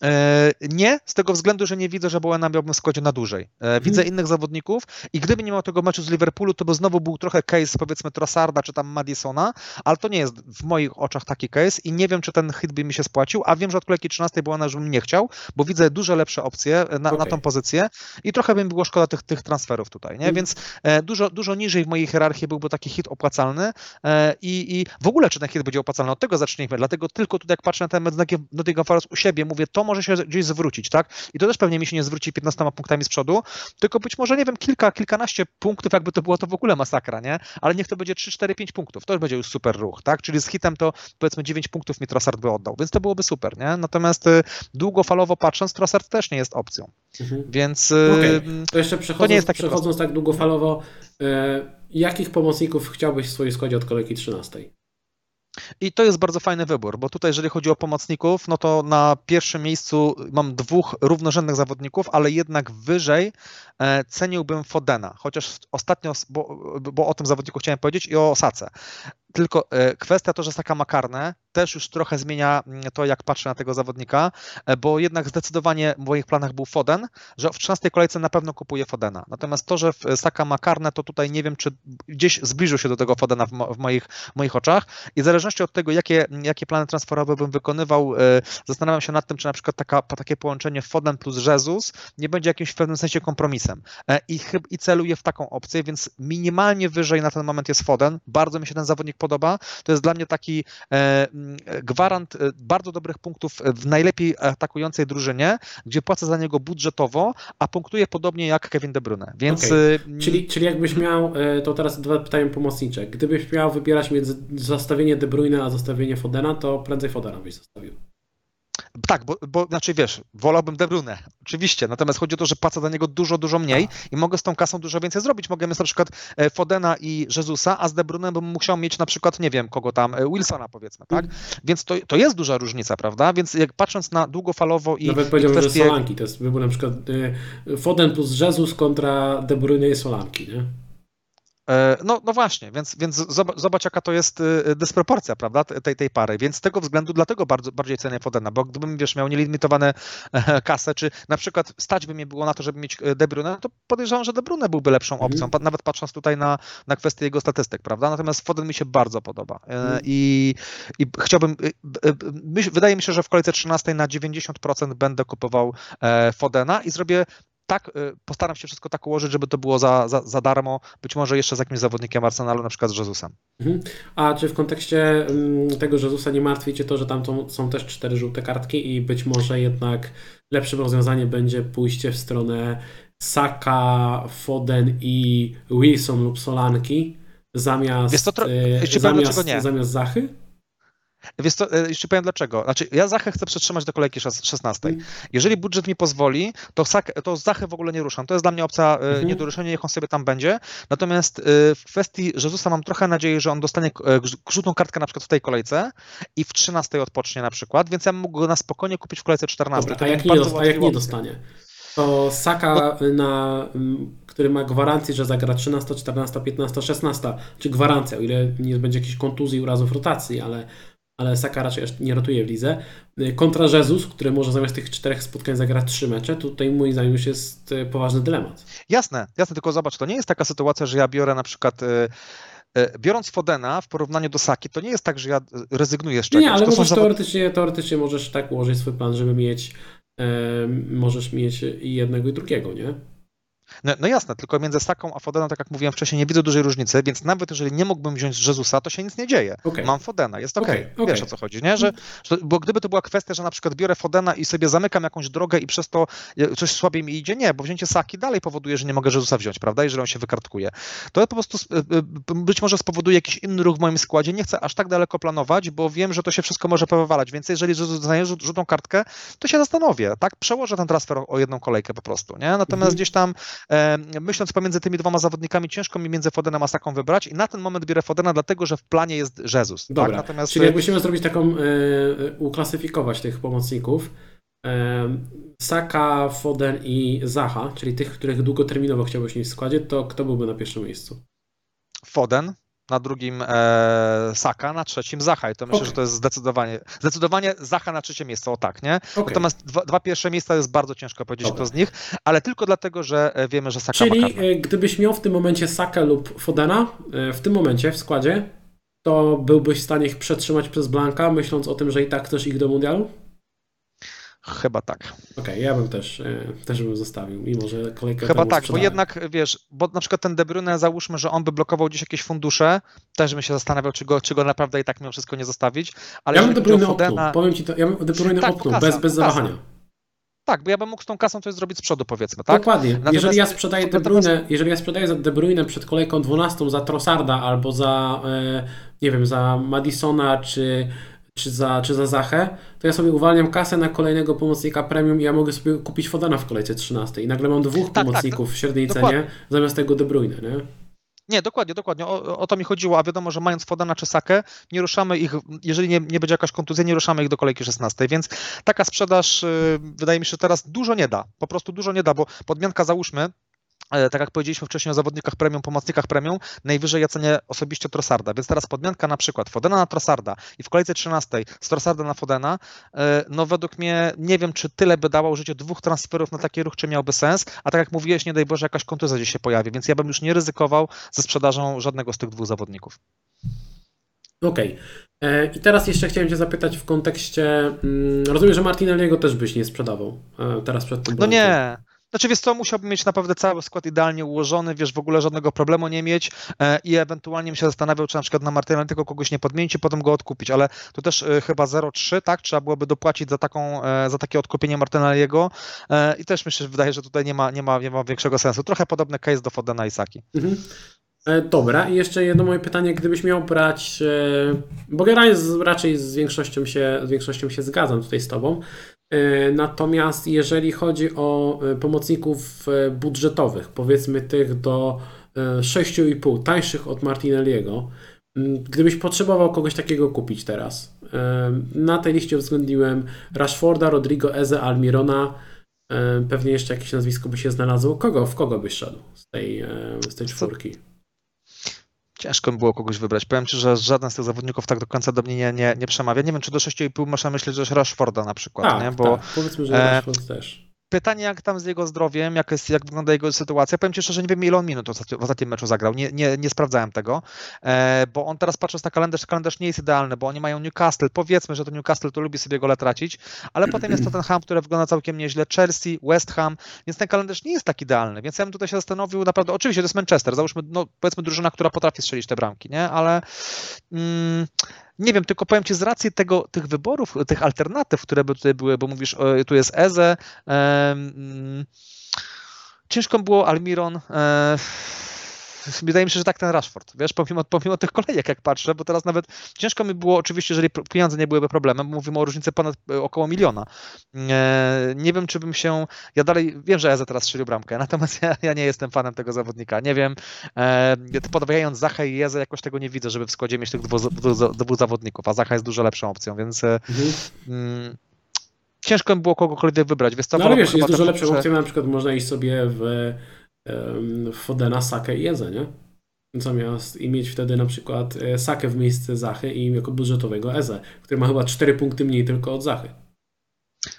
E, nie, z tego względu, że nie widzę, że Bowena miałbym w składzie na dłużej. E, mhm. Widzę hmm. innych zawodników i gdyby nie miał tego meczu z Liverpoolu, to by znowu był trochę case powiedzmy Trossarda czy tam Madisona, ale to nie jest w moich oczach taki case i nie wiem, czy ten hit by mi się spłacił, a wiem, że od kolejki 13 Bowena już bym nie chciał, bo widzę duże lepsze opcje na, okay. na tą pozycję i trochę by mi było szkoda tych, tych transferów tutaj, nie? Hmm. Więc e, dużo, dużo niżej w mojej hierarchii byłby taki hit opłacalny i, i w ogóle czy ten hit będzie opłacalny, od tego zacznijmy, dlatego tylko tutaj jak patrzę na ten mecz Nottingham Forest u siebie, mówię, to może się gdzieś zwrócić tak? I to też pewnie mi się nie zwróci 15 punktami z przodu, tylko być może, nie wiem, kilka, kilkanaście punktów, jakby to było to w ogóle masakra, nie? Ale niech to będzie 3, 4, 5 punktów. To już będzie już super ruch, tak? Czyli z hitem to powiedzmy 9 punktów mi Trossard by oddał, więc to byłoby super, nie? Natomiast y, długofalowo patrząc, Trossard też nie jest opcją. Mhm. Więc y, okay. to jeszcze przechodząc, to nie jest przechodząc tak długofalowo, y, jakich pomocników chciałbyś w swojej składzie od kolejki 13? I to jest bardzo fajny wybór, bo tutaj, jeżeli chodzi o pomocników, no to na pierwszym miejscu mam dwóch równorzędnych zawodników, ale jednak wyżej e, ceniłbym Fodena, chociaż ostatnio, bo, bo o tym zawodniku chciałem powiedzieć i o Osace. Tylko e, kwestia to, że Saka ma karne, też już trochę zmienia mm, to, jak patrzę na tego zawodnika, e, bo jednak zdecydowanie w moich planach był Foden, że w 13 kolejce na pewno kupuję Fodena. Natomiast to, że Saka ma karne, to tutaj nie wiem, czy gdzieś zbliżył się do tego Fodena w, mo w moich, moich oczach i w zależności od tego, jakie, jakie plany transferowe bym wykonywał, e, zastanawiam się nad tym, czy na przykład taka, takie połączenie Foden plus Jesus nie będzie jakimś w pewnym sensie kompromisem. I, i celuję w taką opcję, więc minimalnie wyżej na ten moment jest Foden. Bardzo mi się ten zawodnik podoba. To jest dla mnie taki e, gwarant e, bardzo dobrych punktów w najlepiej atakującej drużynie, gdzie płacę za niego budżetowo, a punktuje podobnie jak Kevin De Bruyne. Więc... Okay. Czyli, czyli jakbyś miał, e, to teraz dwa pytania pomocnicze. Gdybyś miał wybierać między zastawienie De Bruyne a zastawienie Fodena, to prędzej Fodena byś zostawił. Tak, bo, bo znaczy wiesz, wolałbym De Bruyne, oczywiście, natomiast chodzi o to, że płacę za niego dużo, dużo mniej tak. i mogę z tą kasą dużo więcej zrobić. Mogę mieć na przykład e, Fodena i Jezusa, a z De Bruyne bym musiał mieć na przykład, nie wiem, kogo tam, e, Wilsona powiedzmy, tak? Mm. Więc to, to jest duża różnica, prawda? Więc jak patrząc na długofalowo i Nawet powiedziałbym, kwestie... że Solanki, to jest wybór na przykład y, Foden plus Jezus kontra De Bruyne i Solanki, nie? E, no, no właśnie, więc, więc zobacz, jaka to jest y, dysproporcja, prawda, tej, tej pary. Więc z tego względu dlatego bardzo, bardziej cenię Fodena, bo gdybym, wiesz, miał nielimitowane e, kasę, czy na przykład stać by mnie było na to, żeby mieć e, De Bruyne, to podejrzewam, że De Bruyne byłby lepszą mhm. opcją, mm. nawet patrząc tutaj na, na kwestię jego statystyk, prawda? Natomiast Foden mi się bardzo podoba mm. i, i chciałbym, wydaje mi się, że w kolejce 13 na 90% będę kupował Fodena i zrobię tak, y, postaram się wszystko tak ułożyć, żeby to było za, za, za darmo, być może jeszcze z jakimś zawodnikiem Arsenalu, na przykład z Jezusem. Mhm. A czy w kontekście mm, tego Jezusa nie martwi Cię to, że tam są też cztery żółte kartki i być może jednak lepszym rozwiązaniem będzie pójście w stronę Saka, Foden i Wilson lub Solanki zamiast, to, y, zamiast, zamiast Zachy? Wiesz co, e, jeszcze powiem dlaczego. Znaczy, ja Zachę chcę przetrzymać do kolejki 16. Mm. Jeżeli budżet mi pozwoli, to, to Zachę w ogóle nie ruszam. To jest dla mnie opcja mm -hmm. nie do ruszenia, niech on sobie tam będzie. Natomiast e, w kwestii Jezusa mam trochę nadzieję, że on dostanie żółtą kartkę na przykład w tej kolejce i w 13 odpocznie na przykład, więc ja mógł go na spokojnie kupić w kolejce 14. Dobra, a, jak nie, a jak nie dostanie? To Saka, no. na, który ma gwarancję, że zagra 13, 14, 15, 16, czy gwarancja, o ile nie będzie jakichś kontuzji, urazów rotacji, ale ale Saka raczej nie rotuje w lidze. Kontra Jesus, który może zamiast tych czterech spotkań zagrać trzy mecze, tutaj moim zdaniem już jest e, poważny dylemat. Jasne, jasne, tylko zobacz, to nie jest taka sytuacja, że ja biorę na przykład e, e, biorąc Fodena w porównaniu do Saki, to nie jest tak, że ja rezygnuję z czegoś. Nie, ale możesz teoretycznie, teoretycznie możesz tak ułożyć swój plan, żeby mieć możesz mieć i jednego i drugiego, nie? No, no, jasne, tylko między Saką a Fodeną, tak jak mówiłem wcześniej, nie widzę dużej różnicy, więc nawet jeżeli nie mógłbym wziąć Jezusa, to się nic nie dzieje. Okay. Mam Fodena, jest okej. Okay. Okay. Wiesz o co chodzi, nie? Że, że, bo gdyby to była kwestia, że na przykład biorę Fodena i sobie zamykam jakąś drogę i przez to coś słabiej mi idzie, nie, bo wzięcie Saki dalej powoduje, że nie mogę Jezusa wziąć, prawda, jeżeli on się wykartkuje. To po prostu y, y, być może spowoduje jakiś inny ruch w moim składzie. Nie chcę aż tak daleko planować, bo wiem, że to się wszystko może powywalać, więc jeżeli Jezus dostanie żółtą kartkę, to się zastanowię, tak? Przełożę ten transfer o jedną kolejkę po prostu, nie? Natomiast mhm. gdzieś tam e, myśląc pomiędzy tymi dwoma zawodnikami, ciężko mi między Fodenem a Saką wybrać i na ten moment biorę Fodena, dlatego że w planie jest Jezus. Tak? Dobra, tak? Natomiast... czyli jakbyśmy zrobić taką, y, uklasyfikować tych pomocników, y, Saka, Foden i Zaha, czyli tych, których długoterminowo chciałbyś mieć w składzie, to kto byłby na pierwszym miejscu? Foden, na drugim e, Saka, na trzecim Zacha. I to myślę, okay. że to jest zdecydowanie, zdecydowanie Zacha na trzecie miejsce, o tak, nie? Okay. Natomiast dwa, dwa, pierwsze miejsca jest bardzo ciężko powiedzieć, Dobra. kto z nich, ale tylko dlatego, że e, wiemy, że Saka Czyli ma e, gdybyś miał w tym momencie Saka lub Fodena, e, w tym momencie w składzie, to byłbyś w stanie ich przetrzymać przez Blanka, myśląc o tym, że i tak chcesz ich do mundialu? Chyba tak. Okej, okay, ja bym też, e, też bym zostawił, mimo że kolejkę Chyba tak, bo jednak, wiesz, bo na przykład ten De Bruyne, załóżmy, że on by blokował gdzieś jakieś fundusze, też bym się zastanawiał, czy go, czy go naprawdę i tak mimo wszystko nie zostawić. Ale ja bym De Bruyne Fodena... powiem Ci to, ja bym De Bruyne tak, opnął, bez, bez zawahania. Tak, bo ja bym mógł z tą kasą coś zrobić z przodu, powiedzmy, tak? Dokładnie. Natomiast jeżeli ja sprzedaję De Bruyne, jeżeli ja sprzedaję za De Bruyne przed kolejką 12 za Trossarda albo za, e, nie wiem, za Madisona czy czy za, czy za Zachę, to ja sobie uwalniam kasę na kolejnego pomocnika premium i ja mogę sobie kupić Fodana w kolejce 13 i nagle mam dwóch tak, tak pomocników tak, w średniej dokładnie. cenie zamiast tego De Bruyne, nie? Nie, dokładnie, dokładnie. O, o, to mi chodziło, a wiadomo, że mając Fodana czy Sakę, nie ruszamy ich, jeżeli nie, nie będzie jakaś kontuzja, nie ruszamy ich do kolejki 16, więc taka sprzedaż yy, wydaje mi się, że teraz dużo nie da. Po prostu dużo nie da, bo podmianka załóżmy, tak jak powiedzieliśmy wcześniej o zawodnikach premium, pomocnikach premium, najwyżej ja cenię osobiście Trossarda, więc teraz podmianka na przykład Fodena na Trossarda i w kolejce 13 z Trossarda na Fodena, e, no według mnie nie wiem, czy tyle by dało użycie dwóch transferów na taki ruch, czy miałby sens, a tak jak mówiłeś, nie daj Boże, jakaś kontuzja gdzieś się pojawi, więc ja bym już nie ryzykował ze sprzedażą żadnego z tych dwóch zawodników. Okej. Okay. E, I teraz jeszcze chciałem Cię zapytać w kontekście. Mm, rozumiem, że Martinelliego też byś nie sprzedawał teraz przed tym. No nie. Znaczy, wiesz co, musiałbym mieć naprawdę cały skład idealnie ułożony, wiesz, w ogóle żadnego problemu nie mieć e, i ewentualnie bym się zastanawiał, czy na przykład na Martyna tylko kogoś nie podmienić i potem go odkupić, ale tu też e, chyba 0,3, tak, trzeba byłoby dopłacić za, taką, e, za takie odkupienie Martynaliego e, i też myślę, że wydaje, że tutaj nie ma, nie ma, nie ma większego sensu. Trochę podobny case do Fodena i Saki. Mhm. Dobra, i jeszcze jedno moje pytanie, gdybyś miał brać, bo generalnie raczej z większością, się, z większością się zgadzam tutaj z Tobą, natomiast jeżeli chodzi o e, pomocników e, budżetowych, powiedzmy tych do 6,5, tańszych od Martinelliego, gdybyś potrzebował kogoś takiego kupić teraz, na tej liście uwzględniłem Rashforda, Rodrigo, Eze, Almirona, pewnie jeszcze jakieś nazwisko by się znalazło. Kogo, w kogo byś szedł z tej, z tej czwórki? Ciężko mi było kogoś wybrać. Powiem Ci, że żaden z tych zawodników tak do końca do mnie nie, nie, nie przemawia. Nie wiem, czy do 6,5 można myśleć, że Rashforda na przykład, tak, nie? Bo, tak. powiedzmy, że e, Rashford też pytanie, jak tam z jego zdrowiem, jak, jest, jak wygląda jego sytuacja. Powiem Ci szczerze, nie wiem, ile on minut w ostatnim meczu zagrał. Nie, nie, nie sprawdzałem tego, e, bo on teraz patrząc na kalendarz, kalendarz nie jest idealny, bo oni mają Newcastle. Powiedzmy, że to Newcastle to lubi sobie gole tracić, ale potem jest Tottenham, które wygląda całkiem nieźle, Chelsea, West Ham, więc ten kalendarz nie jest tak idealny. Więc ja bym tutaj się zastanowił naprawdę, oczywiście to jest Manchester, załóżmy, no powiedzmy drużyna, która potrafi strzelić te bramki, nie? Ale mm, nie wiem, tylko powiem Ci z racji tego, tych wyborów, tych alternatyw, które by tutaj były, bo mówisz, tu jest Eze, um, ciężko było Almiron, e, wydaje mi się, że tak ten Rashford, wiesz, pomimo, pomimo tych kolejek, jak patrzę, bo teraz nawet ciężko mi było, oczywiście, jeżeli pieniądze nie byłyby problemem, mówimy o różnicy ponad e, około miliona. E, nie wiem, czy bym się, ja dalej, wiem, że Eze teraz strzelił bramkę, natomiast ja, ja nie jestem fanem tego zawodnika, nie wiem, e, podwijając Zachę i Jezę, jakoś tego nie widzę, żeby w składzie mieć tych dwóch, dwóch zawodników, a Zacha jest dużo lepszą opcją, więc mhm. mm, ciężko mi było kogokolwiek wybrać. Wiesz, no ale wiesz, jest dużo lepszą opcją, na przykład można iść sobie w Fodena, Sakę i Jezę, nie? Zamiast i mieć wtedy na przykład e, Sakę w miejsce Zachy i jako budżetowego Eze, który ma chyba 4 punkty mniej tylko od Zachy.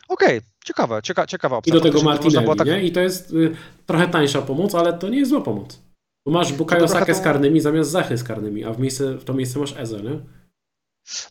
Okej, okay. ciekawe, cieka, ciekawa opcja. I do tego Martinelli, tak... nie? I to jest y, trochę tańsza pomoc, ale to nie jest zła pomoc. Bo masz Bukayo Sakę to... z karnymi zamiast Zachy z karnymi, a w, miejsce, w to miejsce masz Eze, nie?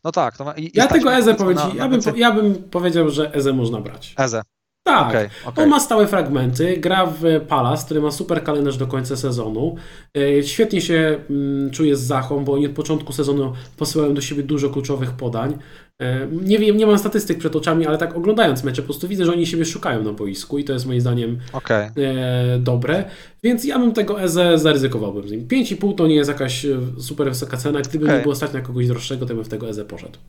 No tak. No, i, ja tego Eze powiedzieć, ja, bym, ja bym powiedział, że Eze można brać. Eze, tak, okay, okay. on ma stałe fragmenty, gra w Palace, który ma super kalendarz do końca sezonu. E, świetnie się mm, czuje z Zachą, bo oni od początku sezonu posyłają do siebie dużo kluczowych podań. E, nie wiem, nie mam statystyk przed oczami, ale tak oglądając mecze, po prostu widzę, że oni siebie szukają na boisku i to jest moim zdaniem okay. E, dobre. Więc ja bym tego EZE zaryzykowałbym z nim. 5,5 to nie jest jakaś super wysoka cena. Gdyby okay. nie było stać na kogoś droższego, to bym w tego EZE poszedł.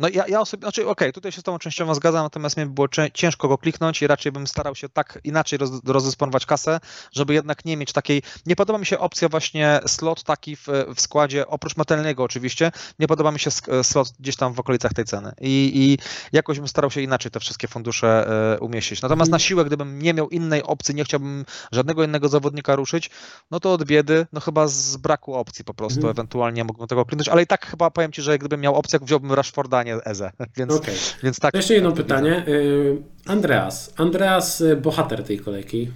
No ja, ja osobiście, znaczy okej, okay, tutaj się z tą częściowo zgadzam, natomiast mi było ciężko go kliknąć i raczej bym starał się tak inaczej roz, rozdysponować kasę, żeby jednak nie mieć takiej, nie podoba mi się opcja właśnie slot taki w, w składzie, oprócz materialnego oczywiście, nie podoba mi się slot gdzieś tam w okolicach tej ceny i, i jakoś bym starał się inaczej te wszystkie fundusze y, umieścić. Natomiast na siłę, gdybym nie miał innej opcji, nie chciałbym żadnego innego zawodnika ruszyć, no to od biedy, no chyba z braku opcji po prostu, mhm. ewentualnie mógłbym tego kliknąć, ale i tak chyba powiem Ci, że gdybym miał opcję, wziąłbym Rashforda, Eze. Więc, okay. więc tak. Jeszcze jedno pytanie. Y, Andreas. Andreas, y, bohater tej kolejki. Y,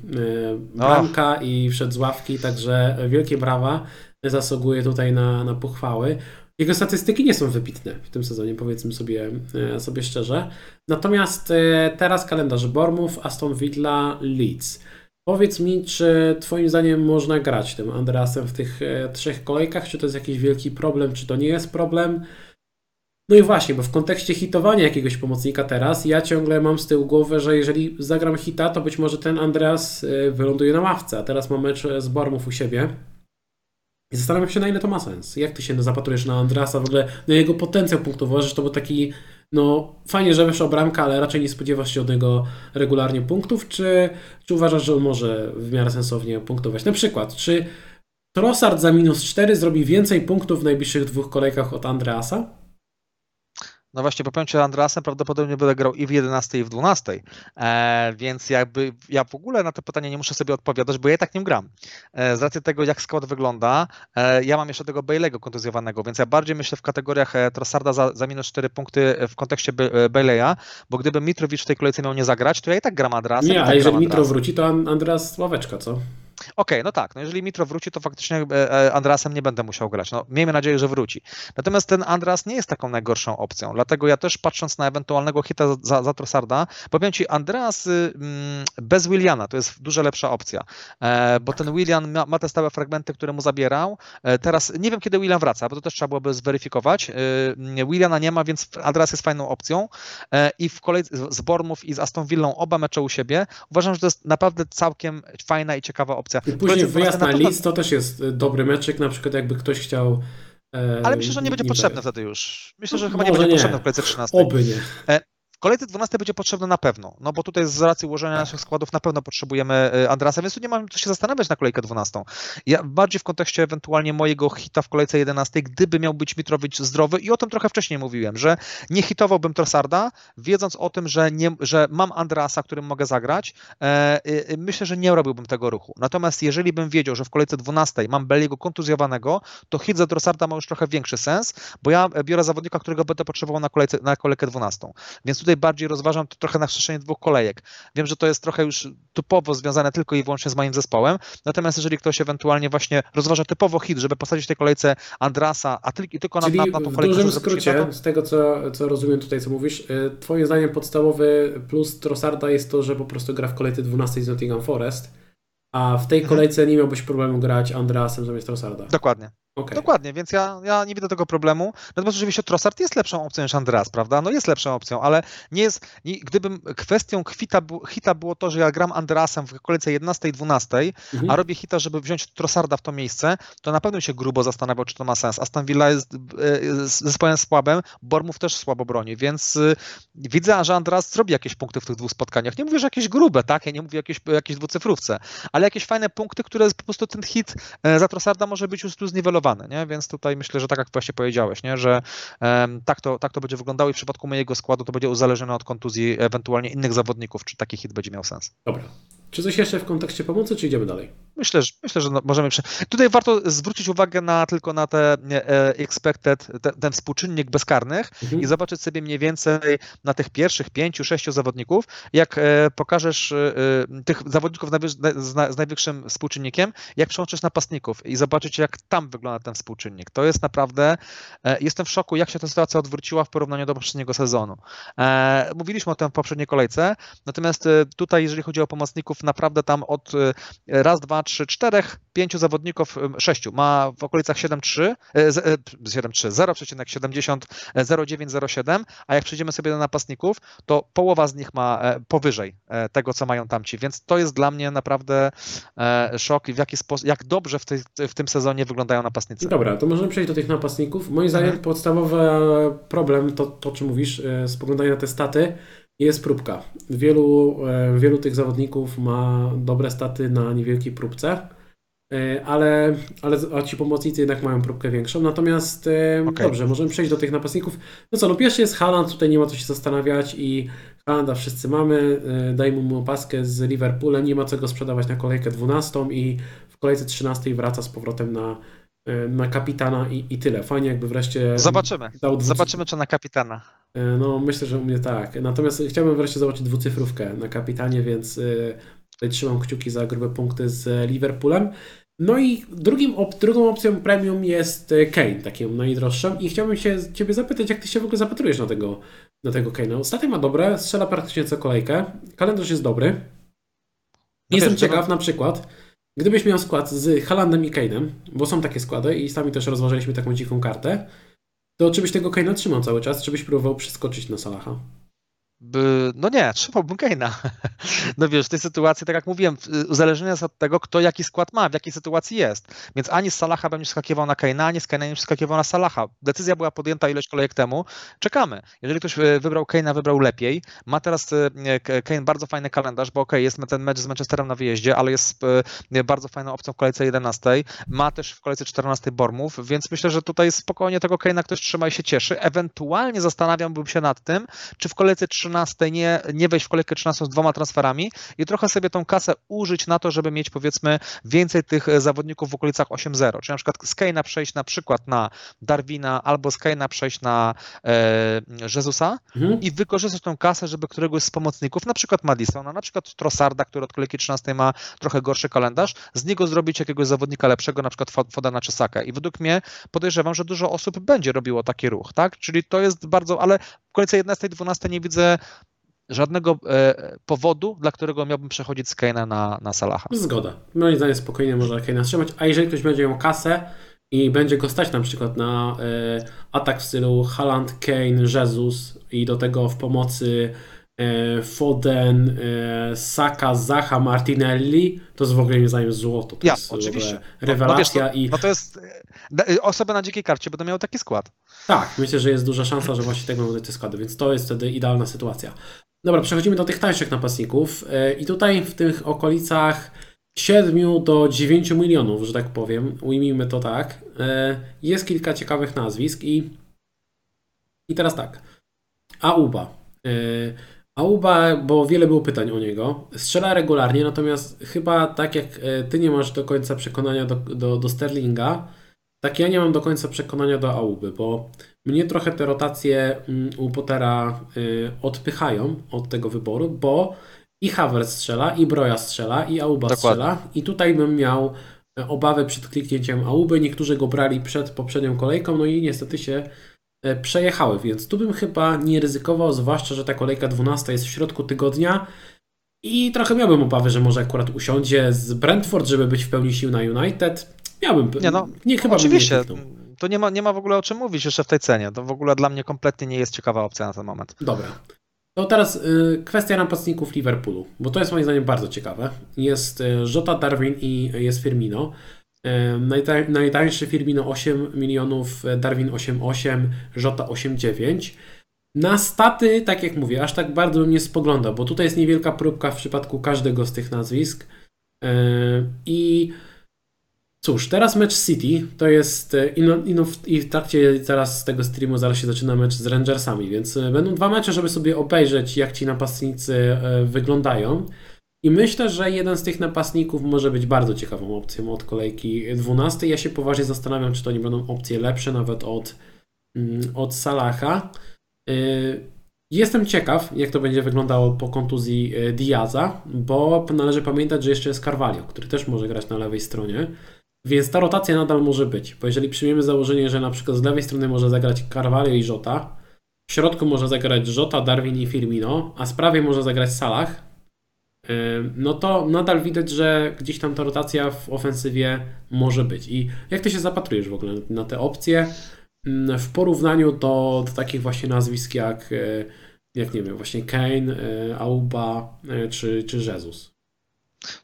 bramka oh. i wszedł z ławki, także wielkie brawa. Zasługuje tutaj na, na pochwały. Jego statystyki nie są wybitne w tym sezonie, powiedzmy sobie, sobie szczerze. Natomiast teraz kalendarz Bormów, Aston Villa, Leeds. Powiedz mi, czy Twoim zdaniem można grać tym Andreasem w tych trzech kolejkach? Czy to jest jakiś wielki problem, czy to nie jest problem? No i właśnie, bo w kontekście hitowania jakiegoś pomocnika teraz, ja ciągle mam z tyłu głowy, że jeżeli zagram hita, to być może ten Andreas y, wyląduje na ławce, a teraz mam mecz z Bormów u siebie. I zastanawiam się, na ile to ma sens. Jak ty się zapatrujesz na Andreasa, w ogóle na jego potencjał punktowy, że to był taki, no fajnie, że wyszła bramka, ale raczej nie spodziewasz się od niego regularnie punktów, czy, czy uważasz, że on może w miarę sensownie punktować? Na przykład, czy Trossard za minus 4 zrobi więcej punktów w najbliższych dwóch kolejkach od Andreasa? No właśnie, po powiem Ci, Andrasem prawdopodobnie będę grał i w 11 i w 12, e, więc jakby ja w ogóle na to pytanie nie muszę sobie odpowiadać, bo ja i tak nie gram. E, z racji tego, jak skład wygląda, e, ja mam jeszcze tego Bailey'ego kontuzjowanego, więc ja bardziej myślę w kategoriach e, Trossarda za, za minus 4 punkty w kontekście e, Bailey'a, bo gdyby Mitrowicz w tej kolejce miał nie zagrać, to ja i tak gram Andrasem. Nie, tak a jeżeli Mitro wróci, to Andras ławeczka, co? Okay, no tak, no jeżeli Mitro wróci, to faktycznie e, e, Andrasem nie będę musiał grać. No, miejmy nadzieję, że wróci. Natomiast ten Andras nie jest taką najgorszą opcją, dlatego ja też patrząc na ewentualnego hita za, za Trossarda, powiem Ci, Andreas y, mm, bez Williana to jest dużo lepsza opcja, e, bo ten Willian ma, ma, te stałe fragmenty, które mu zabierał. Teraz nie wiem, kiedy Willian wraca, bo to też trzeba byłoby zweryfikować. Williana nie ma, więc Andreas jest fajną opcją i w kolejce z Bormów i z Aston Villą oba mecze u siebie. Uważam, że to jest naprawdę całkiem fajna i ciekawa opcja I później wyjazd na list to też jest y, dobry meczek, na przykład jakby ktoś chciał e, ale myślę, że nie będzie potrzebny wtedy już. Myślę, że chyba nie będzie nie. potrzebny w kolejce 13. Oby nie. E, kolejce 12 będzie potrzebne na pewno, no bo tutaj z racji ułożenia naszych składów na pewno potrzebujemy y, Andrasa, więc tu nie mam co się zastanawiać na kolejkę 12. Ja bardziej w kontekście ewentualnie mojego hita w kolejce 11, gdyby miał być Mitrowicz zdrowy i o tym trochę wcześniej mówiłem, że nie hitowałbym Trossarda, wiedząc o tym, że, nie, że mam Andrasa, którym mogę zagrać, e, e, myślę, że nie robiłbym tego ruchu. Natomiast jeżeli bym wiedział, że w kolejce 12 mam Beliego kontuzjowanego, to hit za Trossarda ma już trochę większy sens, bo ja biorę zawodnika, którego będę potrzebował na, kolejce, na kolejkę 12. Więc tutaj tutaj bardziej rozważam to trochę na przestrzeni dwóch kolejek. Wiem, że to jest trochę już typowo związane tylko i wyłącznie z moim zespołem, natomiast jeżeli ktoś ewentualnie właśnie rozważa typowo hit, żeby posadzić w tej kolejce Andrasa, a tylko, tylko na, na, na tą kolejkę... w dużym skrócie, to... z tego co, co rozumiem tutaj, co mówisz, y, twoim zdaniem podstawowy plus Trossarda jest to, że po prostu gra w kolejce 12 z Nottingham Forest, a w tej mhm. kolejce nie miałbyś problemu grać Andrasem zamiast Trossarda. Dokładnie. Okay. Dokładnie, więc ja, ja nie widzę tego problemu. Natomiast oczywiście Trossard jest lepszą opcją niż Andreas, prawda? No jest lepszą opcją, ale nie jest. Nie, gdybym kwestią kwita, hita było to, że ja gram Andreasem w kolejce 11 i 12, mhm. a robię hita, żeby wziąć Trossarda w to miejsce, to na pewno się grubo zastanawiał, czy to ma sens. Aston Villa jest e, zespołem słabym, Bormów też słabo broni, więc y, widzę, że Andreas zrobi jakieś punkty w tych dwóch spotkaniach. Nie mówię, że jakieś grube, tak? Ja nie mówię jakieś, jakieś dwucyfrówce, ale jakieś fajne punkty, które po prostu ten hit e, za Trossarda może być już tu zniwelowany nie? Więc tutaj myślę, że tak jak właśnie powiedziałeś, nie? Że tak, to, tak to będzie wyglądało i w przypadku mojego składu to będzie uzależnione od kontuzji ewentualnie innych zawodników, czy taki hit będzie miał sens. Dobra. Czy coś jeszcze w kontekście pomocy, czy idziemy dalej? Myślę, że, myślę, że no, możemy. Tutaj warto zwrócić uwagę na tylko na te e, expected, te, ten współczynnik bezkarnych mhm. i zobaczyć sobie mniej więcej na tych pierwszych pięciu, sześciu zawodników, jak e, pokażesz e, tych zawodników z, najwyższym współczynnikiem, jak przełączysz napastników i zobaczyć, jak tam wygląda ten współczynnik. To jest naprawdę, jestem w szoku, jak się ta sytuacja odwróciła w porównaniu do poprzedniego sezonu. Mówiliśmy o tym w poprzedniej kolejce, natomiast tutaj, jeżeli chodzi o pomocników, naprawdę tam od raz, dwa, trzy, czterech, pięciu zawodników, sześciu, ma w okolicach 7,3, 7,3, 0,70, 0,907, a jak przejdziemy sobie do napastników, to połowa z nich ma e, powyżej e, tego, co mają tamci, więc to jest dla mnie naprawdę e, szok i w jaki sposób, jak dobrze w, tej, w tym sezonie wyglądają napastnicy. Dobra, to możemy przejść do tych napastników. Moim zdaniem mhm. podstawowy problem, to, to czym mówisz, spoglądanie na te staty, jest próbka. Wielu, e, wielu tych zawodników ma dobre staty na niewielkiej próbce, e, ale, ale ci pomocnicy jednak mają próbkę większą. Natomiast e, okay. dobrze, możemy przejść do tych napastników. No co, no pierwszy jest Haaland, tutaj nie ma co się zastanawiać i Haalanda wszyscy mamy, dajmy mu opaskę z Liverpoolem, nie ma co go sprzedawać na kolejkę 12 i w kolejce 13 wraca z powrotem na na kapitana i, i tyle. Fajnie jakby wreszcie... Zobaczymy. Zobaczymy, czy na kapitana. E, no, myślę, że u mnie tak. Natomiast chciałbym wreszcie zobaczyć dwucyfrówkę na kapitanie, więc tutaj trzymam kciuki za grube punkty z Liverpoolem. No i drugim op drugą opcją premium jest Kane, taką najdroższą i chciałbym się Ciebie zapytać, jak Ty się w ogóle zapatrujesz na tego, na tego Kane'a. Ostatnio ma dobre, strzela praktycznie co kolejkę, kalendarz jest dobry. No Jestem ciekaw na przykład, Gdybyś miał skład z Halandem i Kane'em, bo są takie składy i sami też rozważaliśmy taką dziką kartę, to czy byś tego Kane'a trzymał cały czas, czy byś próbował przeskoczyć na Salaha? No nie, trzymałbym Kane'a. No wiesz, w tej sytuacji, tak jak mówiłem, uzależnienie jest od tego, kto jaki skład ma, w jakiej sytuacji jest. Więc ani z Salaha będzie skakiwał na Kane'a, ani z Kane'a nie skakiwał na Salaha. Decyzja była podjęta ileś kolejek temu. Czekamy. Jeżeli ktoś e, wybrał Kane'a, wybrał lepiej. Ma teraz e, Kane bardzo fajny kalendarz, bo ok, jest ten mecz z Manchesterem na wyjeździe, ale jest bardzo fajną opcją w kolejce 11. Ma też w kolejce 14 Bormów, więc myślę, że tutaj spokojnie tego Kane'a ktoś trzyma i się cieszy. Ewentualnie zastanawiałbym się nad tym, czy w kolejce 13 nie, nie wejść w kolejkę 13 z dwoma transferami i trochę sobie tą kasę użyć na to, żeby mieć powiedzmy więcej tych zawodników w okolicach 8-0. Czyli na przykład z Kane'a przejść na przykład na Darwina albo z Kane'a przejść na e, Jezusa mhm. i wykorzystać tą kasę, żeby któregoś z pomocników, na przykład Madisona, na przykład Trossarda, który od kolejki 13 ma trochę gorszy kalendarz, z niego zrobić jakiegoś zawodnika lepszego, na przykład Fodana czy Saka. I według mnie podejrzewam, że dużo osób będzie robiło taki ruch, tak? Czyli to jest bardzo, ale w końcu 11 12 nie widzę żadnego e, powodu, dla którego miałbym przechodzić z Kane'a na, na Salaha. Zgoda. Moim zdaniem spokojnie może Kane'a trzymać, a jeżeli ktoś będzie miał kasę i będzie go stać na przykład na e, atak w stylu Haaland, Kane, Jesus i do tego w pomocy Foden, e, Saka, Zaha, Martinelli, to jest w ogóle moim zdaniem złoto. To ja, jest oczywiście. rewelacja. No, no, wiesz, no, i... no to jest e, osoby na dzikiej karcie będą miały taki skład. Tak, myślę, że jest duża szansa, że właśnie tego będą te składy, więc to jest wtedy idealna sytuacja. Dobra, przechodzimy do tych tańszych napastników e, i tutaj w tych okolicach 7 do 9 milionów, że tak powiem, ujmijmy to tak, e, jest kilka ciekawych nazwisk i, i teraz tak. Auba. E, Auba, bo wiele było pytań o niego, strzela regularnie, natomiast chyba tak jak ty nie masz do końca przekonania do, do, do Sterlinga, tak ja nie mam do końca przekonania do Auby, bo mnie trochę te rotacje mm, u Pottera y, odpychają od tego wyboru, bo i Havertz strzela, i Broja strzela, i Auba Dokładnie. strzela. I tutaj bym miał e, obawy przed kliknięciem Auby. Niektórzy go brali przed poprzednią kolejką, no i niestety się e, przejechały, więc tu bym chyba nie ryzykował, zwłaszcza, że ta kolejka 12 jest w środku tygodnia. I trochę miałbym obawy, że może akurat usiądzie z Brentford, żeby być w pełni sił na United. Miałbym. Nie, no, nie chyba oczywiście. Bym nie to nie ma, nie ma w ogóle o czym mówić jeszcze w tej cenie. To w ogóle dla mnie kompletnie nie jest ciekawa opcja na ten moment. Dobra. To teraz y, kwestia napastników Liverpoolu, bo to jest moim zdaniem bardzo ciekawe. Jest y, Jota Darwin i jest Firmino. Najtań, najtańszy Firmino 8 milionów, Darwin 8,8, Jota 8,9. Na staty, tak jak mówię, aż tak bardzo bym nie spoglądał, bo tutaj jest niewielka próbka w przypadku każdego z tych nazwisk. I Cóż, teraz mecz City to jest e, ino, ino, i w trakcie teraz tego streamu zaraz się zaczyna mecz z Rangersami, więc e, będą dwa mecze, żeby sobie obejrzeć jak ci napastnicy e, wyglądają. I myślę, że jeden z tych napastników może być bardzo ciekawą opcją od kolejki 12. Ja się poważnie zastanawiam, czy to nie będą opcje lepsze nawet od, mm, od Salaha. Jestem ciekaw, jak to będzie wyglądało po kontuzji Diaza, bo należy pamiętać, że jeszcze jest Carvalho, który też może grać na lewej stronie. Więc ta rotacja nadal może być, bo jeżeli przyjmiemy założenie, że na przykład z lewej strony może zagrać Carvalho i Jota, w środku może zagrać Jota, Darwin i Firmino, a z prawej może zagrać Salah, no to nadal widać, że gdzieś tam ta rotacja w ofensywie może być. I jak ty się zapatrujesz w ogóle na te opcje w porównaniu do, do takich właśnie nazwisk jak, e, jak nie wiem, właśnie Kane, e, Auba e, czy, czy Jesus?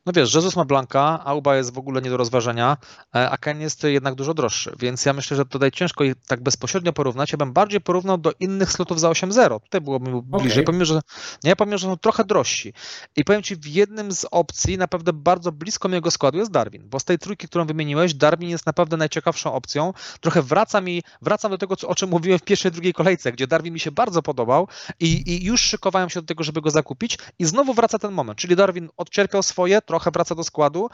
No wiesz, Jesus ma Blanka, Auba jest w ogóle nie do rozważenia, e, a Ken jest jednak dużo droższy, więc ja myślę, że tutaj ciężko ich tak bezpośrednio porównać. Ja bym bardziej porównał do innych slotów za 8.0. Tutaj byłoby mi bliżej, okay. pomimo, że nie, pomimo, że są trochę drożsi. I powiem Ci, w jednym z opcji naprawdę bardzo blisko mojego składu jest Darwin, bo z tej trójki, którą wymieniłeś, Darwin jest naprawdę najciekawszą opcją. Trochę wraca mi, wracam do tego, o czym mówiłem w pierwszej, drugiej kolejce, gdzie Darwin mi się bardzo podobał i, i już szykowałem się do tego, żeby go zakupić i znowu wraca ten moment, czyli Darwin odcierpiał swoje, trochę wraca do składu.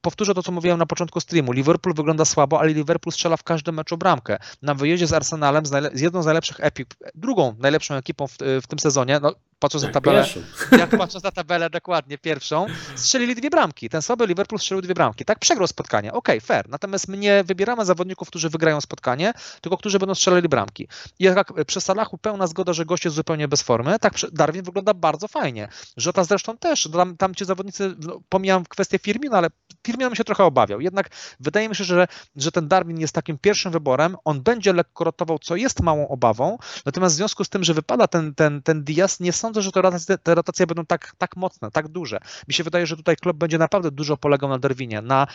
Powtórzę to, co mówiłem na początku streamu. Liverpool wygląda słabo, ale Liverpool strzela w każdym meczu bramkę. Na wyjeździe z Arsenalem, z, z jedną z najlepszych epik, drugą najlepszą ekipą w, w tym sezonie, no, patrząc Tak, na tabelę, pierwszą. jak patrząc na tabelę dokładnie pierwszą, strzelili dwie bramki. Ten słaby Liverpool strzelił dwie bramki. Tak, przegrał spotkanie. Okej, fair. Natomiast my nie wybieramy zawodników, którzy wygrają spotkanie, tylko którzy będą strzelali bramki. I jak przy Salachu pełna zgoda, że gość jest zupełnie bez formy, tak Darwin wygląda bardzo fajnie. Żota zresztą też. Tam, tam ci zawodnicy, no, pomijam kwestię Firmina, ale Firmino mi się trochę obawiał. Jednak wydaje mi się, że, że ten Darwin jest takim pierwszym wyborem. On będzie lekko rotował, co jest małą obawą. Natomiast w związku z tym, że wypada ten, ten, ten Diaz, nie sądzę, że te rotacje, te rotacje będą tak, tak mocne, tak duże. Mi się wydaje, że tutaj klub będzie naprawdę dużo polegał na Darwinie. Na,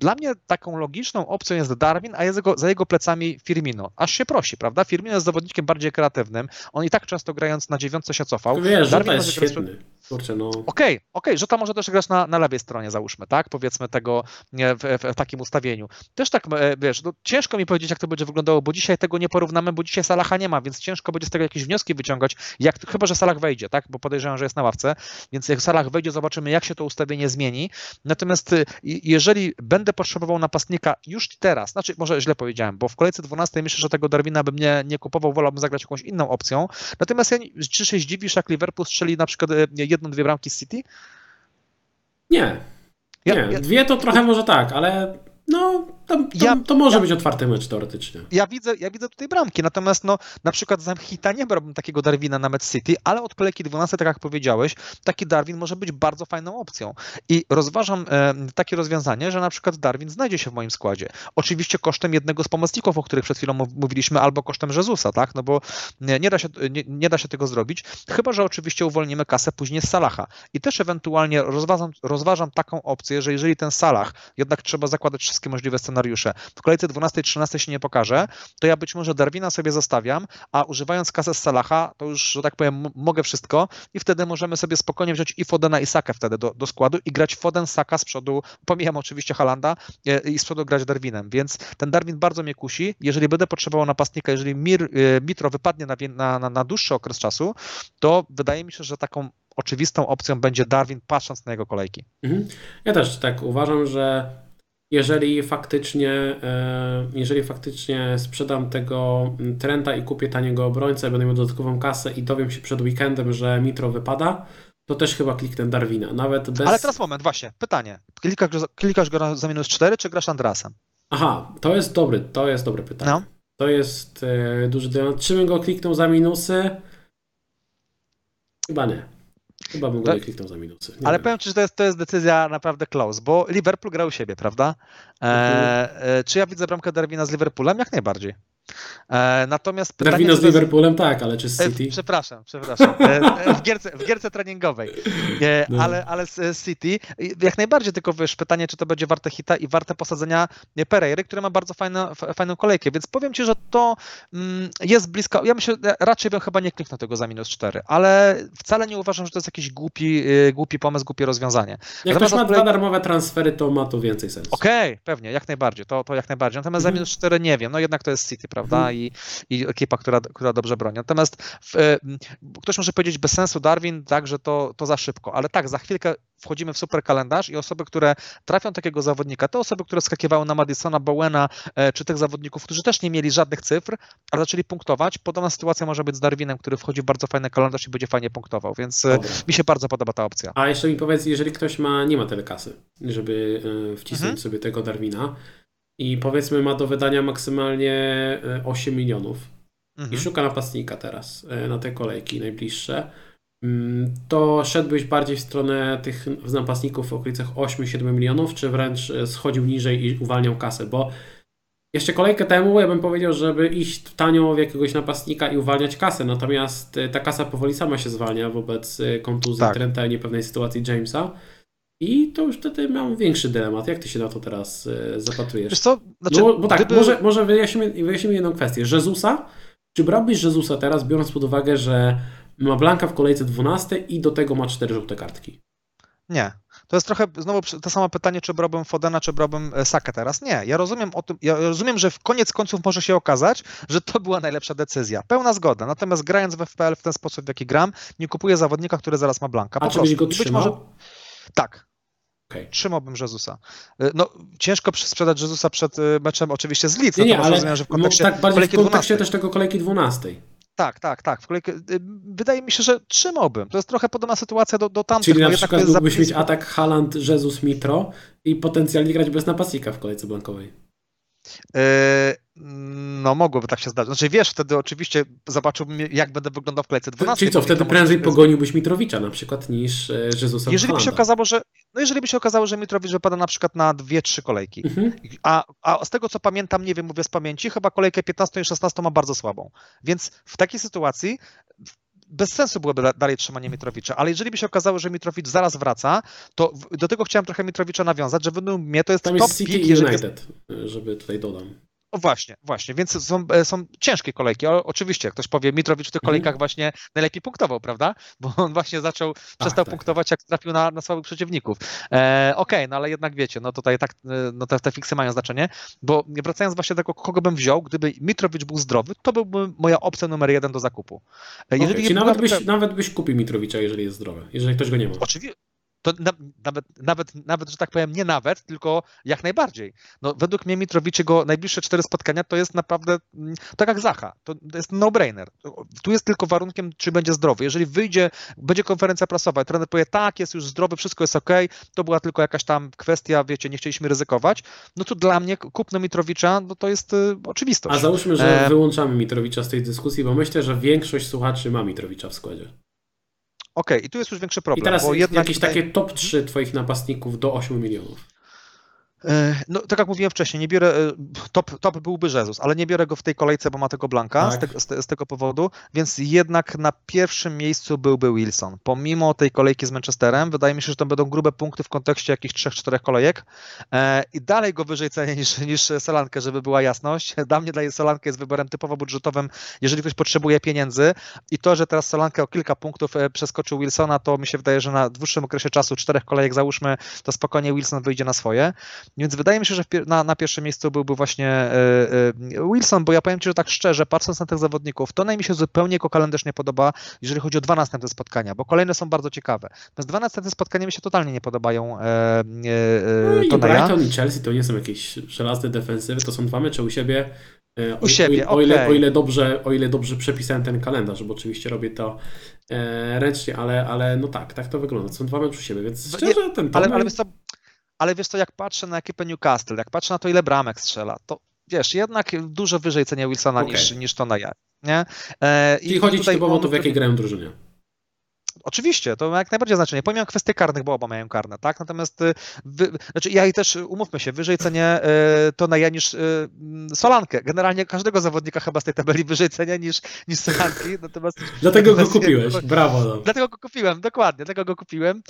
dla mnie taką logiczną opcją jest Darwin, a jest jego, za jego plecami Firmino. Aż się prosi, prawda? Firmino jest zawodnikiem bardziej kreatywnym. On i tak często grając na dziewiątce się cofał. Wiesz, Darwin jest może grać- świetny. Kurczę, no. Okej, okej, że to może też grać na, na lewej stronie, załóżmy, tak? Powiedzmy tego w, w, w takim ustawieniu. Też tak, e, wiesz, no, ciężko mi powiedzieć, jak to będzie wyglądało, bo dzisiaj tego nie porównamy, bo dzisiaj Salaha nie ma, więc ciężko będzie z tego jakieś wnioski wyciągać, jak, chyba, że Salah wejdzie, tak? Bo podejrzewam, że jest na ławce, więc jak Salah wejdzie, zobaczymy, jak się to ustawienie zmieni. Natomiast y, jeżeli będę potrzebował napastnika już teraz, znaczy może źle powiedziałem, bo w kolejce 12 myślę, że tego Darwina bym nie, nie kupował, wolałbym zagrać jakąś inną opcją. Natomiast ja, czy się zdziwisz, jak Liverpool strzeli na przykład e, jedną, dwie bramki z City? Nie. Ja- Nie, ja- dwie to trochę może tak, ale no, to, to, Ja- to może ja- być otwarty mecz teoretycznie. Ja widzę, ja widzę tutaj bramki, natomiast no, na przykład za Hita nie brałbym takiego Darwina na Met City, ale od kolejki 12, tak jak powiedziałeś, taki Darwin może być bardzo fajną opcją. I rozważam e, takie rozwiązanie, że na przykład Darwin znajdzie się w moim składzie. Oczywiście kosztem jednego z pomocników, o których przed chwilą mów- mówiliśmy, albo kosztem Jezusa, tak? No bo nie, nie, da się, nie, nie da się tego zrobić, chyba że oczywiście uwolnimy kasę później z Salaha. I też ewentualnie rozważam, rozważam taką opcję, że jeżeli ten Salah, jednak trzeba zakładać wszystkie możliwe scenariusze, w kolejce 12-13 się nie pokaże, to ja być może Darwina sobie zostawiam, a używając kasę z Salaha, to już, że tak powiem, mogę wszystko i wtedy możemy sobie spokojnie wziąć i Fodena i Sakę wtedy do, do składu i grać Foden, Saka z przodu, pomijam oczywiście Halanda e, i z przodu grać Darwinem, więc ten Darwin bardzo mnie kusi. Jeżeli będę potrzebował napastnika, jeżeli Mir, e, Mitro wypadnie na, na, na, na dłuższy okres czasu, to wydaje mi się, że taką oczywistą opcją będzie Darwin, patrząc na jego kolejki. Mhm. Ja też tak uważam, że jeżeli faktycznie, e, jeżeli faktycznie sprzedam tego Trenta i kupię taniego obrońcę, będę miał dodatkową kasę i dowiem się przed weekendem, że Mitro wypada, to też chyba kliknę Darwina. Nawet bez... Ale teraz moment, właśnie, pytanie. Klikasz, go za- klikasz go za minus 4, czy grasz Andrasem? Aha, to jest dobry, to jest dobre pytanie. No. To jest e, duży dylemat. Czy bym go kliknął za minusy? Chyba nie. Chyba bym go nie kliknął za minusy. Nie Ale wiem. powiem Ci, że to jest, to jest decyzja naprawdę close, bo Liverpool grał u siebie, prawda? E, e, czy ja widzę bramkę Darwina z Liverpoolem? Jak najbardziej. E, natomiast pytanie... Darwina z Liverpoolem tak, ale czy z E, City? Przepraszam, przepraszam. E, W gierce, w gierce treningowej. No. Ale, ale z City, jak najbardziej, tylko wiesz, pytanie, czy to będzie warte hita i warte posadzenia Pereiry, który ma bardzo fajną, fajną kolejkę, więc powiem Ci, że to mm, jest blisko. Ja myślę, raczej bym chyba nie kliknął tego za minus 4, ale wcale nie uważam, że to jest jakiś głupi, głupi pomysł, głupie rozwiązanie. Jak Natomiast ktoś ma dwa darmowe transfery, to ma to więcej sensu. Okej, pewnie, jak najbardziej, to, to jak najbardziej. Natomiast za Mhm. minus 4 nie wiem, no jednak to jest City, prawda? Mhm. I, I ekipa, która, która dobrze broni. Natomiast w, e, ktoś może powiedzieć bez sensu Darwin, tak, że to, to za szybko, ale tak, za chwilkę wchodzimy w super kalendarz i osoby, które trafią takiego zawodnika, te osoby, które skakiwały na Madisona, Bowena, e, czy tych zawodników, którzy też nie mieli żadnych cyfr, ale zaczęli punktować, podobna sytuacja może być z Darwinem, który wchodzi w bardzo fajny kalendarz i będzie fajnie punktował, więc e, Dobra. mi się bardzo podoba ta opcja. A jeszcze mi powiedz, jeżeli ktoś ma, nie ma tyle kasy, żeby wcisnąć Mhm. sobie tego Darwina i powiedzmy ma do wydania maksymalnie e, 8 milionów i Mhm. szuka napastnika teraz e, na te kolejki najbliższe, mm, to szedłbyś bardziej w stronę tych napastników w okolicach 8-7 milionów, czy wręcz e, schodził niżej i uwalniał kasę, bo jeszcze kolejkę temu ja bym powiedział, żeby iść tanio w jakiegoś napastnika i uwalniać kasę, natomiast e, ta kasa powoli sama się zwalnia wobec e, kontuzji Tak. Trenta i niepewnej sytuacji Jamesa. I to już wtedy mam większy dylemat. Jak ty się na to teraz e, zapatrujesz? Wiesz co? Znaczy, no, bo tak, gdyby- może, może wyjaśnimy, wyjaśnimy jedną kwestię. Jezusa, czy brałbyś Jezusa teraz, biorąc pod uwagę, że ma Blanka w kolejce 12 i do tego ma cztery żółte kartki? Nie. To jest trochę znowu to samo pytanie, czy brałbym Fodena, czy brałbym e, Sakę teraz. Nie. Ja rozumiem o tym, ja rozumiem, że w koniec końców może się okazać, że to była najlepsza decyzja. Pełna zgoda. Natomiast grając w FPL w ten sposób, w jaki gram, nie kupuję zawodnika, który zaraz ma Blanka. Po A czy byś go trzymał? Tak. Okej. Trzymałbym Jezusa. E, No, ciężko sprzedać Jezusa przed e, meczem oczywiście z Leeds, Nie, nie, ale rozumiem, że w no, kontekście tak bardziej w kontekście 12. też tego kolejki 12. Tak, tak, tak. W kolejkę, y, wydaje mi się, że trzymałbym. To jest trochę podobna sytuacja do, do tamtych. Czyli na no, przykład mógłbyś mieć atak Haaland, Jesus, Mitro i potencjalnie grać bez napastnika w kolejce blankowej. Yy, no mogłoby tak się zdarzyć. Znaczy wiesz, wtedy oczywiście zobaczyłbym jak będę wyglądał w kolejce 12. Czyli co, wtedy prędzej pogoniłbyś Mitrowicza na przykład niż e, Jezusa Jeżeli by się okazało, że no jeżeli by się okazało, że Mitrowicz wypada na przykład na 2-3 kolejki, mhm. a, a z tego co pamiętam, nie wiem, mówię z pamięci, chyba kolejkę 15 i 16 ma bardzo słabą. Więc w takiej sytuacji bez sensu byłoby dalej trzymanie Mitrowicza, ale jeżeli by się okazało, że Mitrowicz zaraz wraca, to do tego chciałem trochę Mitrowicza nawiązać, że według mnie to jest Tam top jest City pick, United, jest... żeby tutaj dodam. O właśnie, właśnie, więc są, e, są ciężkie kolejki. O, oczywiście, ktoś powie, Mitrowicz w tych mhm. kolejkach właśnie najlepiej punktował, prawda? Bo on właśnie zaczął, Ach, przestał tak, punktować, jak trafił na, na słabych przeciwników. E, Okej, okay, no ale jednak wiecie, no tutaj tak, e, no te, te fiksy mają znaczenie, bo wracając właśnie do tego, kogo bym wziął, gdyby Mitrowicz był zdrowy, to byłby moja opcja numer jeden do zakupu. E, jeżeli okay, czyli nawet, byś, nawet byś kupił Mitrowicza, jeżeli jest zdrowy, jeżeli ktoś go nie ma. Oczywiście, to na, nawet, nawet, nawet, że tak powiem, nie nawet, tylko jak najbardziej. No, według mnie Mitrowicz jego najbliższe cztery spotkania to jest naprawdę mm, tak jak Zacha. To, to jest no-brainer. Tu jest tylko warunkiem, czy będzie zdrowy. Jeżeli wyjdzie, będzie konferencja prasowa i trener powie, tak, jest już zdrowy, wszystko jest ok, to była tylko jakaś tam kwestia, wiecie, nie chcieliśmy ryzykować, no to dla mnie kupno Mitrowicza, no to jest y, oczywistość. A załóżmy, że e... wyłączamy Mitrowicza z tej dyskusji, bo myślę, że większość słuchaczy ma Mitrowicza w składzie. Okej, i tu jest już większy problem. I teraz bo jednak jakieś tutaj... takie top 3 twoich napastników do 8 milionów. E, no, tak jak mówiłem wcześniej, nie biorę, e, top, top byłby Jezus, ale nie biorę go w tej kolejce, bo ma tego Blanka tak. z, te, z, te, z, tego powodu, więc jednak na pierwszym miejscu byłby Wilson. Pomimo tej kolejki z Manchesterem, wydaje mi się, że to będą grube punkty w kontekście jakichś 3-4 kolejek e, i dalej go wyżej cenię niż, niż Solankę, żeby była jasność. Dla mnie dla Solankę jest wyborem typowo budżetowym, jeżeli ktoś potrzebuje pieniędzy i to, że teraz Solankę o kilka punktów e, przeskoczył Wilsona, to mi się wydaje, że na dłuższym okresie czasu, czterech kolejek załóżmy, to spokojnie Wilson wyjdzie na swoje. Więc wydaje mi się, że na, na pierwszym miejscu byłby właśnie e, e, Wilson, bo ja powiem Ci, że tak szczerze, patrząc na tych zawodników, to mi się zupełnie jako kalendarz nie podoba, jeżeli chodzi o dwa następne spotkania, bo kolejne są bardzo ciekawe. Natomiast dwa następne spotkania mi się totalnie nie podobają. E, e, no i Brighton i Chelsea to nie są jakieś żelazne defensywy, to są dwa mecze u siebie. O, u siebie, o, o, ile, o, ile dobrze, o ile dobrze przepisałem ten kalendarz, bo oczywiście robię to e, ręcznie, ale, ale no tak, tak to wygląda. To są dwa mecze u siebie, więc szczerze ten ale, ale wiesz co, ale wiesz to jak patrzę na ekipę Newcastle, jak patrzę na to, ile bramek strzela, to wiesz, jednak dużo wyżej cenię Wilsona okay. niż, niż to na ja. Nie? E, Czyli i chodzi ci typowo to, w jakiej grają drużynie. Oczywiście, to ma jak najbardziej znaczenie. Pomijam kwestie karnych, bo oba mają karne, tak? Natomiast y, wy, znaczy ja i też umówmy się, wyżej cenię y, to na ja niż y, Solankę. Generalnie każdego zawodnika chyba z tej tabeli wyżej cenię niż, niż Solanki. Natomiast, dlatego go kupiłeś, brawo. No. Dlatego go kupiłem, dokładnie, dlatego go kupiłem.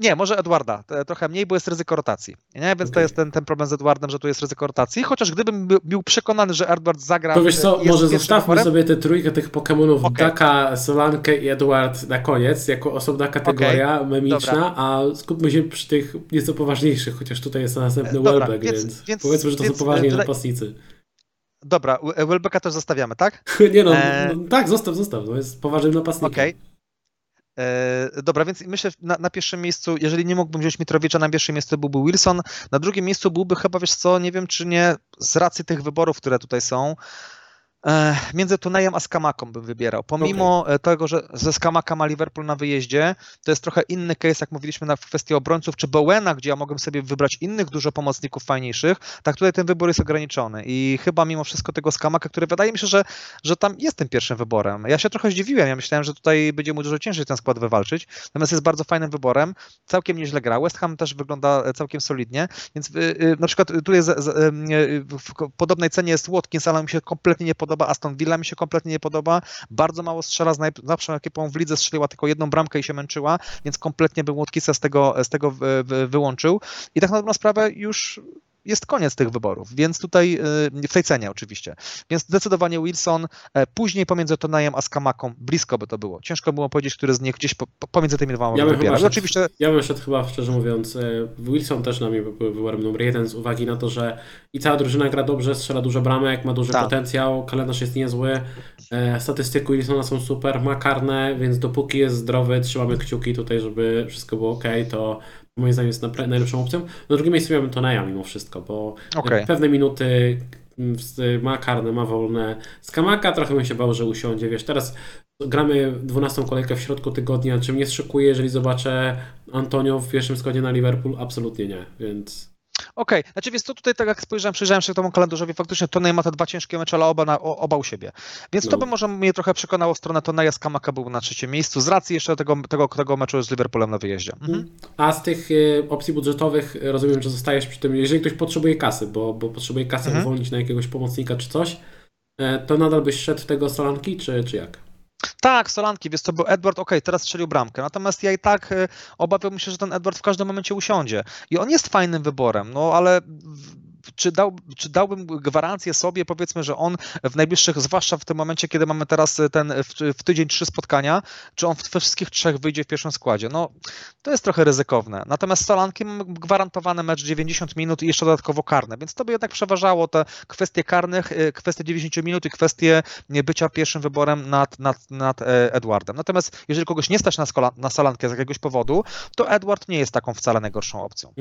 nie, może Edwarda, trochę mniej, bo jest ryzyko rotacji. Nie? Więc okay. to jest ten, ten problem z Edwardem, że tu jest ryzyko rotacji. Chociaż gdybym był przekonany, że Edward zagra. To wiesz co, może zostawmy sobie tę trójkę tych Pokémonów okay. Daka, Solankę i Edward na koniec, jako osobna kategoria okay, memiczna, dobra. a skupmy się przy tych nieco poważniejszych, chociaż tutaj jest następny Welbeck, więc, więc, więc, powiedzmy, że to więc, są poważni napastnicy. Dobra, Welbecka też zostawiamy, tak? Nie no, e... no, tak, zostaw, zostaw, to jest poważnym napastnikiem. Okej. Okay. E, dobra, więc myślę na, na, pierwszym miejscu, jeżeli nie mógłbym wziąć Mitrowicza, na pierwszym miejscu byłby Wilson, na drugim miejscu byłby chyba, wiesz co, nie wiem czy nie, z racji tych wyborów, które tutaj są, E, między Tunejem a Skamaką bym wybierał. Pomimo okay. E, tego, że ze Skamaka ma Liverpool na wyjeździe, to jest trochę inny case, jak mówiliśmy na kwestii obrońców, czy Bowena, gdzie ja mogłem sobie wybrać innych dużo pomocników fajniejszych, tak tutaj ten wybór jest ograniczony. I chyba mimo wszystko tego Skamaka, który wydaje mi się, że, że tam jest tym pierwszym wyborem. Ja się trochę zdziwiłem, ja myślałem, że tutaj będzie mu dużo ciężej ten skład wywalczyć, natomiast jest bardzo fajnym wyborem, całkiem nieźle gra, West Ham też wygląda e, całkiem solidnie, więc na przykład tu jest w podobnej cenie jest Watkins, ale mi się kompletnie nie podoba podoba, Aston Villa mi się kompletnie nie podoba, bardzo mało strzela, z najlepszą ekipą w lidze strzeliła tylko jedną bramkę i się męczyła, więc kompletnie bym Watkisa z tego, z tego wyłączył. I tak na dobrą sprawę już jest koniec tych wyborów, więc tutaj y, w tej cenie oczywiście. Więc zdecydowanie Wilson, e, później pomiędzy Tonajem a Skamaką, blisko by to było. Ciężko było powiedzieć, który z nich gdzieś po, pomiędzy tymi dwoma ja szedł, oczywiście... Ja bym szedł chyba, szczerze mówiąc, e, Wilson też na mnie był wyborem numer jeden z uwagi na to, że i cała drużyna gra dobrze, strzela dużo bramek, ma duży tak. potencjał, kalendarz jest niezły, e, statystyki Wilsona są super, ma karne, więc dopóki jest zdrowy, trzymamy kciuki tutaj, żeby wszystko było ok, to moim zdaniem jest najlepszą opcją. Na drugim miejscu miałbym Toneja mimo wszystko, bo okay. pewne minuty w- ma karne, ma wolne. Skamaka trochę bym się bał, że usiądzie, wiesz, teraz gramy 12 kolejkę w środku tygodnia, czy mnie zszokuje, jeżeli zobaczę Antonio w pierwszym składzie na Liverpool? Absolutnie nie, więc... Okej, znaczy wiesz co, tutaj tak jak spojrzałem, przyjrzałem się temu kalendarzowi, faktycznie Tonej ma te dwa ciężkie mecze, ale oba, na, o- oba u siebie. Więc to No. by może mnie trochę przekonało w stronę Toneja, Skamaka był na trzecim miejscu, z racji jeszcze tego, tego, tego meczu z Liverpoolem na wyjeździe. Mhm. A z tych e, opcji budżetowych e, rozumiem, że zostajesz przy tym, jeżeli ktoś potrzebuje kasy, bo, bo potrzebuje kasy Mhm. uwolnić na jakiegoś pomocnika czy coś, e, to nadal byś szedł w tego Solanki, czy, czy jak? Tak, Solanki, wiesz co, bo Edward, okej, teraz strzelił bramkę, natomiast ja i tak e, obawiam się, że ten Edward w każdym momencie usiądzie. I on jest fajnym wyborem, no ale czy, dał, czy dałbym gwarancję sobie, powiedzmy, że on w najbliższych, zwłaszcza w tym momencie, kiedy mamy teraz ten w, w tydzień trzy spotkania, czy on we wszystkich trzech wyjdzie w pierwszym składzie? No, to jest trochę ryzykowne. Natomiast z Solankiem mamy gwarantowany mecz 90 minut i jeszcze dodatkowo karne, więc to by jednak przeważało te kwestie karnych, e, kwestie 90 minut i kwestie bycia pierwszym wyborem nad, nad, nad e, Edwardem. Natomiast jeżeli kogoś nie stać na, skola, na Solankę z jakiegoś powodu, to Edward nie jest taką wcale najgorszą opcją.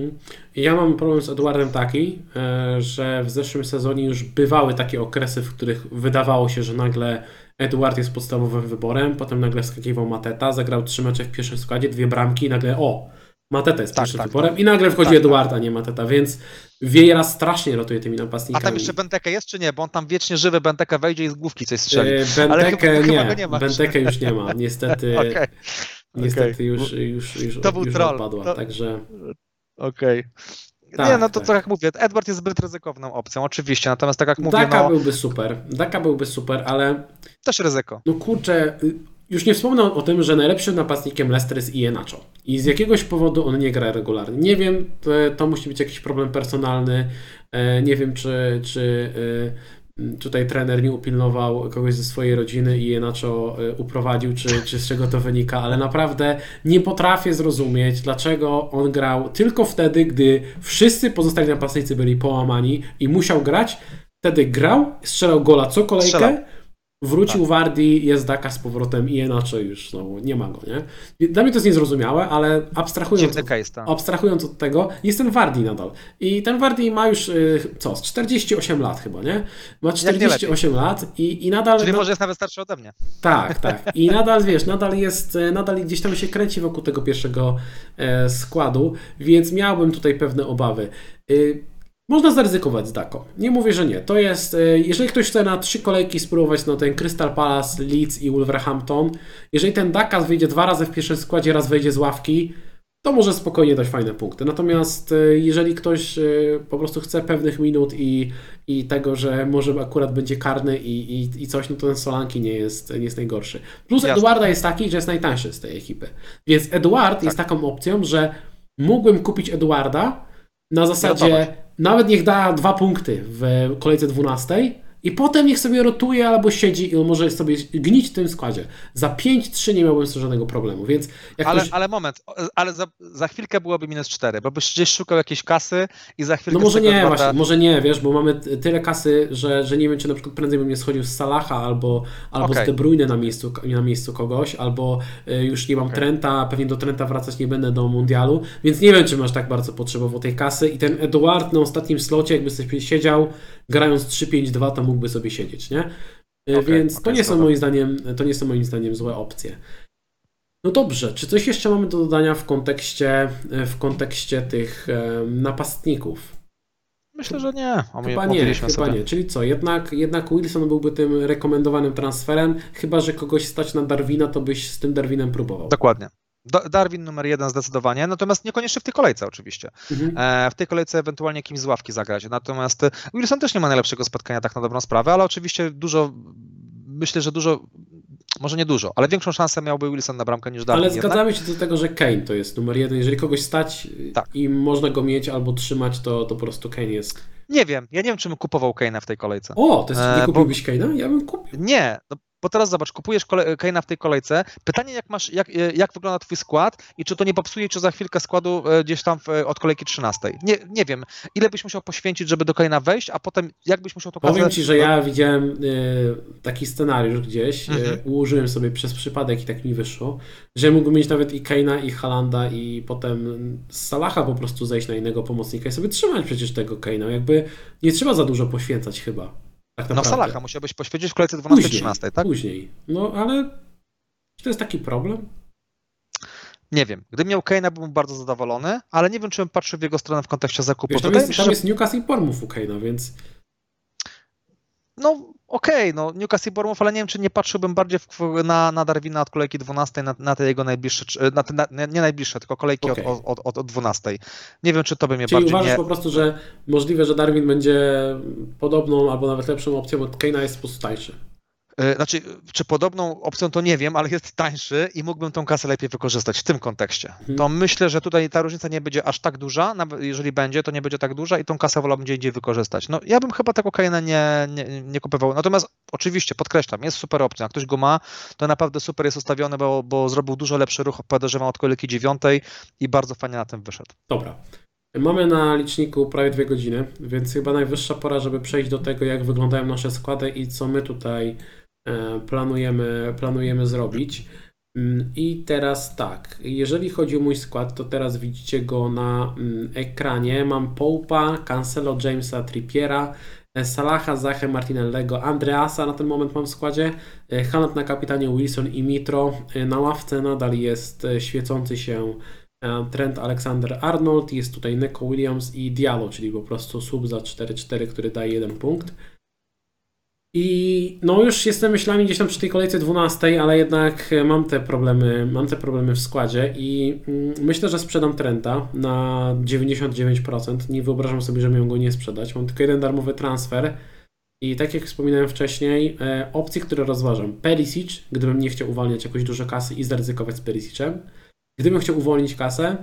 Ja mam problem z Edwardem taki, e, że w zeszłym sezonie już bywały takie okresy, w których wydawało się, że nagle Edward jest podstawowym wyborem, potem nagle wskakiwał Mateta, zagrał trzy mecze w pierwszym składzie, dwie bramki i nagle o, Mateta jest Tak, pierwszym tak, wyborem i nagle wchodzi Tak, Edward, a nie Mateta, więc Wieira strasznie rotuje tymi A napastnikami. tam jeszcze Benteke jest czy nie? Bo on tam wiecznie żywy Benteke wejdzie i z główki coś strzeli. E, Ale Bentekę chyba- nie, nie ma. Bentekę już nie ma, niestety, Okej, niestety okej. już, już, już, To był już troll. odpadła, To- także... okej. Tak, nie, no to tak. tak jak mówię, Edward jest zbyt ryzykowną opcją, oczywiście, natomiast tak jak mówię, Daka no, byłby super, Daka byłby super, ale też ryzyko. No kurczę, y, już nie wspomnę o tym, że najlepszym napastnikiem Leicester jest Iheanacho. I z jakiegoś powodu on nie gra regularnie. Nie wiem, to, to musi być jakiś problem personalny. E, Nie wiem, czy, czy y, tutaj trener nie upilnował kogoś ze swojej rodziny i Iheanacho y, uprowadził, czy, czy z czego to wynika, ale naprawdę nie potrafię zrozumieć, dlaczego on grał tylko wtedy, gdy wszyscy pozostali napastnicy byli połamani i musiał grać. Wtedy grał, strzelał gola co kolejkę, Strzelał. Wrócił Tak. Wardy, jest Daka z powrotem i inaczej już znowu nie ma go, nie? Dla mnie to jest niezrozumiałe, ale abstrahując, tam. abstrahując od tego, jest ten Wardy nadal. I ten Wardy ma już, y, co, z 48 lat chyba, nie? Ma nie 48 lat i, i nadal... Czyli może jest nawet starszy ode mnie. tak, tak. I nadal, wiesz, nadal jest, e, nadal gdzieś tam się kręci wokół tego pierwszego e, składu, więc miałbym tutaj pewne obawy. Można zaryzykować z Dako. Nie mówię, że nie. To jest, e, jeżeli ktoś chce na trzy kolejki spróbować no ten Crystal Palace, Leeds i Wolverhampton, jeżeli ten Daka wyjdzie dwa razy w pierwszym składzie, raz wejdzie z ławki, to może spokojnie dać fajne punkty. Natomiast e, jeżeli ktoś e, po prostu chce pewnych minut i, i tego, że może akurat będzie karny i, i, i coś, no to ten Solanki nie jest, nie jest najgorszy. Plus Jasne. Eduarda jest taki, że jest najtańszy z tej ekipy. Więc Eduard jest taką opcją, że mógłbym kupić Eduarda na zasadzie Rotować. nawet niech da dwa punkty w kolejce 12 i potem niech sobie rotuje albo siedzi i on może sobie gnić w tym składzie. Za 5-3 nie miałbym z tym żadnego problemu, więc Ale, ktoś... ale moment, ale za, za chwilkę byłoby minus 4, bo byś gdzieś szukał jakiejś kasy i za chwilkę No może nie, właśnie, może nie, wiesz, bo mamy tyle kasy, że, że nie wiem, czy na przykład prędzej bym nie schodził z Salaha albo, albo Okej. z De Bruyne na miejscu, na miejscu kogoś, albo y, już nie mam Okej. Trenta, pewnie do Trenta wracać nie będę do Mundialu, więc nie wiem, czy masz tak bardzo potrzebował tej kasy i ten Eduard na ostatnim slocie, jakby sobie siedział, grając 3-5-2, to mógłby sobie siedzieć, nie? Y, Okej, więc to okej, nie są moim zdaniem, to nie są moim zdaniem złe opcje. No dobrze, czy coś jeszcze mamy do dodania w kontekście, w kontekście tych e, napastników? Myślę, że nie. O, Chyba nie, chyba sobie. nie. Czyli co, jednak, jednak Wilson byłby tym rekomendowanym transferem, chyba że kogoś stać na Darwina, to byś z tym Darwinem próbował. Dokładnie. Da- Darwin numer jeden zdecydowanie, natomiast niekoniecznie w tej kolejce oczywiście. Mhm. E, w tej kolejce ewentualnie kimś z ławki zagrać. Natomiast e, Wilson też nie ma najlepszego spotkania tak na dobrą sprawę, ale oczywiście dużo, myślę, że dużo, może nie dużo, ale większą szansę miałby Wilson na bramkę niż Darwin Ale jednak. zgadzamy się do tego, że Kane to jest numer jeden. Jeżeli kogoś stać Tak. i można go mieć albo trzymać, to, to po prostu Kane jest. Nie wiem, ja nie wiem, czy bym kupował Kane'a w tej kolejce. O, to jest, E, nie bo- kupiłbyś Kane'a? Ja bym kupił. Nie, no, Bo teraz zobacz, kupujesz Kane'a w tej kolejce. Pytanie, jak masz, jak, e, jak wygląda twój skład i czy to nie popsuje ci za chwilkę składu e, gdzieś tam w, od kolejki 13. Nie, nie wiem, ile byś musiał poświęcić, żeby do Kane'a wejść, a potem jak byś musiał to Powiem Ci, że ja widziałem taki scenariusz gdzieś, Mhm. ułożyłem sobie przez przypadek i tak mi wyszło, że mógłbym mieć nawet i Kane'a, i Halanda, i potem z Salaha po prostu zejść na innego pomocnika i sobie trzymać przecież tego Kane'a. Jakby nie trzeba za dużo poświęcać chyba. Tak No. Salaha musiałbyś poświęcić w kolejce 12-13, tak? Później. No ale czy to jest taki problem? Nie wiem. Gdybym miał Kane'a, byłbym bardzo zadowolony, ale nie wiem, czy bym patrzył w jego stronę w kontekście zakupu. Wiesz, tam jest, tam że jest Newcastle i Bournemouth u Kane'a, więc No okej, no Newcastle i Bournemouth, ale nie wiem, czy nie patrzyłbym bardziej w, na, na Darwina od kolejki 12, na, na te jego najbliższe, na te, na, nie najbliższe, tylko kolejki Okej. od, od, od, od 12. Nie wiem, czy to by mnie Czyli bardziej uważasz nie... po prostu, że możliwe, że Darwin będzie podobną albo nawet lepszą opcją, bo Kane'a jest po prostu tańszy. E, Znaczy, czy podobną opcją to nie wiem, ale jest tańszy i mógłbym tą kasę lepiej wykorzystać w tym kontekście. Mhm. To myślę, że tutaj ta różnica nie będzie aż tak duża, nawet jeżeli będzie, to nie będzie tak duża i tą kasę wolałbym gdzie indziej wykorzystać. No ja bym chyba tego Kane'a nie, nie, nie kupował. Natomiast oczywiście, podkreślam, jest super opcja. Jak ktoś go ma, to naprawdę super jest ustawiony, bo, bo zrobił dużo lepszy ruch, podejrzewam, od kolejki dziewiątej i bardzo fajnie na tym wyszedł. Dobra. Mamy na liczniku prawie dwie godziny, więc chyba najwyższa pora, żeby przejść do tego, jak wyglądają nasze składy i co my tutaj planujemy, planujemy zrobić. Mm, I teraz tak, jeżeli chodzi o mój skład, to teraz widzicie go na mm, ekranie. Mam Poupa, Cancelo, Jamesa, Trippiera, e, Salaha, Zachę, Martinellego, Andreasa na ten moment mam w składzie, e, Haaland na kapitanie, Wilson i Mitro. E, Na ławce nadal jest e, świecący się e, Trent Alexander-Arnold, jest tutaj Neko Williams i Diallo, czyli po prostu sub za 4-4, który daje jeden punkt. I no już jestem myślami gdzieś tam przy tej kolejce 12, ale jednak mam te problemy, mam te problemy w składzie i mm, myślę, że sprzedam Trenta na 99%. Nie wyobrażam sobie, że miał go nie sprzedać. Mam tylko jeden darmowy transfer. I tak jak wspominałem wcześniej, e, opcje, które rozważam. Perisic, gdybym nie chciał uwalniać jakoś dużo kasy i zaryzykować z Perisicem. Gdybym chciał uwolnić kasę,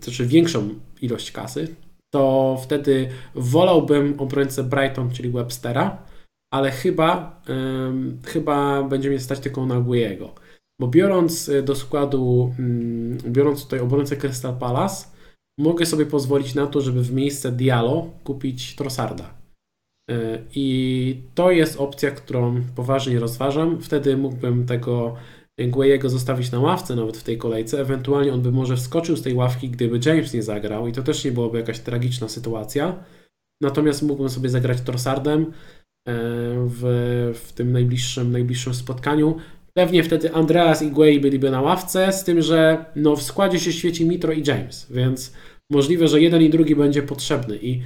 to znaczy większą ilość kasy, to wtedy wolałbym obrońcę Brighton, czyli Webstera, ale chyba, ym, chyba będzie mnie stać tylko na Guiego. Bo biorąc y, do składu, ym, biorąc tutaj obrońcę Crystal Palace, mogę sobie pozwolić na to, żeby w miejsce Diallo kupić Trossarda. Y, I to jest opcja, którą poważnie rozważam. Wtedy mógłbym tego Guejego zostawić na ławce nawet w tej kolejce. Ewentualnie on by może wskoczył z tej ławki, gdyby James nie zagrał i to też nie byłoby jakaś tragiczna sytuacja. Natomiast mógłbym sobie zagrać Trossardem e, w, w tym najbliższym, najbliższym spotkaniu. Pewnie wtedy Andreas i Guej byliby na ławce, z tym, że no, w składzie się świeci Mitro i James, więc możliwe, że jeden i drugi będzie potrzebny i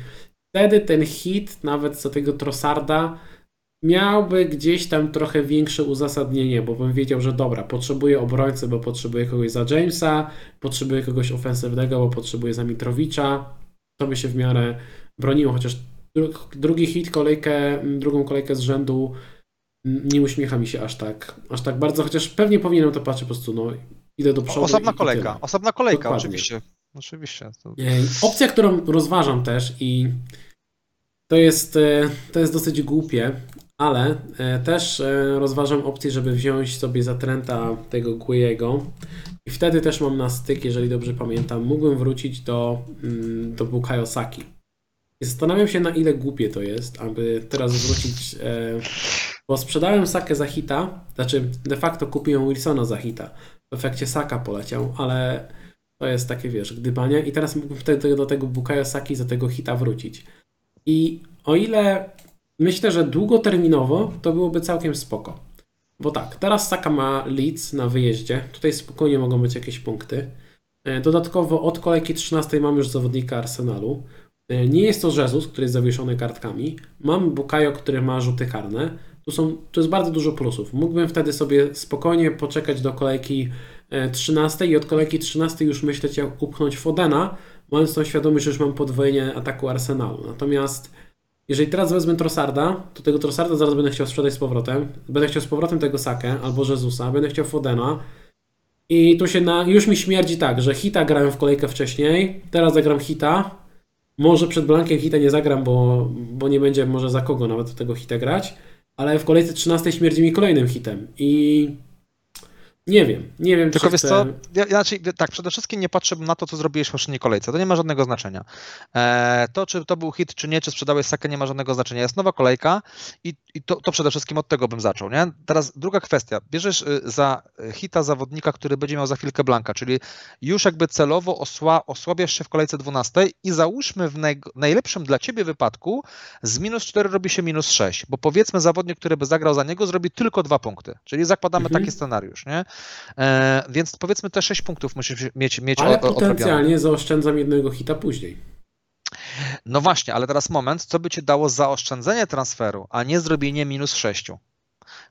wtedy ten hit nawet za tego Trossarda miałby gdzieś tam trochę większe uzasadnienie, bo bym wiedział, że dobra, potrzebuję obrońcę, bo potrzebuję kogoś za Jamesa, potrzebuję kogoś ofensywnego, bo potrzebuję za Mitrowicza. To by się w miarę broniło, chociaż drugi hit, kolejkę, drugą kolejkę z rzędu mm, nie uśmiecha mi się aż tak, aż tak bardzo, chociaż pewnie powinienem to patrzeć po prostu, no idę do przodu. Osobna kolejka, osobna kolejka, Dokładnie. oczywiście. Oczywiście. To... Ej, Opcja, którą rozważam też i to jest, e, to jest dosyć głupie, ale e, też e, rozważam opcję, żeby wziąć sobie za Trenta tego Guiego i wtedy też mam na styk, jeżeli dobrze pamiętam, mógłbym wrócić do, mm, do Bukayo Saki. Zastanawiam się, na ile głupie to jest, aby teraz wrócić, e, bo sprzedałem Sakę za hita, znaczy de facto kupiłem Wilsona za hita. W efekcie Saka poleciał, ale to jest takie, wiesz, gdybanie. I teraz mógłbym wtedy do tego Bukayo Saki za tego hita wrócić. I o ile myślę, że długoterminowo to byłoby całkiem spoko. Bo tak, teraz Saka ma Leeds na wyjeździe. Tutaj spokojnie mogą być jakieś punkty. E, Dodatkowo od kolejki 13 mam już zawodnika Arsenalu. E, Nie jest to Jesus, który jest zawieszony kartkami. Mam Bukayo, który ma rzuty karne. Tu, są, tu jest bardzo dużo plusów. Mógłbym wtedy sobie spokojnie poczekać do kolejki e, 13 i od kolejki 13 już myśleć jak upchnąć Fodena, mając tą świadomość, że już mam podwojenie ataku Arsenalu. Natomiast jeżeli teraz wezmę Trossarda, to tego Trossarda zaraz będę chciał sprzedać z powrotem. Będę chciał z powrotem tego Sakę albo Jezusa, będę chciał Fodena. I tu się na, już mi śmierdzi tak, że Hita grałem w kolejkę wcześniej, teraz zagram Hita. Może przed blankiem Hita nie zagram, bo, bo nie będzie może za kogo nawet tego Hita grać. ale w kolejce 13 śmierdzi mi kolejnym hitem i nie wiem, nie wiem, Tylko czy wiesz chcę... co, ja, znaczy, tak, przede wszystkim nie patrzę na to, co zrobiłeś w poprzedniej kolejce. To nie ma żadnego znaczenia. E, to, czy to był hit, czy nie, czy sprzedałeś sakę, nie ma żadnego znaczenia. Jest nowa kolejka i, i to, to przede wszystkim od tego bym zaczął. Nie? Teraz druga kwestia. Bierzesz y, za hita zawodnika, który będzie miał za chwilkę blanka, czyli już jakby celowo osła, osłabiasz się w kolejce 12 i załóżmy w naj, najlepszym dla ciebie wypadku z minus 4 robi się minus 6, bo powiedzmy zawodnik, który by zagrał za niego, zrobi tylko dwa punkty. Czyli zakładamy Mhm. taki scenariusz. Nie? E, więc powiedzmy te 6 punktów musisz mieć, mieć Ale o- o- odrobione. potencjalnie zaoszczędzam jednego hita później. No właśnie, ale teraz moment, co by ci dało zaoszczędzenie transferu, a nie zrobienie minus 6?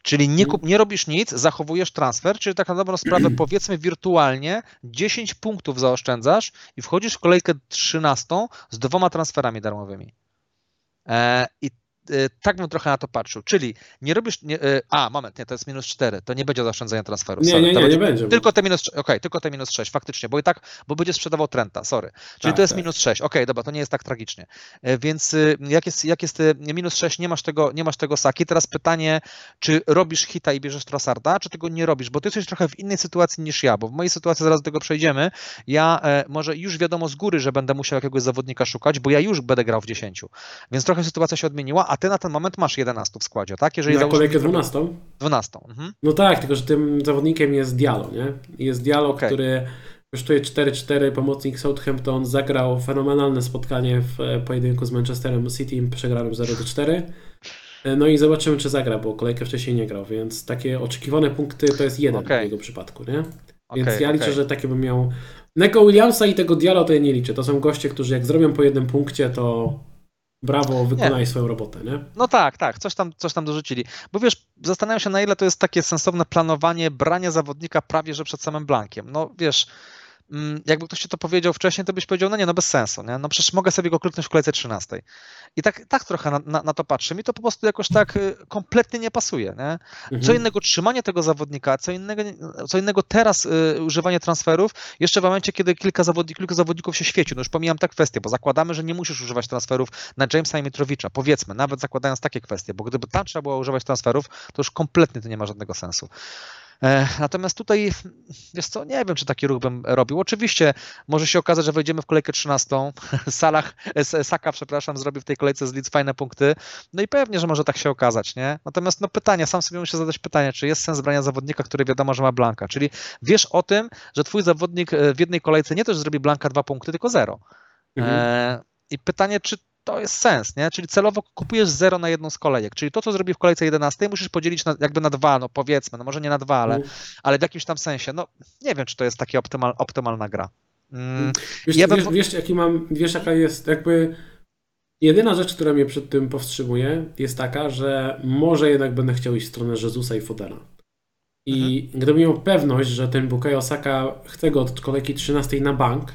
Czyli nie, kup, nie robisz nic, zachowujesz transfer, czyli tak na dobrą sprawę powiedzmy wirtualnie 10 punktów zaoszczędzasz i wchodzisz w kolejkę 13 z dwoma transferami darmowymi. E, I tak bym trochę na to patrzył. Czyli nie robisz. Nie, e, a, moment, nie, to jest minus 4. To nie będzie zaoszczędzenia transferu. Nie, sorry. nie, nie, będzie nie będzie. Tylko te minus, okej, tylko te minus 6, faktycznie, bo i tak, bo będzie sprzedawał Trenta, sorry. Czyli Tak, to jest tak. minus 6, okej, dobra, to nie jest tak tragicznie. E, Więc y, jak jest, jak jest y, minus 6, nie masz tego, nie masz tego saki. Teraz pytanie, czy robisz hita i bierzesz Trossarda, czy tego nie robisz, bo ty jesteś trochę w innej sytuacji niż ja, bo w mojej sytuacji zaraz do tego przejdziemy. Ja e, może już wiadomo z góry, że będę musiał jakiegoś zawodnika szukać, bo ja już będę grał w 10. Więc trochę sytuacja się odmieniła, a ty na ten moment masz 11 w składzie, tak? Jeżeli Na kolejkę że- 12. 12. Mhm. No tak, tylko że tym zawodnikiem jest Diallo, nie? Jest Diallo, Okej. który kosztuje 4-4, pomocnik Southampton, zagrał fenomenalne spotkanie w e, pojedynku z Manchesterem City, przegranym 0-4. E, No i zobaczymy, czy zagra, bo kolejkę wcześniej nie grał, więc takie oczekiwane punkty to jest jeden Okej. w jego przypadku, nie? Więc Okej, ja liczę, okej. że takie bym miał. Neko Williamsa i tego Diallo to ja nie liczę. To są goście, którzy jak zrobią po jednym punkcie, to brawo, wykonali swoją robotę, nie? No tak, tak, coś tam, coś tam dorzucili. Bo wiesz, zastanawiam się, na ile to jest takie sensowne planowanie brania zawodnika prawie że przed samym blankiem. No wiesz, jakby ktoś ci to powiedział wcześniej, to byś powiedział, no nie, no bez sensu, nie? No przecież mogę sobie go kliknąć w kolejce 13. I tak, tak trochę na, na, na to patrzę. Mi to po prostu jakoś tak y, kompletnie nie pasuje, nie? Co Mhm. innego trzymanie tego zawodnika, co innego, co innego teraz y, używanie transferów, jeszcze w momencie, kiedy kilka, zawodnik, kilku zawodników się świeci. No już pomijam tę kwestię, bo zakładamy, że nie musisz używać transferów na Jamesa i Mitrowicza. Powiedzmy, nawet zakładając takie kwestie, bo gdyby tam trzeba było używać transferów, to już kompletnie to nie ma żadnego sensu. E, Natomiast tutaj, wiesz co, nie wiem, czy taki ruch bym robił. Oczywiście może się okazać, że wejdziemy w kolejkę 13. Salah, e, Saka, przepraszam, zrobi w tej kolejce z Leeds fajne punkty. No i pewnie, że może tak się okazać, nie? Natomiast no pytanie, sam sobie muszę zadać pytanie, czy jest sens brania zawodnika, który wiadomo, że ma blanka. Czyli wiesz o tym, że twój zawodnik e, w jednej kolejce nie też zrobi blanka dwa punkty, tylko zero. Mhm. E, I pytanie, czy to jest sens, nie? Czyli celowo kupujesz zero na jedną z kolejek. Czyli to, co zrobi w kolejce 11, musisz podzielić na, jakby na dwa, no powiedzmy, no może nie na dwa, ale, Mhm. ale w jakimś tam sensie. No nie wiem, czy to jest taka optymal, optymalna gra. Mm, Wiesz, Ja bym- wiesz, wiesz, jaki mam, wiesz, jaka jest jakby. Jedyna rzecz, która mnie przed tym powstrzymuje, jest taka, że może jednak będę chciał iść w stronę Jezusa i Fodena. I Mhm. gdybym miał pewność, że ten Bukayo Osaka chce go od kolejki 13 na bank,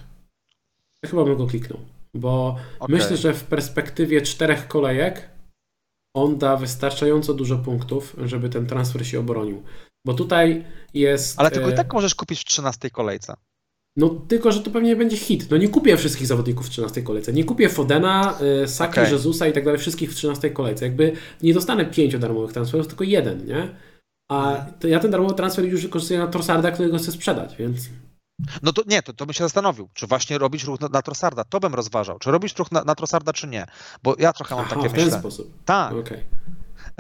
to chyba bym go kliknął. Bo okej. myślę, że w perspektywie czterech kolejek on da wystarczająco dużo punktów, żeby ten transfer się obronił. Bo tutaj jest. Ale tylko i e, tak możesz kupić w 13 kolejce. no tylko, że to pewnie będzie hit. No nie kupię wszystkich zawodników w 13 kolejce. Nie kupię Fodena, y, Saki, Okej. Jezusa i tak dalej, wszystkich w 13 kolejce. Jakby nie dostanę pięciu darmowych transferów, tylko jeden, nie? A Mhm. ja ten darmowy transfer już wykorzystuję na Trossarda, którego chcę sprzedać, więc... No to nie, to, to bym się zastanowił, czy właśnie robić ruch na, na Trossarda. To bym rozważał. Czy robić ruch na, na Trossarda, czy nie. Bo ja trochę mam Aha, takie w ten myślę. sposób. Tak. Okej.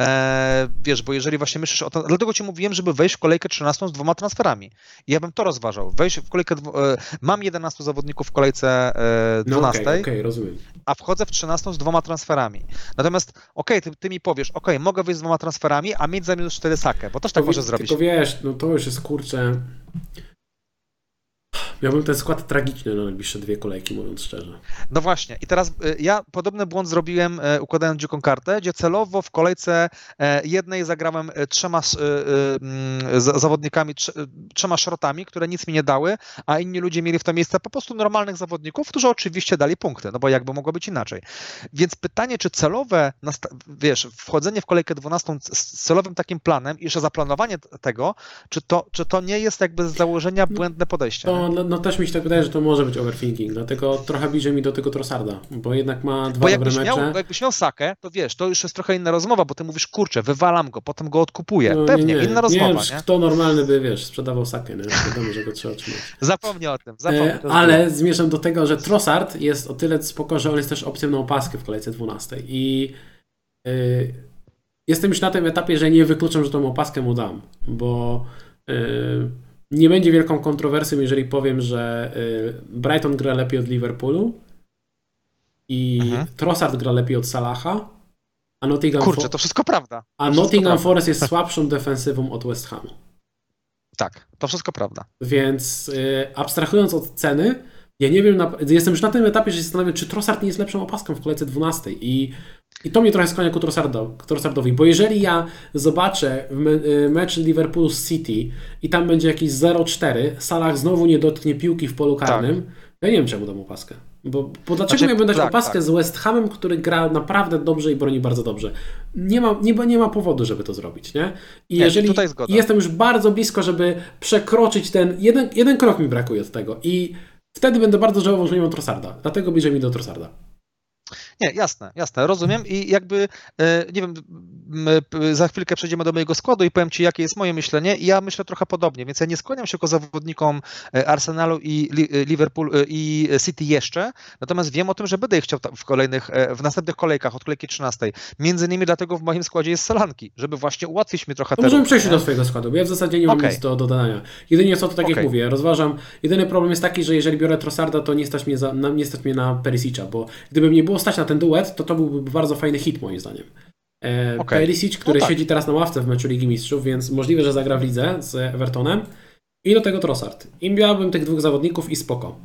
E, wiesz, bo jeżeli właśnie myślisz o to, dlatego ci mówiłem, żeby wejść w kolejkę 13 z dwoma transferami. I ja bym to rozważał. Wejść w kolejkę, e, mam 11 zawodników w kolejce e, No 12, okej, okej, rozumiem. a wchodzę w 13 z dwoma transferami. Natomiast, okej, ty, ty mi powiesz, okej, mogę wyjść z dwoma transferami, a mieć za minus 4 sakę, bo też tak Tylko może wi- zrobić. Tylko wiesz, no to już jest kurczę... Miałbym ten skład tragiczny na najbliższe dwie kolejki, mówiąc szczerze. No właśnie, i teraz y, ja podobny błąd zrobiłem y, układając dziką kartę, gdzie celowo w kolejce e, jednej zagrałem e, trzema y, mm, za- zawodnikami, trz- trzema szrotami, które nic mi nie dały, a inni ludzie mieli w to miejsce po prostu normalnych zawodników, którzy oczywiście dali punkty, no bo jakby mogło być inaczej. Więc pytanie, czy celowe, wiesz, wchodzenie w kolejkę 12 z celowym takim planem i jeszcze zaplanowanie tego, czy to, czy to nie jest jakby z założenia błędne podejście? To no też mi się tak wydaje, że to może być overthinking, dlatego trochę bliżej mi do tego Trossarda, bo jednak ma dwa Bo dobre mecze. miał, bo jakbyś miał Sakę, to wiesz, to już jest trochę inna rozmowa, bo ty mówisz, kurczę, wywalam go, potem go odkupuję. No, Pewnie, nie, nie. inna rozmowa, nie, nie? Kto normalny by, wiesz, sprzedawał sakę, nie? Wiadomo, że go trzeba trzymać. Zapomnij o tym, zapomnij. E, ale zmierzam do tego, że Trossard jest o tyle spoko, że on jest też opcją na opaskę w kolejce 12 i e, jestem już na tym etapie, że nie wykluczam, że tą opaskę mu dam, bo e, nie będzie wielką kontrowersją, jeżeli powiem, że e, Brighton gra lepiej od Liverpoolu i Mhm. Trossard gra lepiej od Salaha, a Nottingham, Kurczę, to wszystko prawda. a wszystko Nottingham prawda. Forest jest słabszą defensywą od West Hamu. Tak, to wszystko prawda. Więc y, abstrahując od ceny, ja nie wiem, na, jestem już na tym etapie, że się zastanawiam, czy Trossard nie jest lepszą opaską w kolejce 12. I, i to mnie trochę skłania ku Trossardo, ku Trossardowi, bo jeżeli ja zobaczę y, mecz Liverpoolu z City i tam będzie jakiś 0-4, Salah znowu nie dotknie piłki w polu karnym, ja nie wiem, czemu dam opaskę. Bo, bo dlaczego Znaczy, miałbym dać tak, opaskę tak. z West Hamem, który gra naprawdę dobrze i broni bardzo dobrze? Nie ma, nie, nie ma powodu, żeby to zrobić, nie? I Nie, jeżeli jestem już bardzo blisko, żeby przekroczyć ten, jeden, jeden krok mi brakuje od tego i wtedy będę bardzo żałował, że nie mam Trossarda. Dlatego bliżej mi do Trossarda. Nie, jasne, jasne, rozumiem i jakby, e, nie wiem, za chwilkę przejdziemy do mojego składu i powiem Ci, jakie jest moje myślenie i ja myślę trochę podobnie, więc ja nie skłaniam się ku zawodnikom e, Arsenalu i e, Liverpool e, i City jeszcze, natomiast wiem o tym, że będę ich chciał w kolejnych, w następnych kolejkach od kolejki 13. Między innymi dlatego w moim składzie jest Solanki, żeby właśnie ułatwić mi trochę te możemy przejść nie? do Twojego składu, bo ja w zasadzie nie mam Okej. nic do dodania. Jedynie co to, tak jak Okej. mówię, rozważam. Jedyny problem jest taki, że jeżeli biorę Trossarda, to nie stać mnie, za, na, nie stać mnie na Perisic'a, bo gdyby mnie było stać na ten duet, to to byłby bardzo fajny hit moim zdaniem. E, Okej. Perisic, który No tak. siedzi teraz na ławce w meczu Ligi Mistrzów, więc możliwe, że zagra w lidze z Evertonem. I do tego Trossard. I miałbym tych dwóch zawodników i spoko.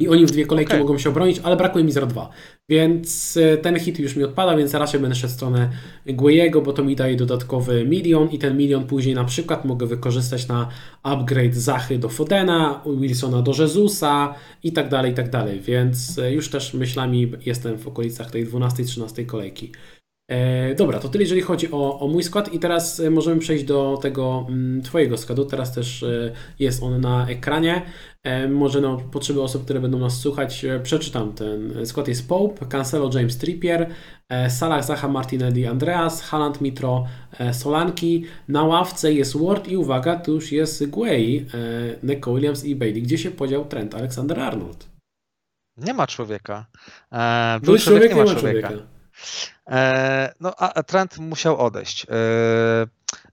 I oni w dwie kolejki Okej. mogą się obronić, ale brakuje mi 0-2. Więc e, ten hit już mi odpada, więc raczej będę szedł w stronę Guejego, bo to mi daje dodatkowy milion i ten milion później na przykład mogę wykorzystać na upgrade Zachy do Fodena, Wilsona do Jezusa i tak dalej, i tak dalej. Więc e, już też myślami jestem w okolicach tej 12-13 kolejki. E, dobra, to tyle jeżeli chodzi o, o mój skład i teraz e, możemy przejść do tego mm, Twojego składu. Teraz też e, jest on na ekranie. Może na potrzeby osób, które będą nas słuchać, przeczytam ten skład. Jest Pope, Cancelo, James Trippier, Salah, Zaha, Martinelli, Andreas, Haaland, Mitro, Solanki. Na ławce jest Ward i uwaga, tu już jest Guay, Neko Williams i Bailey. Gdzie się podział trend Alexander-Arnold? Nie ma człowieka. E, Był człowiek, nie ma człowieka. E, no, a Trent musiał odejść. E,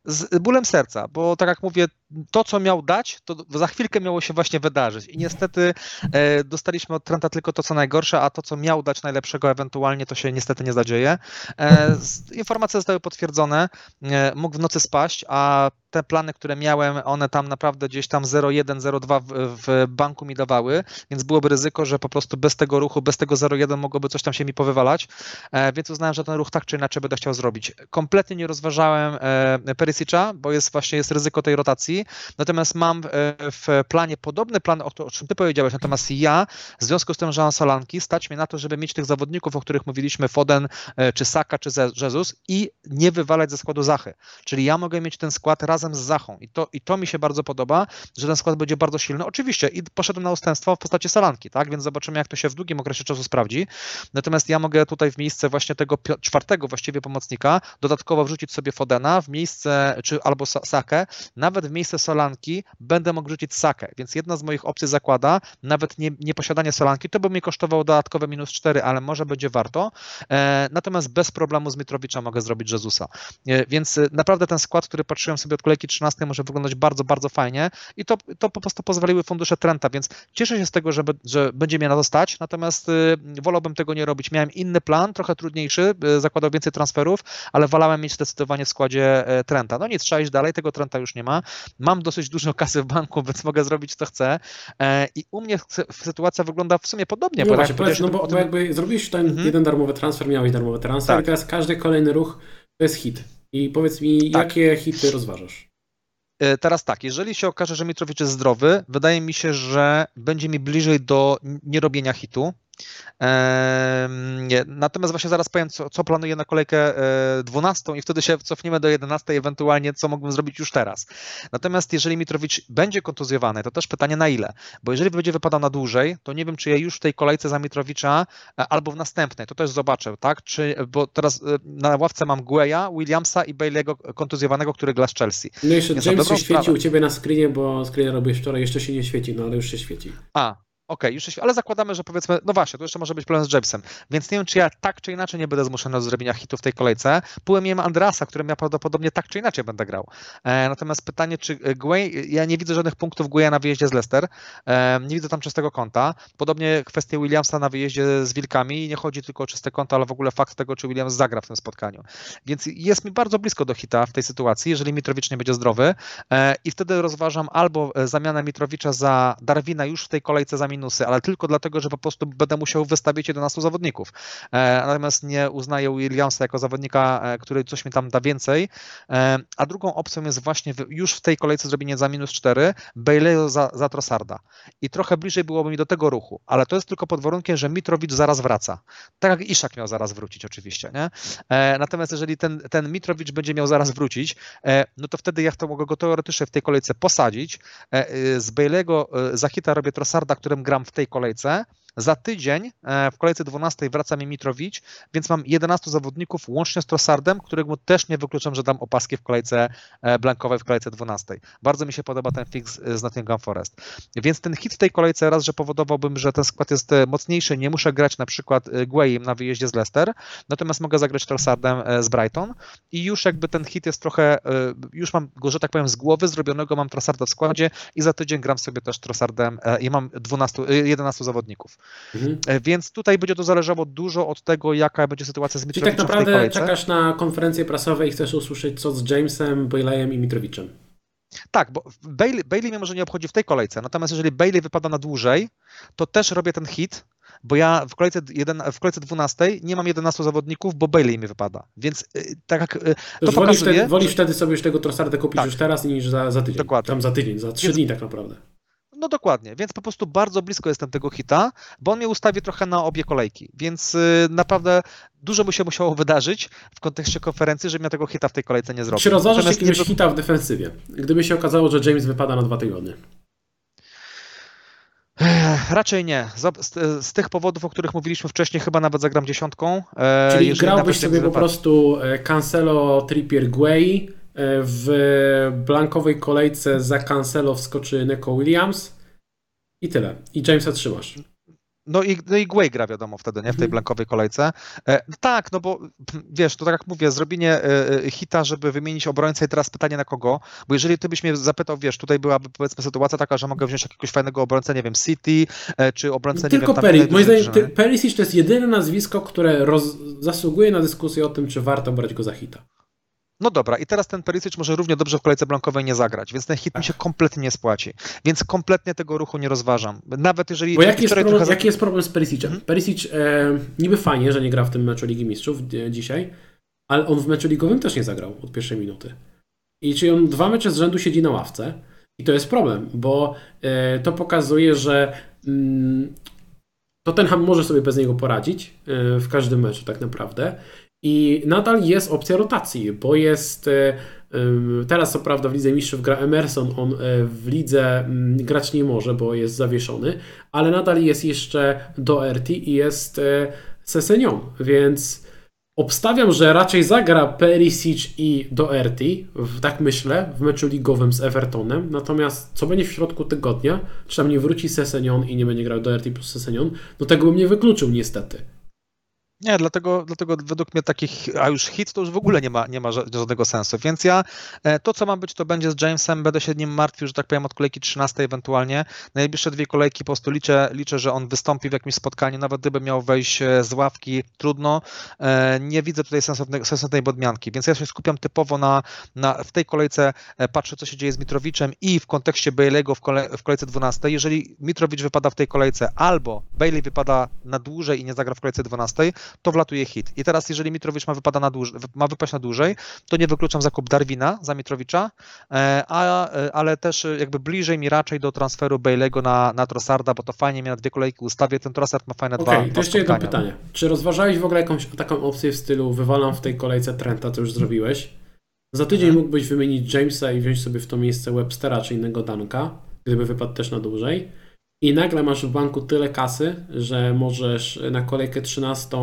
z bólem serca, bo tak jak mówię, to co miał dać, to za chwilkę miało się właśnie wydarzyć. I niestety e, dostaliśmy od Trenta tylko to co najgorsze, a to co miał dać najlepszego ewentualnie, to się niestety nie zadzieje. E, informacje zostały potwierdzone, e, mógł w nocy spaść, a te plany, które miałem, one tam naprawdę gdzieś tam 0,1, 0,2 w, w banku mi dawały, więc byłoby ryzyko, że po prostu bez tego ruchu, bez tego 0,1 mogłoby coś tam się mi powywalać, e, więc uznałem, że ten ruch tak czy inaczej będę chciał zrobić. Kompletnie nie rozważałem e, Perisic'a, bo jest właśnie jest ryzyko tej rotacji, natomiast mam e, w planie podobny plan, o, o czym ty powiedziałeś, natomiast ja, w związku z tym, że mam Solanki, stać mnie na to, żeby mieć tych zawodników, o których mówiliśmy, Foden, czy Saka, czy Jesus i nie wywalać ze składu Zachy. Czyli ja mogę mieć ten skład razem z Zachą i to, i to mi się bardzo podoba, że ten skład będzie bardzo silny. Oczywiście i poszedłem na ustępstwo w postaci Solanki, tak, więc zobaczymy jak to się w długim okresie czasu sprawdzi. Natomiast ja mogę tutaj w miejsce właśnie tego czwartego właściwie pomocnika dodatkowo wrzucić sobie Fodena w miejsce, czy albo Sa- Sakę, nawet w miejsce Solanki będę mógł wrzucić Sakę, więc jedna z moich opcji zakłada nawet nie, nieposiadanie Solanki, to by mi kosztowało dodatkowe minus 4, ale może będzie warto. E, natomiast bez problemu z Mitrowicza mogę zrobić Jezusa. E, Więc e, naprawdę ten skład, który patrzyłem sobie od kolejki 13, może wyglądać bardzo, bardzo fajnie i to, to po prostu pozwoliły fundusze Trenta, więc cieszę się z tego, że, że będzie mnie na to stać, natomiast y, wolałbym tego nie robić. Miałem inny plan, trochę trudniejszy, y, zakładał więcej transferów, ale wolałem mieć zdecydowanie w składzie e, Trenta. No nic, trzeba iść dalej, tego Trenta już nie ma. Mam dosyć dużo kasy w banku, więc mogę zrobić co chcę e, i u mnie sy- sytuacja wygląda w sumie podobnie, No bo właśnie, powiedz, no bo, bo jakby zrobiłeś ten Mhm. jeden darmowy transfer, miałeś darmowy transfer Tak. i teraz każdy kolejny ruch to jest hit. I powiedz mi, Tak. jakie hity rozważasz? E, Teraz tak, jeżeli się okaże, że Mitrowicz jest zdrowy, wydaje mi się, że będzie mi bliżej do nierobienia hitu, Natomiast właśnie zaraz powiem, co, co planuję na kolejkę 12 i wtedy się cofniemy do 11, ewentualnie co mógłbym zrobić już teraz. Natomiast jeżeli Mitrowicz będzie kontuzjowany, to też pytanie na ile? Bo jeżeli będzie wypadał na dłużej, to nie wiem, czy ja już w tej kolejce za Mitrowicza albo w następnej, to też zobaczę, tak? Czy, bo teraz na ławce mam Gueya, Williamsa i Bailey'ego kontuzjowanego, który gra z Chelsea. No jeszcze James się świeci u Ciebie na screenie, bo screen robiłeś wczoraj, jeszcze się nie świeci, no ale już się świeci. A, Okej, okay, już się, ale zakładamy, że powiedzmy, no właśnie, to jeszcze może być problem z Jamesem, więc nie wiem, czy ja tak czy inaczej nie będę zmuszony do zrobienia hitu w tej kolejce. Miałem Andrasa, którym ja prawdopodobnie tak czy inaczej będę grał. E, natomiast pytanie, czy Guay, ja nie widzę żadnych punktów Guaya na wyjeździe z Leicester, e, nie widzę tam czystego konta. Podobnie kwestia Williamsa na wyjeździe z Wilkami i nie chodzi tylko o czyste konto, ale w ogóle fakt tego, czy Williams zagra w tym spotkaniu. Więc jest mi bardzo blisko do hita w tej sytuacji, jeżeli Mitrowicz nie będzie zdrowy e, i wtedy rozważam albo e, zamianę Mitrowicza za Darwina już w tej kolejce za minusy, ale tylko dlatego, że po prostu będę musiał wystawić 11 zawodników. E, natomiast nie uznaję Williamsa jako zawodnika, e, który coś mi tam da więcej. E, a drugą opcją jest właśnie już w tej kolejce zrobienie za minus 4, Bailey za, za Trossarda. I trochę bliżej byłoby mi do tego ruchu, ale to jest tylko pod warunkiem, że Mitrowicz zaraz wraca. Tak jak Iszak miał zaraz wrócić oczywiście. Nie? Natomiast jeżeli ten, ten Mitrowicz będzie miał zaraz wrócić, no to wtedy ja to mogę go teoretycznie w tej kolejce posadzić. Z Bailey'ego za hita robię Trossarda, którym gram w tej kolejce za tydzień e, w kolejce 12 wraca mi Mitrowicz, więc mam 11 zawodników łącznie z Trossardem, którego też nie wykluczam, że dam opaski w kolejce e, blankowej w kolejce 12. Bardzo mi się podoba ten fix z Nottingham Forest. Więc ten hit w tej kolejce raz, że powodowałbym, że ten skład jest e, mocniejszy, nie muszę grać na przykład Guayem na wyjeździe z Leicester, natomiast mogę zagrać Trossardem z Brighton i już jakby ten hit jest trochę, już mam go, że tak powiem, z głowy zrobionego, mam Trossarda w składzie i za tydzień gram sobie też Trossardem i mam 12, 11 zawodników. Mhm. E, więc tutaj będzie to zależało dużo od tego, jaka będzie sytuacja z Mitrowiczem Czyli tak naprawdę czekasz na konferencję prasową i chcesz usłyszeć, co z Jamesem, Baileyem i Mitrowiczem. Tak, bo Bailey, Bailey mnie może nie obchodzi w tej kolejce, natomiast jeżeli Bailey wypada na dłużej, to też robię ten hit, bo ja w kolejce, jeden, w kolejce 12 nie mam 11 zawodników, bo Bailey mi wypada. Więc y, tak jak y, to wolisz pokazuje... Wtedy, wolisz wtedy sobie już tego Trossarda kupić tak. już teraz niż za, za tydzień. Dokładnie. Tam za tydzień, za trzy dni tak naprawdę. No dokładnie, więc po prostu bardzo blisko jestem tego hita, bo on mnie ustawi trochę na obie kolejki, więc y, naprawdę dużo by się musiało wydarzyć w kontekście konferencji, żebym ja tego hita w tej kolejce nie zrobił. Czy rozważasz jakiegoś nie... hita w defensywie, gdyby się okazało, że James wypada na dwa tygodnie? Raczej nie. Z, z, z, tych powodów, o których mówiliśmy wcześniej, chyba nawet zagram dziesiątką. E, Czyli grałbyś sobie po prostu e, Cancelo, Trippier, Guay, w blankowej kolejce za Cancelo wskoczy Neko Williams i tyle. I Jamesa trzymasz. No i, no i Guay gra wiadomo wtedy, nie? W tej mhm. blankowej kolejce. E, no tak, no bo wiesz, to tak jak mówię, zrobienie e, e, hita, żeby wymienić obrońcę i teraz pytanie na kogo, bo jeżeli ty byś mnie zapytał, wiesz, tutaj byłaby powiedzmy sytuacja taka, że mogę wziąć jakiegoś fajnego obrońcę, nie wiem, City, e, czy obrońcę, Tylko nie wiem... Tylko Moim zdaniem Perisic to jest jedyne nazwisko, które roz... zasługuje na dyskusję o tym, czy warto brać go za hita. No dobra, i teraz ten Perisic może równie dobrze w kolejce blankowej nie zagrać, więc ten hit mi się kompletnie nie spłaci. Więc kompletnie tego ruchu nie rozważam. Nawet jeżeli... Bo jaki jest, problem, trochę... jaki jest problem z Perisicem? Hmm? Perisic e, niby fajnie, że nie gra w tym meczu Ligi Mistrzów e, dzisiaj, ale on w meczu ligowym też nie zagrał od pierwszej minuty. I czyli on dwa mecze z rzędu siedzi na ławce i to jest problem, bo e, to pokazuje, że mm, Tottenham może sobie bez niego poradzić e, w każdym meczu tak naprawdę i nadal jest opcja rotacji, bo jest e, teraz co prawda w Lidze Mistrzów gra Emerson, on e, w lidze mm, grać nie może, bo jest zawieszony, ale nadal jest jeszcze Doherty i jest e, Sesenion, więc obstawiam, że raczej zagra Perisic i Doherty, tak myślę, w meczu ligowym z Evertonem, natomiast co będzie w środku tygodnia, czy tam nie wróci Sesenion i nie będzie grał Doherty plus Sesenion, no tego bym nie wykluczył niestety. Nie, dlatego, dlatego według mnie takich, a już hit to już w ogóle nie ma, nie ma żadnego sensu. Więc ja e, to, co mam być, to będzie z Jamesem. Będę się nim martwił, że tak powiem, od kolejki 13 ewentualnie. Najbliższe dwie kolejki po prostu liczę, liczę, że on wystąpi w jakimś spotkaniu, nawet gdyby miał wejść e, z ławki, trudno. E, nie widzę tutaj sensownej, sensownej podmianki, więc ja się skupiam typowo na, na w tej kolejce, patrzę, co się dzieje z Mitrowiczem i w kontekście Bailey'ego w, kole, w kolejce 12. Jeżeli Mitrowicz wypada w tej kolejce albo Bailey wypada na dłużej i nie zagra w kolejce 12, to wlatuje hit. I teraz, jeżeli Mitrowicz ma, wypada na dłuż, ma wypaść na dłużej, to nie wykluczam zakup Darwina za Mitrowicza, e, a, e, ale też jakby bliżej mi raczej do transferu Bailey'ego na, na Trossarda, bo to fajnie mnie na dwie kolejki ustawię, ten Trossard ma fajne okay, dwa Okej, to jeszcze jedno pytanie. Czy rozważałeś w ogóle jakąś taką opcję w stylu wywalam w tej kolejce Trenta, to już zrobiłeś? Za tydzień mhm. mógłbyś wymienić Jamesa i wziąć sobie w to miejsce Webstera czy innego Danka, gdyby wypadł też na dłużej. I nagle masz w banku tyle kasy, że możesz na kolejkę 13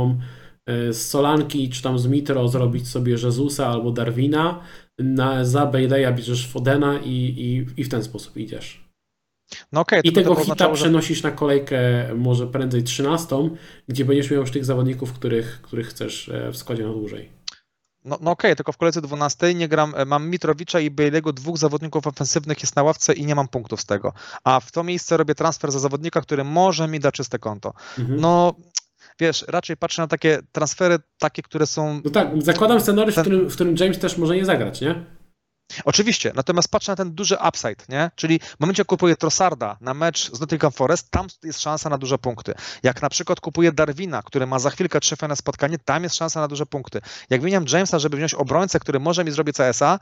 e, z Solanki czy tam z Mitro zrobić sobie Jezusa albo Darwina, na, za Bayleya bierzesz Fodena i, i, i w ten sposób idziesz. No okay, I tego hita przenosisz że... na kolejkę może prędzej 13, gdzie będziesz miał już tych zawodników, których, których chcesz e, w składzie na dłużej. No, no okej, okay, tylko w kolejce 12 nie gram, e, mam Mitrowicza i Bailey'ego, dwóch zawodników ofensywnych jest na ławce i nie mam punktów z tego. A w to miejsce robię transfer za zawodnika, który może mi da czyste konto. Mhm. No wiesz, raczej patrzę na takie transfery, takie, które są... No tak, zakładam scenariusz, ten... w, którym, w którym James też może nie zagrać, nie? Oczywiście, natomiast patrzę na ten duży upside, nie? Czyli w momencie, jak kupuję Trossarda na mecz z Nottingham Forest, tam jest szansa na duże punkty. Jak na przykład kupuję Darwina, który ma za chwilkę trzy fajne spotkanie, tam jest szansa na duże punkty. Jak wymieniam Jamesa, żeby wziąć obrońcę, który może mi zrobić CSA,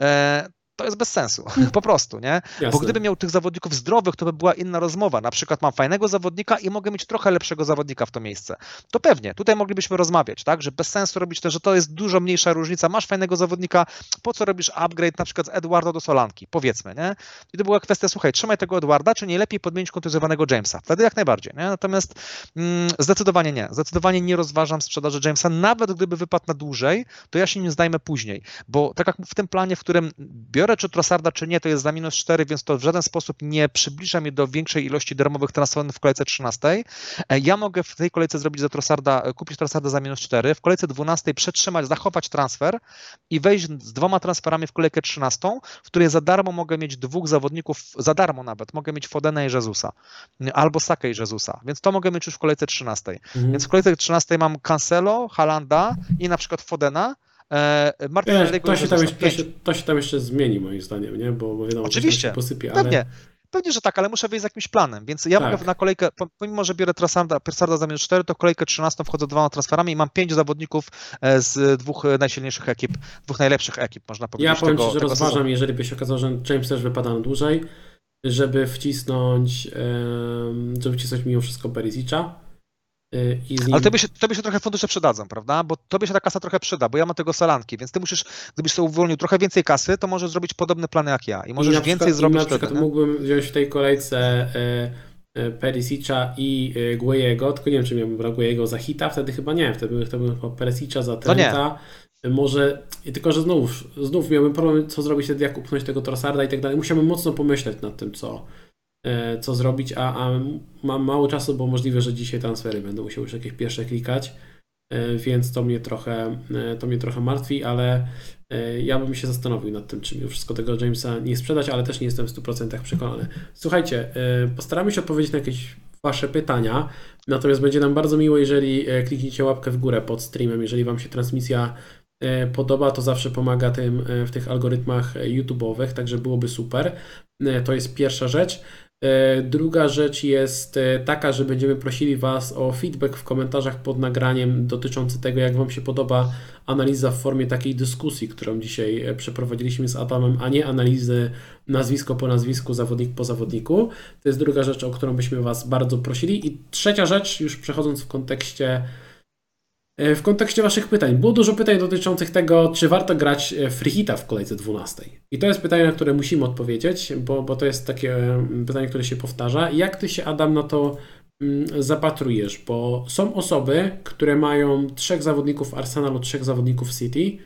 e, to jest bez sensu, po prostu, nie? Jasne. Bo gdybym miał tych zawodników zdrowych, to by była inna rozmowa. Na przykład mam fajnego zawodnika i mogę mieć trochę lepszego zawodnika w to miejsce. To pewnie, tutaj moglibyśmy rozmawiać, tak? Że bez sensu robić to, że to jest dużo mniejsza różnica. Masz fajnego zawodnika, po co robisz upgrade na przykład z Edwarda do Solanki, powiedzmy, nie? I to była kwestia, słuchaj, trzymaj tego Edwarda, czy nie lepiej podmienić kontuzjowanego Jamesa? Wtedy jak najbardziej, nie? Natomiast mm, zdecydowanie nie. Zdecydowanie nie rozważam sprzedaży Jamesa, nawet gdyby wypadł na dłużej, to ja się nim zdajmy później, bo tak jak w tym planie, w którym biorę biorę czy Trossarda, czy nie, to jest za minus 4, więc to w żaden sposób nie przybliża mnie do większej ilości darmowych transferów w kolejce 13. E, ja mogę w tej kolejce zrobić za Trossarda, e, kupić Trossarda za minus 4, w kolejce 12 przetrzymać, zachować transfer i wejść z dwoma transferami w kolejkę 13, w której za darmo mogę mieć dwóch zawodników, za darmo nawet, mogę mieć Fodena i Jezusa, albo Saka i Jezusa, więc to mogę mieć już w kolejce 13. Mhm. Więc w kolejce 13 mam Cancelo, Halanda i na przykład Fodena, Martin Wiesz, to, się tam jeszcze, to, się, to się tam jeszcze zmieni moim zdaniem, nie? Bo, bo wiadomo, Oczywiście, się posypie, pewnie. Ale... Pewnie, że tak, ale muszę wyjść z jakimś planem, więc ja tak. na kolejkę, pomimo, że biorę Trasarda, Persarda za minus 4, to kolejkę 13 wchodzę dwoma transferami i mam pięć zawodników e, z dwóch najsilniejszych ekip, dwóch najlepszych ekip, można powiedzieć. Ja powiem tego, Ci, że rozważam, sezonu. jeżeli by się okazało, że James też wypada na dłużej, żeby wcisnąć, żeby wcisnąć mimo wszystko Perisicza, nim... Ale tobie się, tobie się trochę fundusze przydadzą, prawda? Bo tobie się ta kasa trochę przyda, bo ja mam tego salanki, więc ty musisz, gdybyś sobie uwolnił trochę więcej kasy, to możesz zrobić podobne plany jak ja i możesz I więcej zrobić. I na przykład wtedy, mógłbym wziąć w tej kolejce y, y, Perisicza i Guejego, tylko nie wiem, czy miałbym brał Guejego za hita, wtedy chyba nie, wtedy bym Perisicza za Trenta. Może, tylko że znów, znów miałbym problem, co zrobić wtedy, jak upchnąć tego Trossarda i tak dalej. Musiałbym mocno pomyśleć nad tym, co, E, co zrobić, a, a mam mało czasu, bo możliwe, że dzisiaj transfery będę musiał już jakieś pierwsze klikać, e, więc to mnie trochę, e, to mnie trochę martwi, ale ja bym się zastanowił nad tym, czy mi wszystko tego Jamesa nie sprzedać, ale też nie jestem w 100% przekonany. Słuchajcie, postaramy się odpowiedzieć na jakieś Wasze pytania, natomiast będzie nam bardzo miło, jeżeli klikniecie łapkę w górę pod streamem, jeżeli Wam się transmisja podoba, to zawsze pomaga tym w tych algorytmach YouTube'owych, także byłoby super. To jest pierwsza rzecz. E, druga rzecz jest e, taka, że będziemy prosili Was o feedback w komentarzach pod nagraniem dotyczący tego, jak Wam się podoba analiza w formie takiej dyskusji, którą dzisiaj e, przeprowadziliśmy z Adamem, a nie analizy nazwisko po nazwisku, zawodnik po zawodniku. To jest druga rzecz, o którą byśmy Was bardzo prosili. I trzecia rzecz, już przechodząc w kontekście w kontekście Waszych pytań, było dużo pytań dotyczących tego, czy warto grać e, freehita w kolejce 12. I to jest pytanie, na które musimy odpowiedzieć, bo, bo to jest takie mm, pytanie, które się powtarza. Jak Ty się, Adam, na to mm, zapatrujesz? Bo są osoby, które mają trzech zawodników Arsenalu, trzech zawodników City,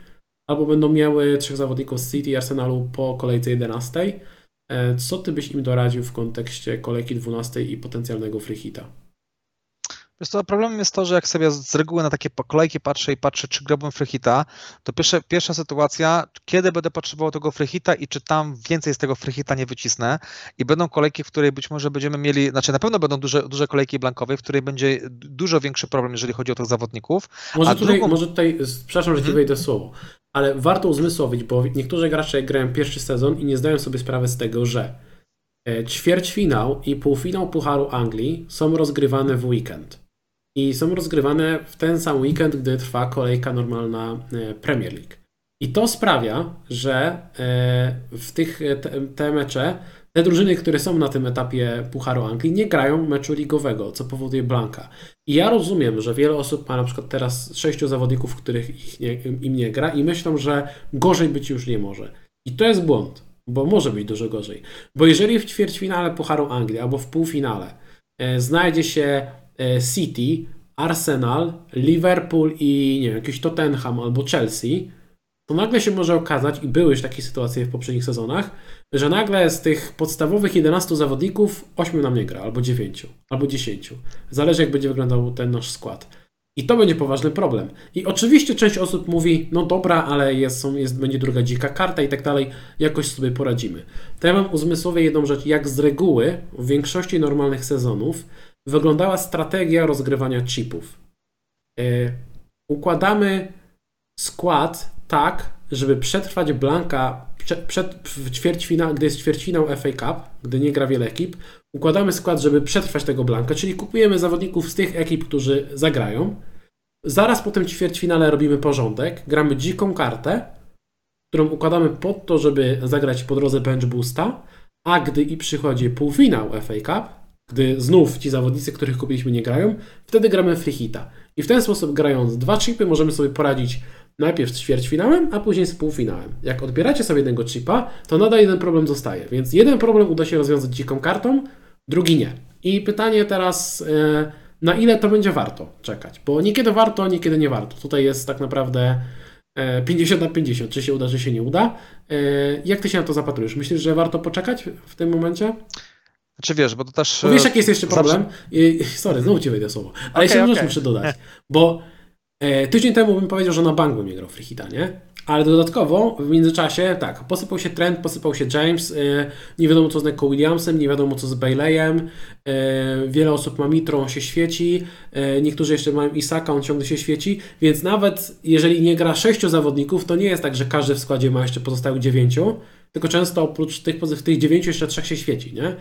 albo będą miały trzech zawodników City i Arsenalu po kolejce 11. E, co Ty byś im doradził w kontekście kolejki 12 i potencjalnego freehita? Wiesz to problemem jest to, że jak sobie z reguły na takie kolejki patrzę i patrzę, czy grałbym freehita, to pierwsza, pierwsza sytuacja, kiedy będę potrzebował tego freehita i czy tam więcej z tego freehita nie wycisnę i będą kolejki, w której być może będziemy mieli, znaczy na pewno będą duże, duże kolejki blankowe, w której będzie dużo większy problem, jeżeli chodzi o tych zawodników. Może, tutaj, drugą... może tutaj, przepraszam, że ci hmm. wejdę słowo, ale warto uzmysłowić, bo niektórzy gracze grają pierwszy sezon i nie zdają sobie sprawy z tego, że e, ćwierćfinał i półfinał Pucharu Anglii są rozgrywane w weekend. I są rozgrywane w ten sam weekend, gdy trwa kolejka normalna e, Premier League. I to sprawia, że e, w tych te, te mecze te drużyny, które są na tym etapie Pucharu Anglii, nie grają meczu ligowego, co powoduje blanka. I ja rozumiem, że wiele osób ma na przykład teraz sześciu zawodników, których ich nie, im nie gra i myślą, że gorzej być już nie może. I to jest błąd, bo może być dużo gorzej. Bo jeżeli w ćwierćfinale Pucharu Anglii albo w półfinale e, znajdzie się e, City, Arsenal, Liverpool i nie wiem, jakiś Tottenham albo Chelsea, to nagle się może okazać, i były już takie sytuacje w poprzednich sezonach, że nagle z tych podstawowych 11 zawodników 8 nam nie gra, albo 9, albo 10. Zależy jak będzie wyglądał ten nasz skład. I to będzie poważny problem. I oczywiście część osób mówi, no dobra, ale jest, są, jest, będzie druga dzika karta i tak dalej, jakoś sobie poradzimy. To ja mam uzmysłowie jedną rzecz, jak z reguły w większości normalnych sezonów wyglądała strategia rozgrywania chipów. Yy, układamy skład tak, żeby przetrwać Blanka przed, w gdy jest ćwierćfinał FA Cup, gdy nie gra wiele ekip, układamy skład, żeby przetrwać tego Blanka, czyli kupujemy zawodników z tych ekip, którzy zagrają. Zaraz po tym ćwierćfinale robimy porządek, gramy dziką kartę, którą układamy pod to, żeby zagrać po drodze bench boosta, a gdy i przychodzi półfinał FA Cup, gdy znów ci zawodnicy, których kupiliśmy nie grają, wtedy gramy free hita. I w ten sposób grając dwa chipy możemy sobie poradzić najpierw z ćwierćfinałem, a później z półfinałem. Jak odbieracie sobie jednego chipa, to nadal jeden problem zostaje. Więc jeden problem uda się rozwiązać dziką kartą, drugi nie. I pytanie teraz, e, na ile to będzie warto czekać? Bo niekiedy warto, niekiedy nie warto. Tutaj jest tak naprawdę 50 e, na 50, czy się uda, czy się nie uda. E, jak ty się na to zapatrujesz? Myślisz, że warto poczekać w tym momencie? Czy wiesz, bo to też. Bo wiesz, jaki jest jeszcze problem? Zawsze... Sorry, znowu ci wejdę słowo. Ale okay, jeszcze okay. muszę dodać. Bo E, tydzień temu bym powiedział, że na bank bym nie grał Freehita, nie? Ale dodatkowo w międzyczasie, tak, posypał się Trent, posypał się James, e, nie wiadomo co z Neko Williamsem, nie wiadomo co z Baileyem, e, wiele osób ma Mitro, on się świeci, niektórzy jeszcze mają Isaka, on ciągle się świeci, więc nawet jeżeli nie gra sześciu zawodników, to nie jest tak, że każdy w składzie ma jeszcze pozostałych dziewięciu, tylko często oprócz tych, tych dziewięciu jeszcze trzech się świeci, nie?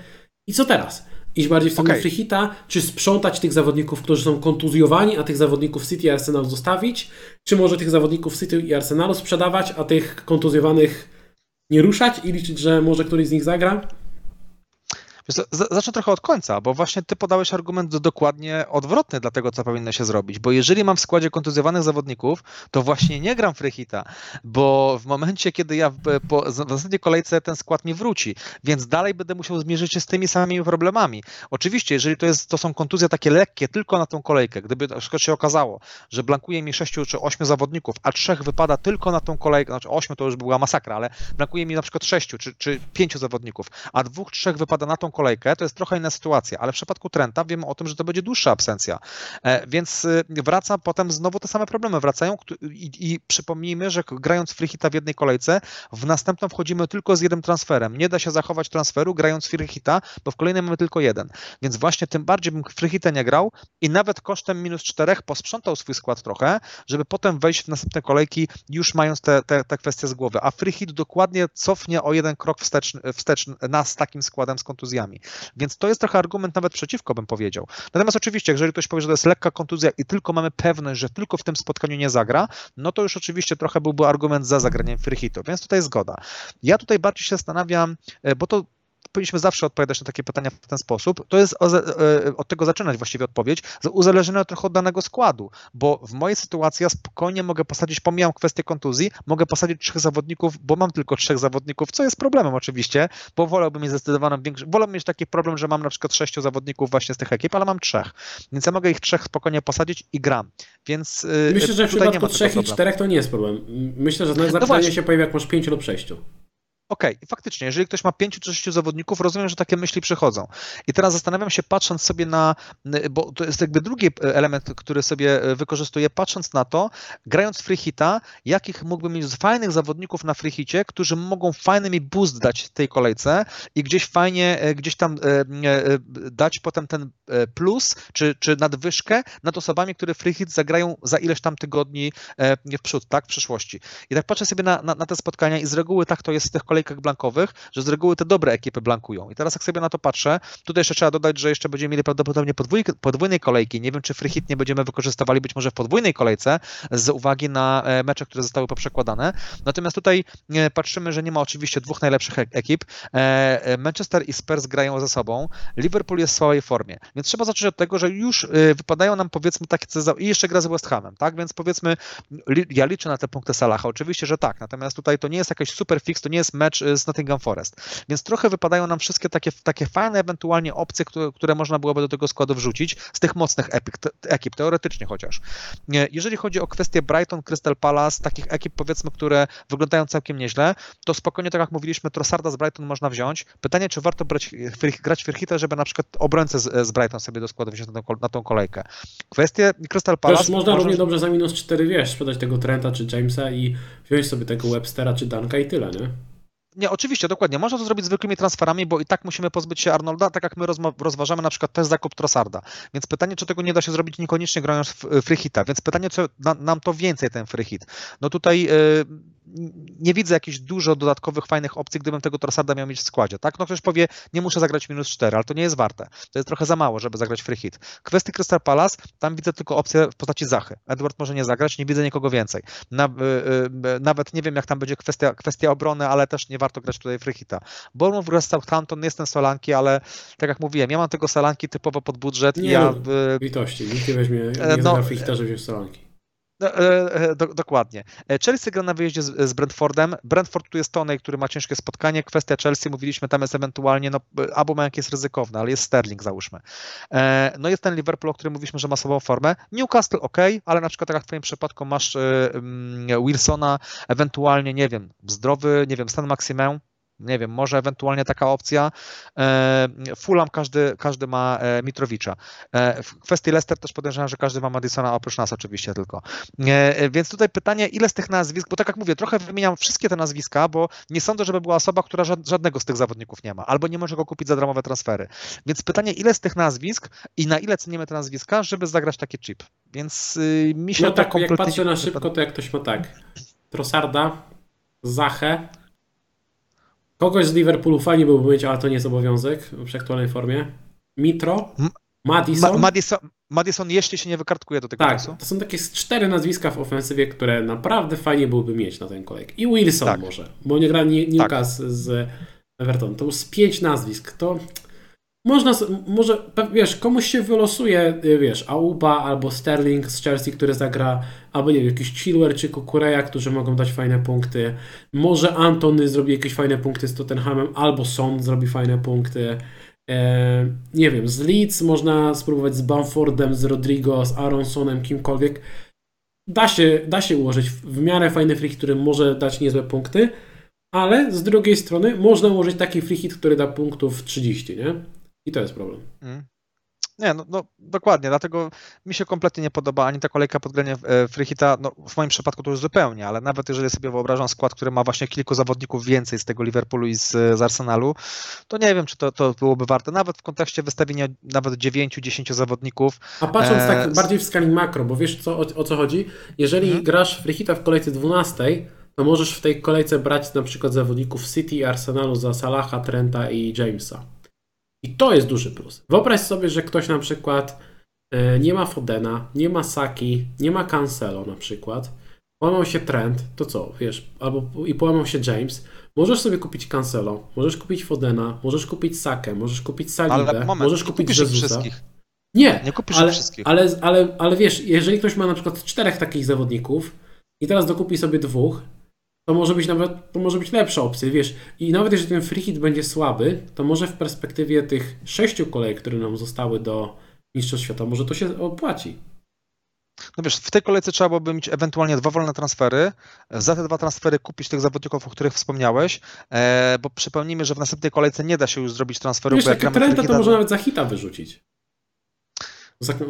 I co teraz? iść bardziej w stronę okay. freehita, czy sprzątać tych zawodników, którzy są kontuzjowani, a tych zawodników City i Arsenalu zostawić, czy może tych zawodników City i Arsenalu sprzedawać, a tych kontuzjowanych nie ruszać i liczyć, że może któryś z nich zagra? Zacznę trochę od końca, bo właśnie ty podałeś argument dokładnie odwrotny dla tego, co powinno się zrobić. Bo jeżeli mam w składzie kontuzjowanych zawodników, to właśnie nie gram freehita, bo w momencie, kiedy ja po, w następnej kolejce ten skład mi wróci, więc dalej będę musiał zmierzyć się z tymi samymi problemami. Oczywiście, jeżeli to, jest, to są kontuzje takie lekkie tylko na tą kolejkę, gdyby się okazało, że blankuje mi sześciu czy ośmiu zawodników, a trzech wypada tylko na tą kolejkę, znaczy ośmiu to już była masakra, ale blankuje mi na przykład sześciu czy, czy pięciu zawodników, a dwóch, trzech wypada na tą kolejkę, to jest trochę inna sytuacja, ale w przypadku Trenta wiemy o tym, że to będzie dłuższa absencja, e, więc y, wraca potem znowu te same problemy wracają i, i przypomnijmy, że grając freehita w jednej kolejce, w następną wchodzimy tylko z jednym transferem. Nie da się zachować transferu grając freehita, bo w kolejnej mamy tylko jeden. Więc właśnie tym bardziej bym freehita nie grał i nawet kosztem minus czterech posprzątał swój skład trochę, żeby potem wejść w następne kolejki już mając te, te, te kwestie z głowy. A freehit dokładnie cofnie o jeden krok wstecz, wstecz nas takim składem z kontuzjami. Więc to jest trochę argument nawet przeciwko, bym powiedział. Natomiast oczywiście, jeżeli ktoś powie, że to jest lekka kontuzja i tylko mamy pewność, że tylko w tym spotkaniu nie zagra, no to już oczywiście trochę byłby argument za zagraniem freehitu, więc tutaj zgoda. Ja tutaj bardziej się zastanawiam, e, bo to powinniśmy zawsze odpowiadać na takie pytania w ten sposób. To jest e, od tego zaczynać właściwie odpowiedź, uzależnione trochę od danego składu, bo w mojej sytuacji ja spokojnie mogę posadzić, pomijam kwestię kontuzji, mogę posadzić trzech zawodników, bo mam tylko trzech zawodników, co jest problemem oczywiście, bo wolałbym mieć zdecydowaną większość, wolałbym mieć taki problem, że mam na przykład sześciu zawodników właśnie z tych ekip, ale mam trzech, więc ja mogę ich trzech spokojnie posadzić i gram, więc y, Myślę, że w przypadku trzech i czterech to nie jest problem. Myślę, że zapytania no się pojawia jak masz pięciu lub sześciu. Okej, okay, faktycznie, jeżeli ktoś ma pięciu czy sześciu zawodników, rozumiem, że takie myśli przychodzą. I teraz zastanawiam się, patrząc sobie na, bo to jest jakby drugi element, który sobie e, wykorzystuję, patrząc na to, grając free hita, jakich mógłbym mieć fajnych zawodników na free hicie, którzy mogą fajny mi boost dać tej kolejce i gdzieś fajnie, gdzieś tam dać potem ten plus, czy, czy nadwyżkę nad osobami, które free hit zagrają za ileś tam tygodni w przód, tak, w przyszłości. I tak patrzę sobie na, na, na te spotkania i z reguły tak to jest w tych kolejkach, kolejkach blankowych, że z reguły te dobre ekipy blankują. I teraz jak sobie na to patrzę, tutaj jeszcze trzeba dodać, że jeszcze będziemy mieli prawdopodobnie podwój, podwójnej kolejki. Nie wiem, czy free hit nie będziemy wykorzystywali być może w podwójnej kolejce z uwagi na e, mecze, które zostały poprzekładane. Natomiast tutaj e, patrzymy, że nie ma oczywiście dwóch najlepszych ekip. E, Manchester i Spurs grają ze sobą. Liverpool jest w słabej formie. Więc trzeba zacząć od tego, że już wypadają nam powiedzmy takie i jeszcze gra z West Hamem, tak? Więc powiedzmy, ja liczę na te punkty Salaha, oczywiście, że tak. Natomiast tutaj to nie jest jakiś super fix, to nie jest mecz z Nottingham Forest. Więc trochę wypadają nam wszystkie takie, takie fajne ewentualnie opcje, które, które można byłoby do tego składu wrzucić z tych mocnych epik, ekip, teoretycznie chociaż. Jeżeli chodzi o kwestię Brighton, Crystal Palace, takich ekip powiedzmy, które wyglądają całkiem nieźle, to spokojnie, tak jak mówiliśmy, Trossarda z Brighton można wziąć. Pytanie, czy warto brać, grać Firhita, żeby na przykład obrońcę z, z Brighton sobie do składu wziąć na tą, na tą kolejkę. Kwestie Crystal Palace... Też można równie dobrze za minus 4, wiesz, sprzedać tego Trenta czy Jamesa i wziąć sobie tego Webstera czy Danka i tyle, nie? Nie, oczywiście, dokładnie. Można to zrobić zwykłymi transferami, bo i tak musimy pozbyć się Arnolda, tak jak my rozważamy na przykład też zakup Trossarda. Więc pytanie, czy tego nie da się zrobić niekoniecznie grając w free hita. Więc pytanie, co na, nam to więcej ten free hit. No tutaj yy, nie widzę jakichś dużo dodatkowych, fajnych opcji, gdybym tego Trossarda miał mieć w składzie. Tak? No ktoś powie, nie muszę zagrać minus 4, ale to nie jest warte. To jest trochę za mało, żeby zagrać free hit. Kwestii Crystal Palace, tam widzę tylko opcję w postaci Zachy. Edward może nie zagrać, nie widzę nikogo więcej. Na, yy, nawet nie wiem, jak tam będzie kwestia, kwestia obrony, ale też nie warto grać tutaj free hita. Bournemouth z Southampton, jest ten Solanki, ale tak jak mówiłem, ja mam tego Solanki typowo pod budżet. Nie, ja, no, litości, nikt nie weźmie, nie no, zagra free hita, żeby wziąć Solanki. No, e, e, do, dokładnie. E, Chelsea gra na wyjeździe z, z, Brentfordem. Brentford tu jest Tony, który ma ciężkie spotkanie. Kwestia Chelsea, mówiliśmy, tam jest ewentualnie, no, Aubameyang jest ryzykowny, ale jest Sterling, załóżmy. No jest ten Liverpool, o którym mówiliśmy, że ma słabą formę. Newcastle ok, ale na przykład tak jak w twoim przypadku masz Wilsona, ewentualnie, nie wiem, zdrowy, nie wiem, Stan Maximę, nie wiem, może ewentualnie taka opcja. E, Fulham każdy, każdy ma e, Mitrowicza. E, w kwestii Leicester też podejrzewam, że każdy ma Madisona, oprócz nas oczywiście tylko. Więc tutaj pytanie, ile z tych nazwisk, bo tak jak mówię, trochę wymieniam wszystkie te nazwiska, bo nie sądzę, żeby była osoba, która żadnego z tych zawodników nie ma, albo nie może go kupić za darmowe transfery. Więc pytanie, ile z tych nazwisk i na ile cenimy te nazwiska, żeby zagrać taki chip. Więc y, mi się no tak, jak patrzę na szybko, to jak ktoś ma tak, Trossarda, Zachę, Kogoś z Liverpoolu fajnie byłoby mieć, ale to nie jest obowiązek w aktualnej formie. Mitro, Madison. Ma Madison, Madison, jeśli się nie wykartkuje do tego tak, czasu. to są takie cztery nazwiska w ofensywie, które naprawdę fajnie byłoby mieć na ten kolejk. I Wilson tak. może, bo nie gra Newcastle tak. z Everton. To już z pięć nazwisk. To można, może, wiesz, komuś się wylosuje, y, wiesz, Auba albo Sterling z Chelsea, który zagra, albo nie wiem, jakiś Chilwell czy Kukureya, którzy mogą dać fajne punkty. Może Antony zrobi jakieś fajne punkty z Tottenhamem, albo Son zrobi fajne punkty. E, nie wiem, z Leeds można spróbować z Bamfordem, z Rodrigo, z Aronsonem, kimkolwiek. Da się, da się ułożyć w miarę fajny free, który może dać niezłe punkty, ale z drugiej strony można ułożyć taki free hit, który da punktów 30, nie? I to jest problem. Mm. Nie, no, no, dokładnie, dlatego mi się kompletnie nie podoba ani ta kolejka podgrania e, Freehita, no w moim przypadku to już zupełnie, ale nawet jeżeli sobie wyobrażam skład, który ma właśnie kilku zawodników więcej z tego Liverpoolu i z, z Arsenalu, to nie wiem, czy to, to byłoby warte, nawet w kontekście wystawienia nawet 9-10 zawodników. A patrząc e... tak bardziej w skali makro, bo wiesz co, o, o co chodzi? Jeżeli hmm. grasz Freehita w kolejce 12, to możesz w tej kolejce brać na przykład zawodników City i Arsenalu za Salaha, Trenta i Jamesa. I to jest duży plus. Wyobraź sobie, że ktoś na przykład e, nie ma Fodena, nie ma Saki, nie ma Cancelo na przykład, połamał się Trent, to co, wiesz, albo i połamał się James, możesz sobie kupić Cancelo, możesz kupić Fodena, możesz kupić Sakę, możesz kupić Salibę, możesz kupić Jezusa. Wszystkich. Nie, nie kupisz ale, wszystkich. Ale, ale, ale wiesz, jeżeli ktoś ma na przykład czterech takich zawodników i teraz dokupi sobie dwóch, to może być nawet, to może być lepsza opcja, wiesz. I nawet jeżeli ten free hit będzie słaby, to może w perspektywie tych sześciu kolejek, które nam zostały do Mistrzostw Świata, może to się opłaci. No wiesz, w tej kolejce trzeba byłoby mieć ewentualnie dwa wolne transfery, za te dwa transfery kupić tych zawodników, o których wspomniałeś, e, bo przypomnijmy, że w następnej kolejce nie da się już zrobić transferu. Wiesz, jak trenda, to może nawet za hita wyrzucić.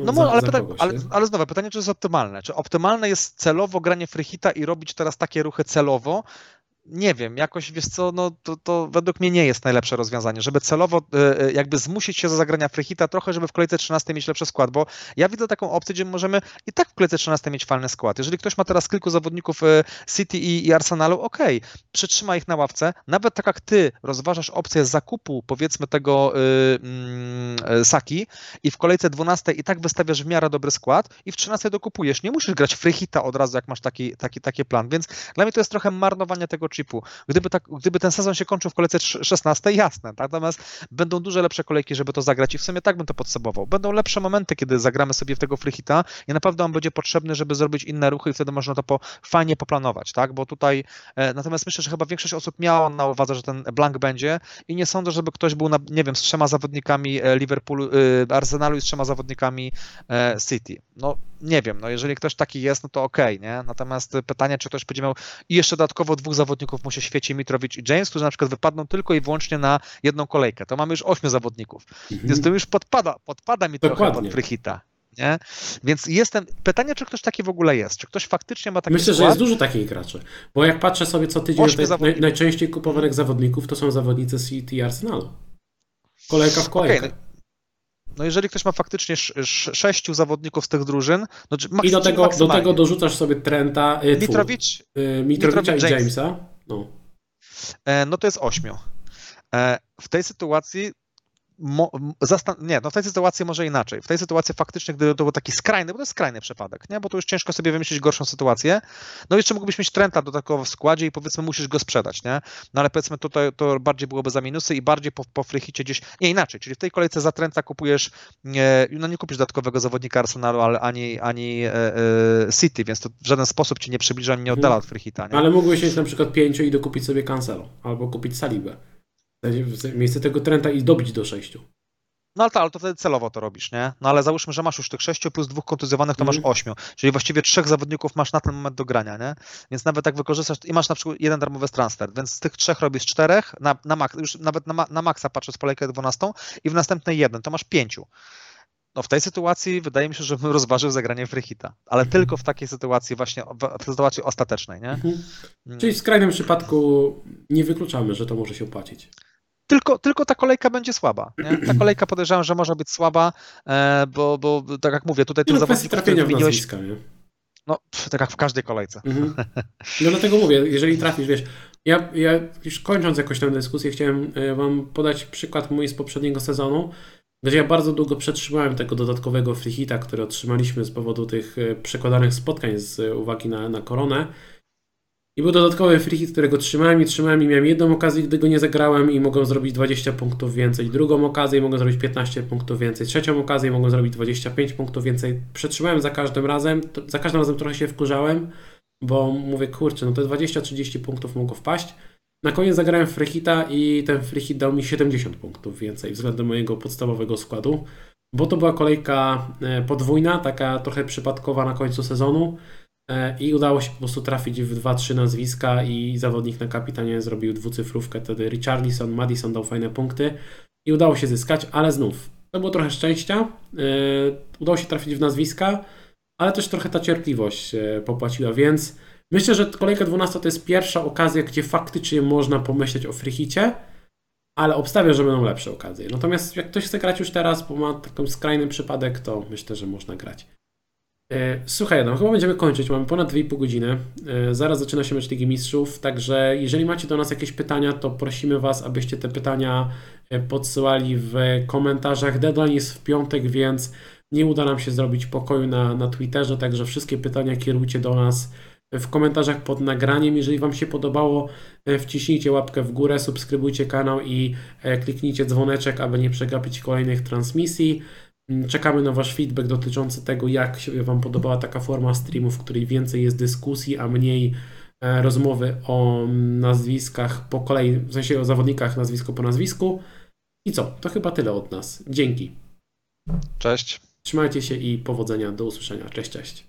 No za, ale, pyta, ale, ale znowu pytanie, czy jest optymalne? Czy optymalne jest celowo granie freehita i robić teraz takie ruchy celowo? Nie wiem, jakoś wiesz co, no to, to według mnie nie jest najlepsze rozwiązanie, żeby celowo e, e, jakby zmusić się do zagrania freehita trochę, żeby w kolejce 13 mieć lepszy skład, bo ja widzę taką opcję, gdzie możemy i tak w kolejce 13 mieć fajny skład. Jeżeli ktoś ma teraz kilku zawodników e, City i, i Arsenalu, okej, okay, przytrzyma ich na ławce, nawet tak jak ty rozważasz opcję zakupu powiedzmy tego yy, Saki i w kolejce 12 i tak wystawiasz w miarę dobry skład i w 13 dokupujesz. Nie musisz grać freehita od razu, jak masz taki, taki, taki plan, więc dla mnie to jest trochę marnowanie tego chipu. Gdyby, tak, gdyby ten sezon się kończył w kolejce 16, jasne, tak? natomiast będą dużo lepsze kolejki, żeby to zagrać i w sumie tak bym to podsumował. Będą lepsze momenty, kiedy zagramy sobie w tego freehita i naprawdę on będzie potrzebny, żeby zrobić inne ruchy i wtedy można to po, fajnie poplanować, tak? Bo tutaj, e, natomiast myślę, że chyba większość osób miała na uwadze, że ten blank będzie i nie sądzę, żeby ktoś był, na, nie wiem, z trzema zawodnikami e, Liverpoolu, e, Arsenalu i z trzema zawodnikami e, City. No nie wiem, no jeżeli ktoś taki jest, no to okej, okay, nie? Natomiast pytanie, czy ktoś będzie miał i jeszcze dodatkowo dwóch zawodników mu się świeci Mitrowicz i James, którzy na przykład wypadną tylko i wyłącznie na jedną kolejkę. To mamy już ośmiu zawodników. Mhm. Więc to już podpada, podpada mi Dokładnie. trochę pod Frychita. Nie? Więc jestem. Pytanie, czy ktoś taki w ogóle jest? Czy ktoś faktycznie ma taki Myślę, skład? że jest dużo takich graczy. Bo jak patrzę sobie co tydzień, naj, najczęściej kupowanych zawodników to są zawodnicy City i Arsenalu. Kolejka w kolejkę. Okay, no jeżeli ktoś ma faktycznie sz, sześciu zawodników z tych drużyn, no, I do tego, do tego dorzucasz sobie Trenta, y, Mitrowicz, y, Mitrowicza i Jamesa. No. E, no to jest ośmiu. E, w tej sytuacji Mo, nie, no w tej sytuacji może inaczej. W tej sytuacji faktycznie, gdyby to był taki skrajny, bo to jest skrajny przypadek, nie? bo to już ciężko sobie wymyślić gorszą sytuację. No jeszcze mógłbyś mieć Trenta dodatkowo w składzie i powiedzmy musisz go sprzedać, nie? No ale powiedzmy tutaj to bardziej byłoby za minusy i bardziej po, po frychicie gdzieś, nie inaczej, czyli w tej kolejce za Trenta kupujesz, nie, no nie kupisz dodatkowego zawodnika Arsenalu, ale ani, ani e, e, City, więc to w żaden sposób ci nie przybliża, nie oddala mhm. od frychita, nie? Ale mógłbyś mieć na przykład pięciu i dokupić sobie Cancelo, albo kupić Salibę w miejsce tego Trenta i dobić do sześciu. No ale, to, ale to wtedy celowo to robisz, nie? No ale załóżmy, że masz już tych sześciu plus dwóch kontuzjowanych, to mm. masz ośmiu. Czyli właściwie trzech zawodników masz na ten moment do grania, nie? Więc nawet tak wykorzystasz i masz na przykład jeden darmowy transfer, więc z tych trzech robisz czterech, na, na max, już nawet na, na maksa patrzę z kolejkę 12 i w następnej jeden, to masz pięciu. No w tej sytuacji wydaje mi się, że bym rozważył zagranie Frychita, ale mhm. tylko w takiej sytuacji właśnie, w sytuacji ostatecznej, nie? Mhm. Mm. Czyli w skrajnym przypadku nie wykluczamy, że to może się opłacić tylko, tylko ta kolejka będzie słaba. Nie? Ta kolejka podejrzewam, że może być słaba, e, bo, bo tak jak mówię, tutaj tych no, zawodników, które wymieniłeś... No, tak jak w każdej kolejce. Mhm. No dlatego mówię, jeżeli trafisz, wiesz, ja, ja już kończąc jakoś tę dyskusję, chciałem e, wam podać przykład mój z poprzedniego sezonu, gdzie ja bardzo długo przetrzymałem tego dodatkowego free hita, który otrzymaliśmy z powodu tych e, przekładanych spotkań z uwagi na, na koronę. I był dodatkowy free hit, którego trzymałem i trzymałem i miałem jedną okazję, gdy go nie zagrałem i mogłem zrobić 20 punktów więcej. Drugą okazję mogłem zrobić 15 punktów więcej. Trzecią okazję mogłem zrobić 25 punktów więcej. Przetrzymałem za każdym razem. Za każdym razem trochę się wkurzałem, bo mówię, kurczę, no te 20-30 punktów mogło wpaść. Na koniec zagrałem free hita i ten free hit dał mi 70 punktów więcej względem mojego podstawowego składu, bo to była kolejka e, podwójna, taka trochę przypadkowa na końcu sezonu. E, I udało się po prostu trafić w 2-3 nazwiska i zawodnik na kapitanie zrobił dwucyfrówkę. Wtedy Richarlison, Madison dał fajne punkty i udało się zyskać, ale znów to było trochę szczęścia. E, udało się trafić w nazwiska, ale też trochę ta cierpliwość popłaciła, więc myślę, że kolejka 12 to jest pierwsza okazja, gdzie faktycznie można pomyśleć o frichicie, ale obstawiam, że będą lepsze okazje. Natomiast jak ktoś chce grać już teraz, bo ma taki skrajny przypadek, to myślę, że można grać. E, słuchaj, no chyba będziemy kończyć. Mamy ponad 2,5 godziny. E, zaraz zaczyna się mecz Ligi Mistrzów, także jeżeli macie do nas jakieś pytania, to prosimy Was, abyście te pytania e, podsyłali w komentarzach. Deadline jest w piątek, więc nie uda nam się zrobić pokoju na, na Twitterze, także wszystkie pytania kierujcie do nas w komentarzach pod nagraniem. Jeżeli Wam się podobało, wciśnijcie łapkę w górę, subskrybujcie kanał i kliknijcie dzwoneczek, aby nie przegapić kolejnych transmisji. Mm, czekamy na Wasz feedback dotyczący tego, jak się Wam podobała taka forma streamu, w której więcej jest dyskusji, a mniej e, rozmowy o nazwiskach po kolei, w sensie o zawodnikach nazwisko po nazwisku. I co? To chyba tyle od nas. Dzięki. Cześć. Trzymajcie się i powodzenia. Do usłyszenia. Cześć, cześć.